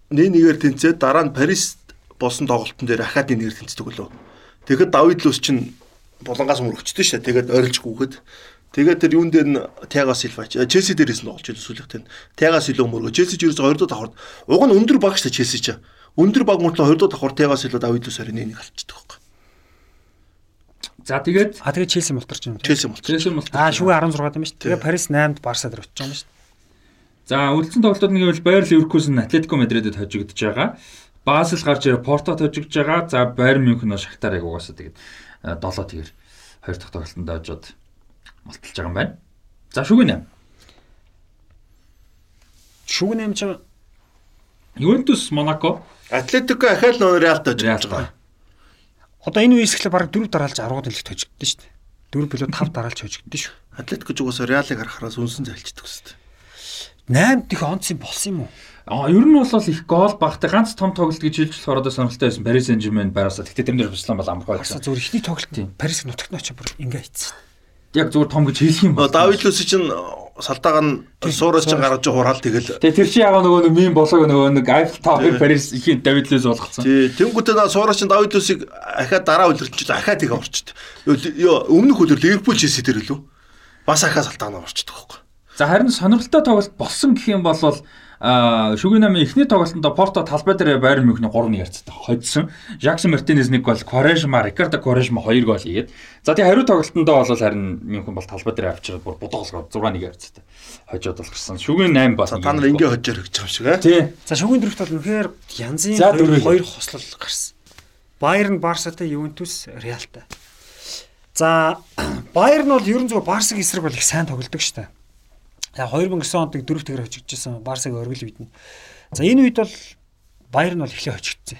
Нэг нэгээр тэнцээд дараа нь Paris болсон тоглолтын дээр ахаад нэгээр тэнцдэг лөө. Тэгэхэд Давид Лус чинь булангаас мөрөгчдөө шээ. Тэгээд орилж гүгэд. Тэгээд тэр юун дээр нь Тиаго Силва Челси дээрээс нь олж ирсэн сүлэгт нь. Тиаго Силва мөргөө. Челси ч ерөөсө 2 дахь давхард. Уг нь өндөр баг шээ Челси ч. Өндөр баг мөртлөө 2 дахь давхар Тиаго Силва Давид Лус харин нэг алчдаг байхгүй. За тэгээд а тэгээд Челси мултарч юм. Челси мултарч. Челси мултарч. А шүүгээ 16 юм шүү. Тэгээд Парис 8-д Барса дээр очиж байгаа юм шүү. За үлдсэн тоглолтод нэг бол Байер Ливеркузен Атлетико Мадридэд хожигдож байгаа. Базел гарч ирээ Порто тожигдж байгаа. За Байер Мюнхен Шахтарыг угаасаа тэгээд 7 тэгэр хоёр дахь тоглолтод очоод малталж байгаа юм байна. За шүгэн 8. Шүгэн 8 ч Ювентус Монако Атлетико ахаал нөө Реалт тожигдж байгаа. Одоо энэ үеэс эхлээ баг 4 дараалж 10-д нэлт тожигдсон шүү дээ. 4 билүү 5 дараалж хожигдсон шүү. Атлетико ч угаасаа Реалыг харахаас үнсэн зайлчдаг шүү дээ. 8 дэх онц юм болсон юм уу? А ер нь бол их гол багтай ганц том тоглолт гэж хэлж болохоор одоо сонирхолтой байсан. Paris Saint-Germain байраасаа. Гэхдээ тэрнэр Барселона бол амархан байсан. Зүгээр ихний тоглолт Paris нутагт нь очиж бүр ингээ хийцэн. Яг зүгээр том гэж хэлэх юм бол. Давид Лус чинь салдааг нь суураас чинь гаргаж хураал тэгэл. Тэгээ тэр чинь яг нөгөө нэг мим болоог нөгөө нэг Eiffel Tower Paris ихийн Давид Лус болгоцсон. Тий. Тэнгүүтээ наа суураас чинь Давид Лусыг ахаа дараа үлэрч ахаа тэгээ орчд. Йоо өмнөх үлэр Ливерпул Челси дээр лөө. Бас ахаа салдааг нь орчдөг байхгүй. За харин сонирхолтой тоглолт болсон гэх юм бол шүгэн намын эхний тоглолтод Порто талбай дээр Байер Мюнхний 3-1 ярцтай хоцсон. Жаксон Мартинес нэг гол, Quaresma, Ricardo Quaresma 2 гол хийгээд. За тэгээ хариу тоглолтод бол харин Мюнхен бол талбай дээр авчираад бүр бодоолгоо 6-1 ярцтай. Хожоод болгосон. Шүгэн 8 бас. Та нар ингээ хожоор гэж байгаа юм шиг аа. Тий. За шүгэн дөрөвт бол үнэхээр янзын хоёр хослол гарсан. Байерн Барсатай, Ювентус Реалтай. За (clears throat) Байерн бол ерөн зөв Барсаг эсрэг бол их сайн тоглодог шүү дээ. Яг 2009 онд дөрөв тэгэр хожигдчихсан Барсаг оргил үед нь. За энэ үед бол Баер нь бол эхлээ хожигдсан.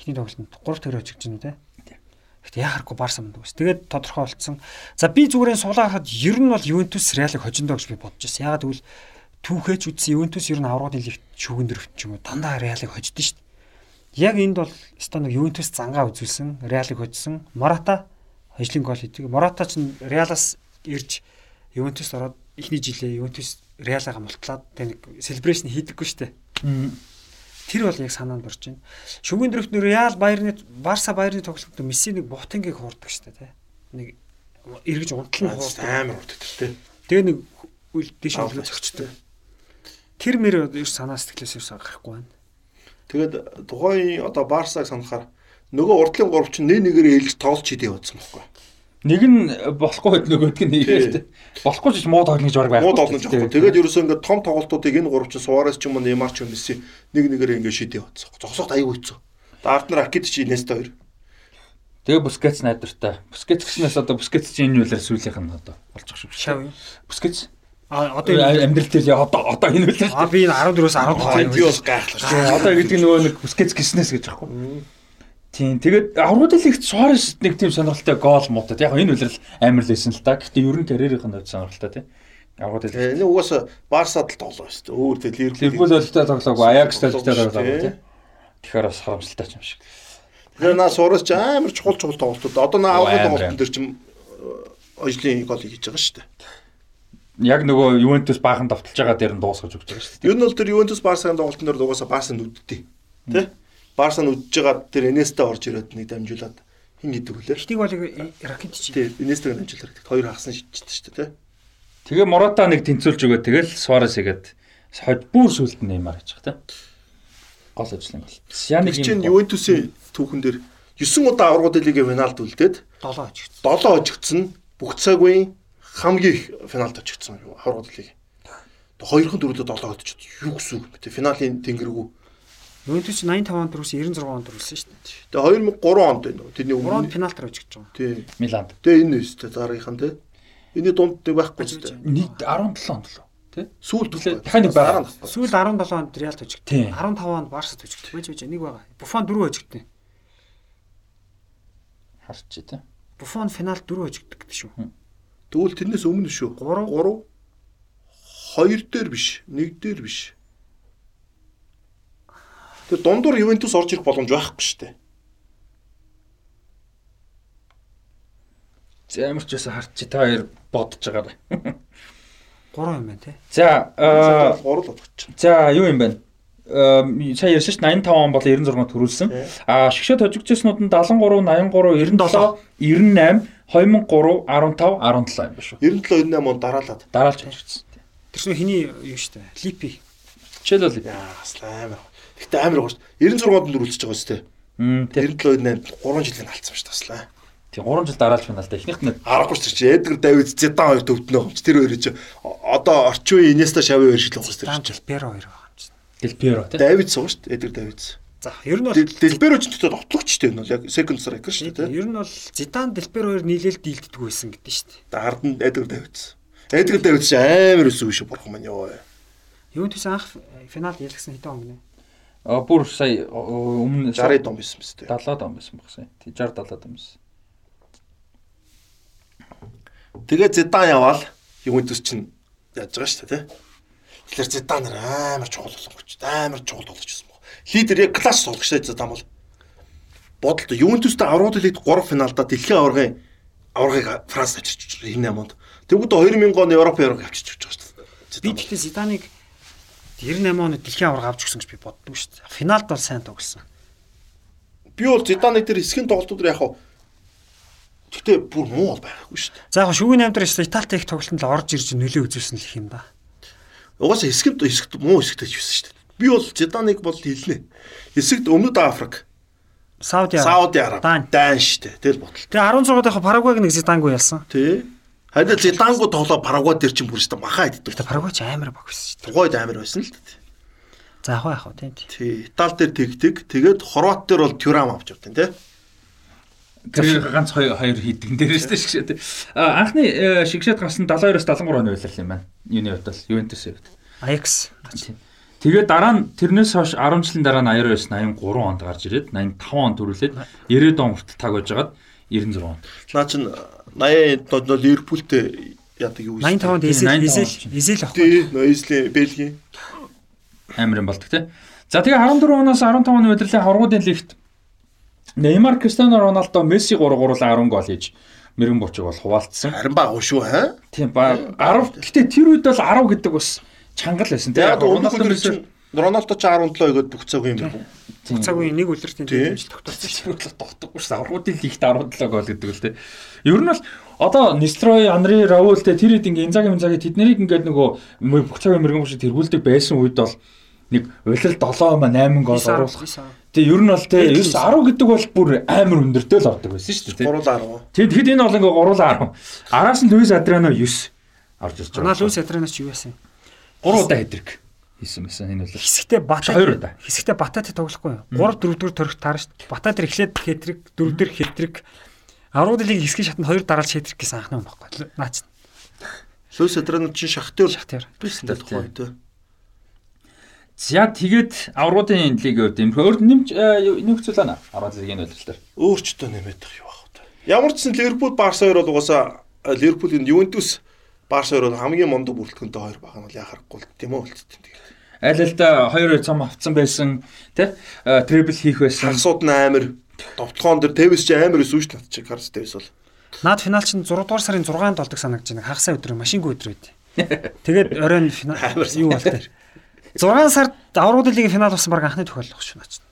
Эхний тоглолтод 3 тэгэр хожигдчихсан үү те. Гэхдээ яхахгүй Барса манд үс. Тэгээд тодорхой болцсон. За би зүгээрээ суулаа харахад ер нь бол Ювентус Реалыг хожиндоо гэж би бодож байсан. Ягаад гэвэл түүхээч үтсэн Ювентус ер нь аврагын лигт шүүгэн дөрөвт ч юм уу дандаа Реалыг шүү дээ. Яг энд бол өстой нэг Ювентус зангаа үзүүлсэн, Реалыг хожсон. Мората хожлын гол хийдэг. Мората ч Реалаас ирж Ювентус ороод эхний жилээ Ювентус Реалаа мултлаад тэг нэг селебрашн хийдэггүй штэ. Тэр бол яг санаанд орж байна. Шүгэн дөрөвт нь Реал Байерны Барса Байерны тоглолтод Месси нэг Бутингийг хуурдаг штэ тий. Нэг эргэж унтал нь хуурдаг амар урддаг тий. Тэгээ нэг үл дэш хөлгөө зөгчдөг. Тэр мэр ер санаа сэтгэлээс ерөөс гарахгүй байна. Тэгээд тухайн одоо Барсаг санахаар нөгөө урдлын гурав чинь нэг нэгээр ээлж тоолч хийдэг явуулсан байхгүй. Нэг нь болохгүй хэд нөгөөдг нь хийхдээ. Болохгүй ч муу тоглоно гэж бараг байхгүй. Муу тоглоно жоохгүй. Тэгээд ерөөсөө ингээд том тоглолтуудыг энэ гурав чинь Суарес ч юм уу Неймар ч юм Месси нэг нэгээр ингээд шийдээ бодсон. Зогсоход аягүй хэцүү. Дартнер Акид чи Инеста хоёр. Тэгээ Бускетс найдвартай. Бускетс гэснээс одоо Бускетс чинь энэ үлээр сүүлийнх нь одоо болж байгаа шүү. Шав? Бускетс А одоо амьдрал дээр одоо одоо энэ үлээр. А би 14-өөс 12 би бас гайхлаа. Одоо гэдэг нөгөө нэг Бускетс гэснээс гэж байхгүй. Тийм. Тэгээд аврагын лигт Суарес нэг тийм сонирхолтой гол муудад. Яг энэ үлрэл амар л байсан л та. Гэхдээ ер нь карьерийнх нь хувьд сонирхолтой тийм. Аврагын лиг. Энэ угаасаа Барсад л тоглоо шүү дээ. Өөр тийм Ливерпул. Ливерпул олигтой тоглоогүй, Аякс олигтой тоглоогүй тийм. Тэгэхээр бас харамсалтай юм шиг. Тэгэхээр наа Суарес ч амар чухал чухал тоглолтууд. Одоо наа аврагын тоглолтын дээр ч ожлын гол хийж байгаа шүү дээ яг нөгөө Ювентус баахан давталж байгаа дээр нь дуусгаж өгч байгаа шүү дээ. Ер нь бол тэр Ювентус Барсагийн тоглолтын дээр дугаасаа Барса нүддээ. Тэ? Барса нь үдж байгаа тэр Энеста орж ирээд нэг дамжуулаад хин гэдэг үлээ. Хитиг бол ракет чи. Тийм, Энестаг дамжуулаад хоёр хагасан шидчихсэн шүү дээ, тий. Тэгээ Мората нэг тэнцүүлж өгөө тэгэл Суарес игээд хойд бүр сүлд Неймар гэж байна те. Гол ажлын гол. Тэр чинь Ювентусын түүхэн дээр 9 удаа аврагууд лигийн финалд үлдээд 7 очигдсон. 7 очигдсон бүх цаг үеийн хамгийн их финалд очигдсон аврагууд лиг. Хоёрхан дөрөвдөө 7 очиж юу гэсэн үг бэ? Финалийн тэнгэргүй. Ювентус 85 онд төрүүлсэн 96 онд төрүүлсэн шүү дээ. Тэгээ 2003 онд байна уу? Тэрний 3 онд өмнө. пенальтаар очигдж байгаа. Тий. Миланд. Тэгээ энэ өстэй дараагийнхан тий. Энийн дунд нэг байхгүй ч тий. Нийт 17 онд лөө. Тэ? Сүүлд Дахиад нэг байгаа. Сүүл 17 онд очигдсон. Тийм. 15 онд Барсад очигдсон. Байж байж нэг байгаа. Буфон 4 очигдсон. Харч тэ. Буфон финалд 4 очигдсон гэдэг шүү. Тэгвэл тэрнээс өмнө шүү. 3 3 2 дээр биш, 1 дээр биш. Тэр дундуур Ювентус орж ирэх боломж байхгүй шүү дээ. За ямар ч байсан харч та хоёр бодож байгаарай. (laughs) 3 юм байна те. За аа 3 л болгочих. За юу юм бэ? Сая ярьсан дээ 85 он бол 96 төрүүлсэн. Аа шгшээ тожигчснууд нь 73, 83, 97, 98, 2003, 15, 17 юм ба шүү. 97 98 он дараалаад. Дараалж тожигдсон. Тэр чинь хиний юу шүү дээ. Липи. Жишээлбэл Яа, амар. Гэтэ амар гоо шүү. 96-нд дөрүүлчихэж байгаа шүү дээ. м тэг 97 8 3 жилийн алдсан шүү таслаа. тий 3 жил дараалж байна л да. Эхнийх нь Аргагүй ч чи Эдгар Давид Зидан хоёр төвднөө чи тэр хоёрыг чи одоо орчин үеийн Инеста Шави хоёр шиг л ухс тэр чи. Делперо хоёр байгаа юм чинь. Делперо тий. Давид сууж шүү дээ Эдгар Давид. За ер нь бол Дэлбэро ч гэдэг тотлогч дээ энэ бол яг second striker шүү дээ. ер нь бол Зидан Делперо хоёр нийлээл дийлддэг байсан гэдэг шүү дээ. Дард нь Эдгар Давид. Эдгар Давид чи амар өсөв шүү бурхан маань ёо. Ювентус анх финалд ялгсан хэдэн он гинэ? А бүр сая өмнө 60 дом байсан мэт. 70 он байсан баг сая. Тий 60 70 он байсан. Тэгээ Зидан яваал Ювентус чинь яаж байгаа шүү дээ тий. Тэгэхээр Зидан нар амар чухал болгоч. Амар чухал болгож байсан баг. Лидер яг класс суулгачтай Зидан бол. Бодолтой Ювентустай аврагууд лиг 3 финалда дэлхийн аваргын аваргыг Франц авчирч энэ амонд. Тэгвэл 2000 оны Европ аварга авчирч байгаа шүү дээ. Би тэгтээ Зиданыг 98 оны дэлхийн аварга авч өгсөн гэж би боддог шүү дээ. Финалд бол сайн тоглосон. Би бол Зиданы тэр хэсгийн тоглолтууд яг хав Гэтэ бүр муу бол байхгүй шүү дээ. За яг шүгэн 8 дээр Италитай их тоглолтод л орж ирж нөлөө үзүүлсэн л их юм да. Угаасаа хэсэгт хэсэгт муу хэсэгт ч байсан шүү дээ. Би бол Зиданыг бол хэлнэ. Хэсэгт Өмнөд Африк, Сауди Сауди Араб, Дан. Дан шүү дээ. Тэгэл бодол. Тэгээ 16 дахь Парагвайг нэг Зидангүй ялсан. Тий. Хайда Зидангу тоглоо Парагвай дээр чинь бүр шүү дээ махаа иддэг. Тэгээ Парагвай ч амар баг байсан шүү дээ. Тухайд амар байсан л дээ. За яг яг тийм. Тий. Итали дээр тэгдэг. Тэгээд Хорват дээр бол Тюрам авч явдیں۔ тий. Тэр ганц хоёр хоёр хийдгэн дээрээс тэ шгшээ тэ. А анхны э, шгшээд гарсан 72-оос 73 оны үйлрэл юм байна. Юуны хувьд бол Ювентусын хувьд. Аякс. Тэгээд дараа нь тэрнээс хойш 10 жилийн дараа нь 89 83 онд гарч ирээд 85 онд төрүүлээд 90 он хүртэл таг байж байгаад 96 онд. Наа чин 80 бол Ливерпултэй яадаг юу 85 онд Эзэл 95 Эзэл онд. Эзэл авах. Тий. Нойзли Бельгийн. Амар юм болдог те. За тэгээ 14 оноос 15 оны удирлын хоргуудын лигт Неймар, Кристиано Роналдо, Месси 3-3-10 гол хийж мэрэгэн буучиг бол хуваалцсан. Харин баг шүү хаа. Тийм ба 10 гэтээ тэр үед бол 10 гэдэг бас чангал байсан те. Яг Роналдо Месси Роналдо ч 17 өгөөд бүх цаг юм. Цагийн нэг үлрэлтийн Тий. тэмцэл тогтолцсон. Сүүлд тогтдоггүй шүү. Аргуудын лигт 17 гол гэдэг л те. Ер нь бол одоо Нестрой, Анри, Раул те тэр хэд ингээ Инзаги, Инзаги тэднийг ингээд нөгөө бүх цагийн мэрэгэн буучиг тэргүүлдэг байсан үед бол нэг улирал 7 ба 8 гол оруулах. Тэгээ ер нь бол те 9 10 гэдэг бол бүр амар өндөртэй л ордог байсан шүү дээ. 3 10. Тэгэд тэгэд энэ бол ингээ гуруулаа 10. Араас нь Луис Адриано 9 орж ирж байгаа. Луис Адрианаас ч юу яасан? 3 удаа хэдрэг хийсэн байсан энэ бол. Хэсэгтээ бата Хоёр удаа. хэсэгтээ бататай тоглохгүй юу? 3 4 дэх төрөх таарна шүү дээ. Бата дээр эхлээд хэтрэг, дөрөв дээр хэтрэг. Аврагдлыг хэсгийн шатнд хоёр дараалж хэтрэг гэсэн анхны юм баггүй. Наач. Луис Адриано чинь шахтер Шахтер. байсан дээ тухайд. За тэгээд аврагуудын лигийн хувьд юм. Өөр нэмж нэг хэцүү лана. Аврагын лигийн үйлрэлтэр. Өөрчтөө нэмээд тах юу вэ? Ямар ч сан Ливерпул Барса хоёр бол угаасаа э, Ливерпулийн Ювентус Барса хоёр бол хамгийн мондо бүрэлдэхүүнтэй хоёр баг нь яхахгүй л тийм үү үлдсэн. Аль аль да хоёр цам авцсан байсан тий трибл хийх байсан. Хагсууд нь амар товтлогоон дээр Тэвис чи амар өсөн шүү дээ чи Карс Тэвис бол. Наад финал чинь 6 дугаар сарын 6-нд болдог санагдаж байна. Хагасаа өдрөө машингүй өдөр байд. Тэгээд оройн финал (laughs) Амар юу бол тэр. 6 сард аврагдлын лигийн финал болсон баг анхны тохиолдол шүү наач.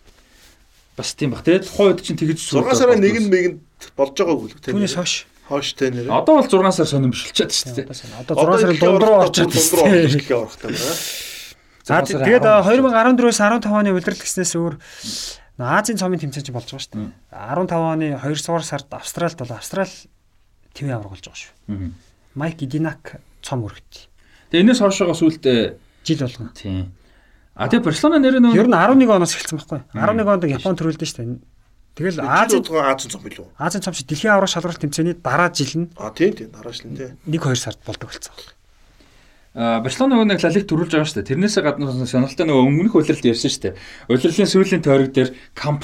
Бас тийм баг. Тэгээд тухайн үед чинь тэгэж 6 сарын 1-нд мэгэнд болж байгааг үл тийм. Түүнээс хойш. хоош тэ нэр. Одоо бол 6 сар сонирмшилчаад шүү дээ. Одоо 6 сарын дунд руу орж дунд руу орж ирэх аврахтай байна. За тэгээд 10 2014-с 15 оны удирдал гэснээс өөр Азийн цомын тэмцээн чинь болж байгаа шүү дээ. 15 оны 2 дугаар сард Австралид бол Австрал төв авраг болж байгаа шүү. Майк Идинак цом өргөт. Тэгээ энэс хойшоогоо сүултээ Жил болгоно. тийм. А тэгээ Барселона нэр нь Ер нь 11 оноос эхэлсэн байхгүй. 11 онд Япон төрүүлдэн шүү дээ. Тэгэл Азийн Азийн Азийн цом билүү? Азийн цом шиг дэлхийн авраг шалралт тэмцээний дараа жил нь А тийм тийм дарааш л тий. 1 2 сард болдог болсон. Барселона нэг лалиг төрүүлж байгаа шүү дээ. Тэрнээсээ гадна сонирхолтой нөгөө өмнөх улиралд ярьсан шүү дээ. Улирлын сүүлийн тойрог дээр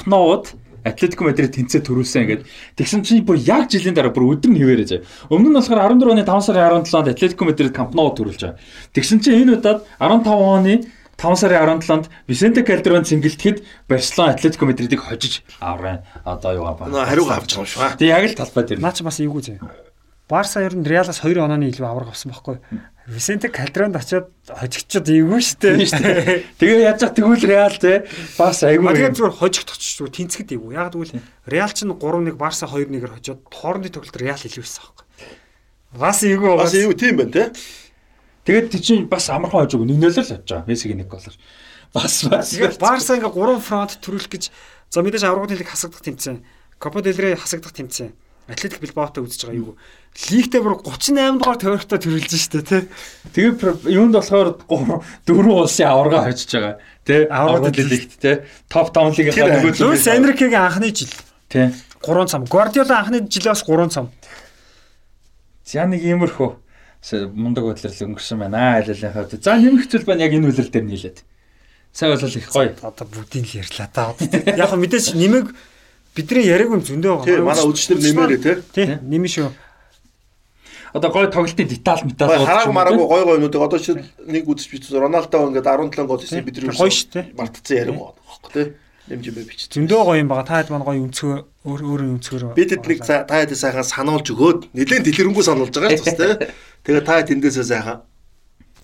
Nou-д Атлетико Мадрид тэнцээ төрүүлсэн гэдэг. Тэгсэн чинь бүр яг жилийн дараа бүр өдөр нь хിവэрэж байгаа. Өмнө нь болохоор 14 оны 5 сарын 17-нд Атлетико Мадрид Nou төрүүлж байгаа. Тэгсэн чинь энэ удаад 15 оны 5 сарын 17-нд Висенте Калдерон цэнгэлтэхэд Барселона Атлетико Мадридыг хожиж авраа. Одоо юу аа. Хариугаа авч байгаа юм шүү. аа. Тэг яг л талбай дээр. Наа чи бас эйгүү зөө. Барса ер нь Реалаас 2 онооны илүү авраг авсан байхгүй. Висенте Калдеронд очиод хожигчод шүү дээ. Тэгээ яаж зах тэгвэл Реал те бас айгүй. А тэгээд зүгээр хожигт очиж зүгээр тэнцэхэд эйгүү. Яг тэгвэл Реал чинь 3-1 Барса 2-1-ээр хожоод хоорондын тоглолт Реал илүү байсан байхгүй. Бас Бас байгаа. юу тийм байна те. Тэгээд тий чинь бас амархан хожиг нэг нөлөө л авч байгаа. Мессигийн нэг голоор. Бас бас. Барса ингээ 3 фронт төрүүлэх гэж за мэдээж аврагын лиг хасагдах тэмцээн. Копа дель Рей хасагдах тэмцээн. Атлетик Билбаотой үзэж байгаа юу. Лигтээ бүр 38 дугаар тойрогтой төрүүлж штэ тий. Тэгээ юунд болохоор дөрвөн улсын аварга хожиж байгаа. Тэ Аварга дэлгт тэ топ 5 лигийн Тэр нөгөө Луис Энрикегийн анхны жил Тэ. 3 цам. Гвардиола анхны жилээс 3 цам. За нэг иймэрхүү мундаг бодлол өнгөрсөн байна. Айл алын хавьд. За нэмэх зүйл байна яг энэ үйлрэл дээр нийлээд. Сайн бол их гоё. Одоо бүгдийг л ярьлаа та. Яг хөө мэдээж нэмэг бидний яриаг нь зөндөө Тий манай үдшнэр нэмээрээ. Тий, нэмэн шүү. Одоо гоё тоглолтын деталь метал Гой харааг мараагүй гой гой нүдэг одоо чи нэг үзэж бич Роналдо ингээд 17 гол хийсэн бид Гоё шүү дээ. Мартцсан яриг байна байхгүй те. Нэмжимээ бич. Зөндөө гоё юм байгаа. Та хэд маань гоё өнцгөө өөр өөр өнцгөр. Би тэднийг за- та хэд сайхан сануулж өгөөд нэлээд дэлгэрэнгүй сануулж байгаа ч бас те. Тэгээ та тэндээсээ сайхан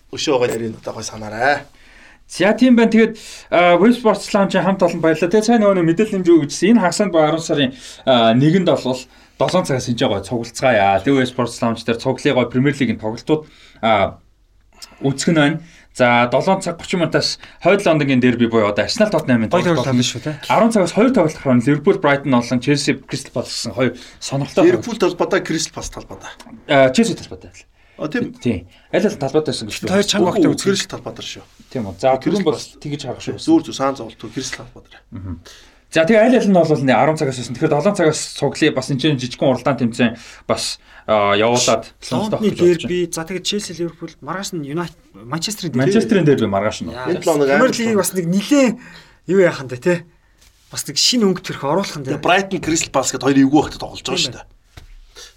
өшөөгөө ярина одоо гой санаарай. За тийм байна. Тэгээд Web Sports Lounge хамт олон баярлалаа. Тэгээд сайн нөгөө мэдээлэл хэмжээ өгсөн. Энэ хагасанд ба 10 сарын а, нэгэнд бол 7 цагаас энэ жоо цуглацгаая. Тэгээд Web Sports Lounge дээр цуглыг гой Премьер Лигийн тоглолтууд үзэх нь байна. За 7 цаг 30 минутаас Хойд Лондонгийн дерби буюу одоо Арсенал Тоттенхэмийн тоглолт болно. шүү те. 10 цагаас 2 тоглолт гарна. Ливерпул Брайтон болон Челси Кристал Палас гэсэн хоёр сонирхолтой. Ливерпул талбадаа Кристал Пас талбадаа. Челси талбайтай. А тийм. Тийм. Аль аль талбайтай байсан гэж Хоёр чанга огтой үзгэр. Кристал талбадаа шүү. Тийм үү. За түрүүн бол тэгж харах шүү. Зүүр зүү саан зовлт Кристал талбадаа. За тэгээ аль аль нь бол нэ 10 цагаас байсан. Тэгэхээр 7 цагаас цуглая бас энэ чинь жижигхэн уралдаан тэмцээн бас явуулаад Лондонны дерби, за тэгээд Челси, Ливерпул, маргааш нь Юнайтед, Манчестерийн дерби. Манчестерийн дерби маргааш нь. Энэ план нэг Премьер амар лигийг бас нэг нилээ юу яахан дээ те. Бас нэг шин өнгө төрх оруулах нь Тэгээ. Брайтон Кристал Пас гэдэг хоёр эвгүй багт тоглож байгаа шүү дээ.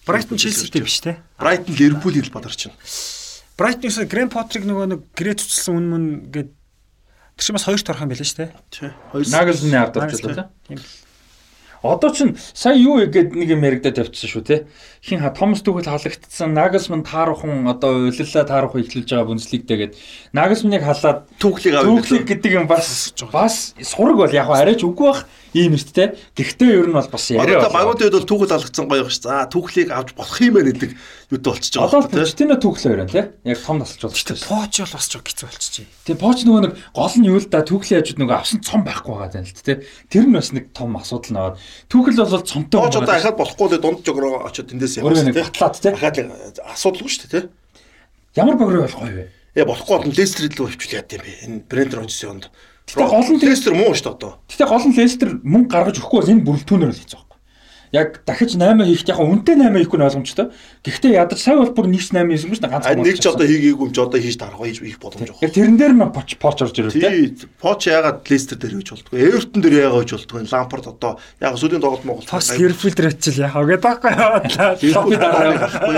Брайтон Челситэй биш те. Брайтон Ливерпул хэл бадарч байна. Брайтонс Грэм Потриг нөгөө нэг гэрээ цуцлсан үн мөн гээд тэр чинь бас хоёр торох юм байлаа шүү те. Тий. Хоёр Нагelsманы ард орчлоо Тийм. тий. Одоо ч сая юу игээд нэг юм яригдаад тавьчихсан шүү те. Хин ха Томас Түгэл халагдсан Нагelsман таарахын одоо уйлалаа таарах эхлүүлж байгаа Бундслигтэйгээд Нагelsманыг халаад түүхлийг авах. Түүхлийг гэдэг юм бас бас сураг бол яг арайч үгүй бах ийм эрттэй. Гэхдээ ер нь бол бас яриа. Одоо багуудын үед бол түүхэл алгацсан гоё ш. За түүхлийг авч болох юм байна гэдэг юутай болчихж байгаа. Одоо тий. Почтино түүхлээ өрөө тий. Яг том тасалж болж Гэтэ байна. Поч бол бас жоо хэцүү болчихжээ. Тэгээ Поч нөгөө нэг гол нь юу л да түүхлийн хажууд нөгөө авсан цом байхгүй байгаа юм л тий. Тэр нь бас нэг том асуудал наваад. Түүхэл бол цомтой Тооч одоо ахаад болохгүй л дунд жогроо очоод тэндээс явсан нэг батлаад тий. Ахаад асуудалгүй шүү дээ тий. Ямар богроо болох вэ? Яа болохгүй бол Лестер рүү хөвчл яа гэм бэ. Энэ Брендер Роджерсын онд. Гэтэ гол нь Лестер муу шүү дээ одоо. Гэтэ гол нь Лестер мөнгө гаргаж өгөхгүй бол энэ бүрэлдэхүүнээр л хийж байгаа яг дахиж 8 хийх яг үнтэй 8 хийхгүй нь ойлгомжтой. Гэхдээ ядаж сайн бол бүр 1 8 хийсэн юм шүү дээ ганц. Нэг ч одоо хийгээгүй юм чи одоо хийж дарах байж их боломж жоох. Тэрэн дээр нь поч поч орж ирэх тийм. Поч ягаад Лестер дээр гэж болдгоо. Эвертон дээр ягаад гэж болдгоо. Лампард одоо яг сүүлийн тоглолт Монгол. Тос Герфилд рэчил яах вэ гэдэг байхгүй юу? Лапи дараа гарахгүй.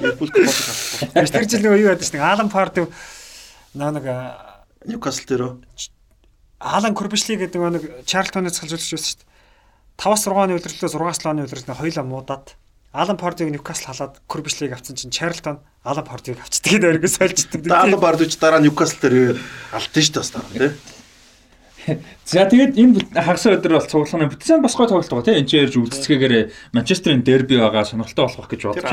Герфилд поч гарахгүй. Тэр жил нөгөө юу ядаж нэг Алан Фард нэг Ньюкасл дээрөө Алан Курбишли гэдэг нэг Чарлтоныг салжуулж байсан шүү дээ. 5-6 оны удирдлаа 6-7 оны удирдлаа хоёлаа муудаад Алан Пардиг Ньюкасл халаад Курбишлиг авсан чинь Чарлтон Алан Пардиг авчдаг гэдэг өргөс сольждаг. Даалан Бардууч дараа Ньюкасл дээр алдсан шүү дээ бас дараа тий. За тэгээд энэ хагас өдөр бол цуглааны бүтцэн бас гой тоглолт байгаа тийм энэ ч ярьж үлдцгээгээр Манчестерийн дерби байгаа сонирхолтой болох гэж бодож Тэр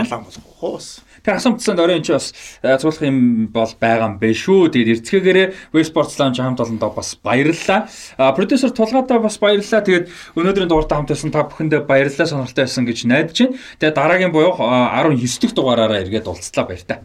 уу бас. Тэгээ хасан бүтцэнд орой энэ ч бас э, цуглах юм бол байгаа юм бэ шүү. Тэгээд эрцгээгээрээ Westport Lounge хамт олондоо бас баярлалаа. Продюсер Тулгаатаа бас баярлалаа. Тэгээд өнөөдрийн дугаартай хамт байсан та бүхэндээ баярлалаа сонирхолтой байсан гэж найдаж байна. Тэгээд дараагийн буюу 19 дэх дугаараараа эргээд уулзлаа баяр та.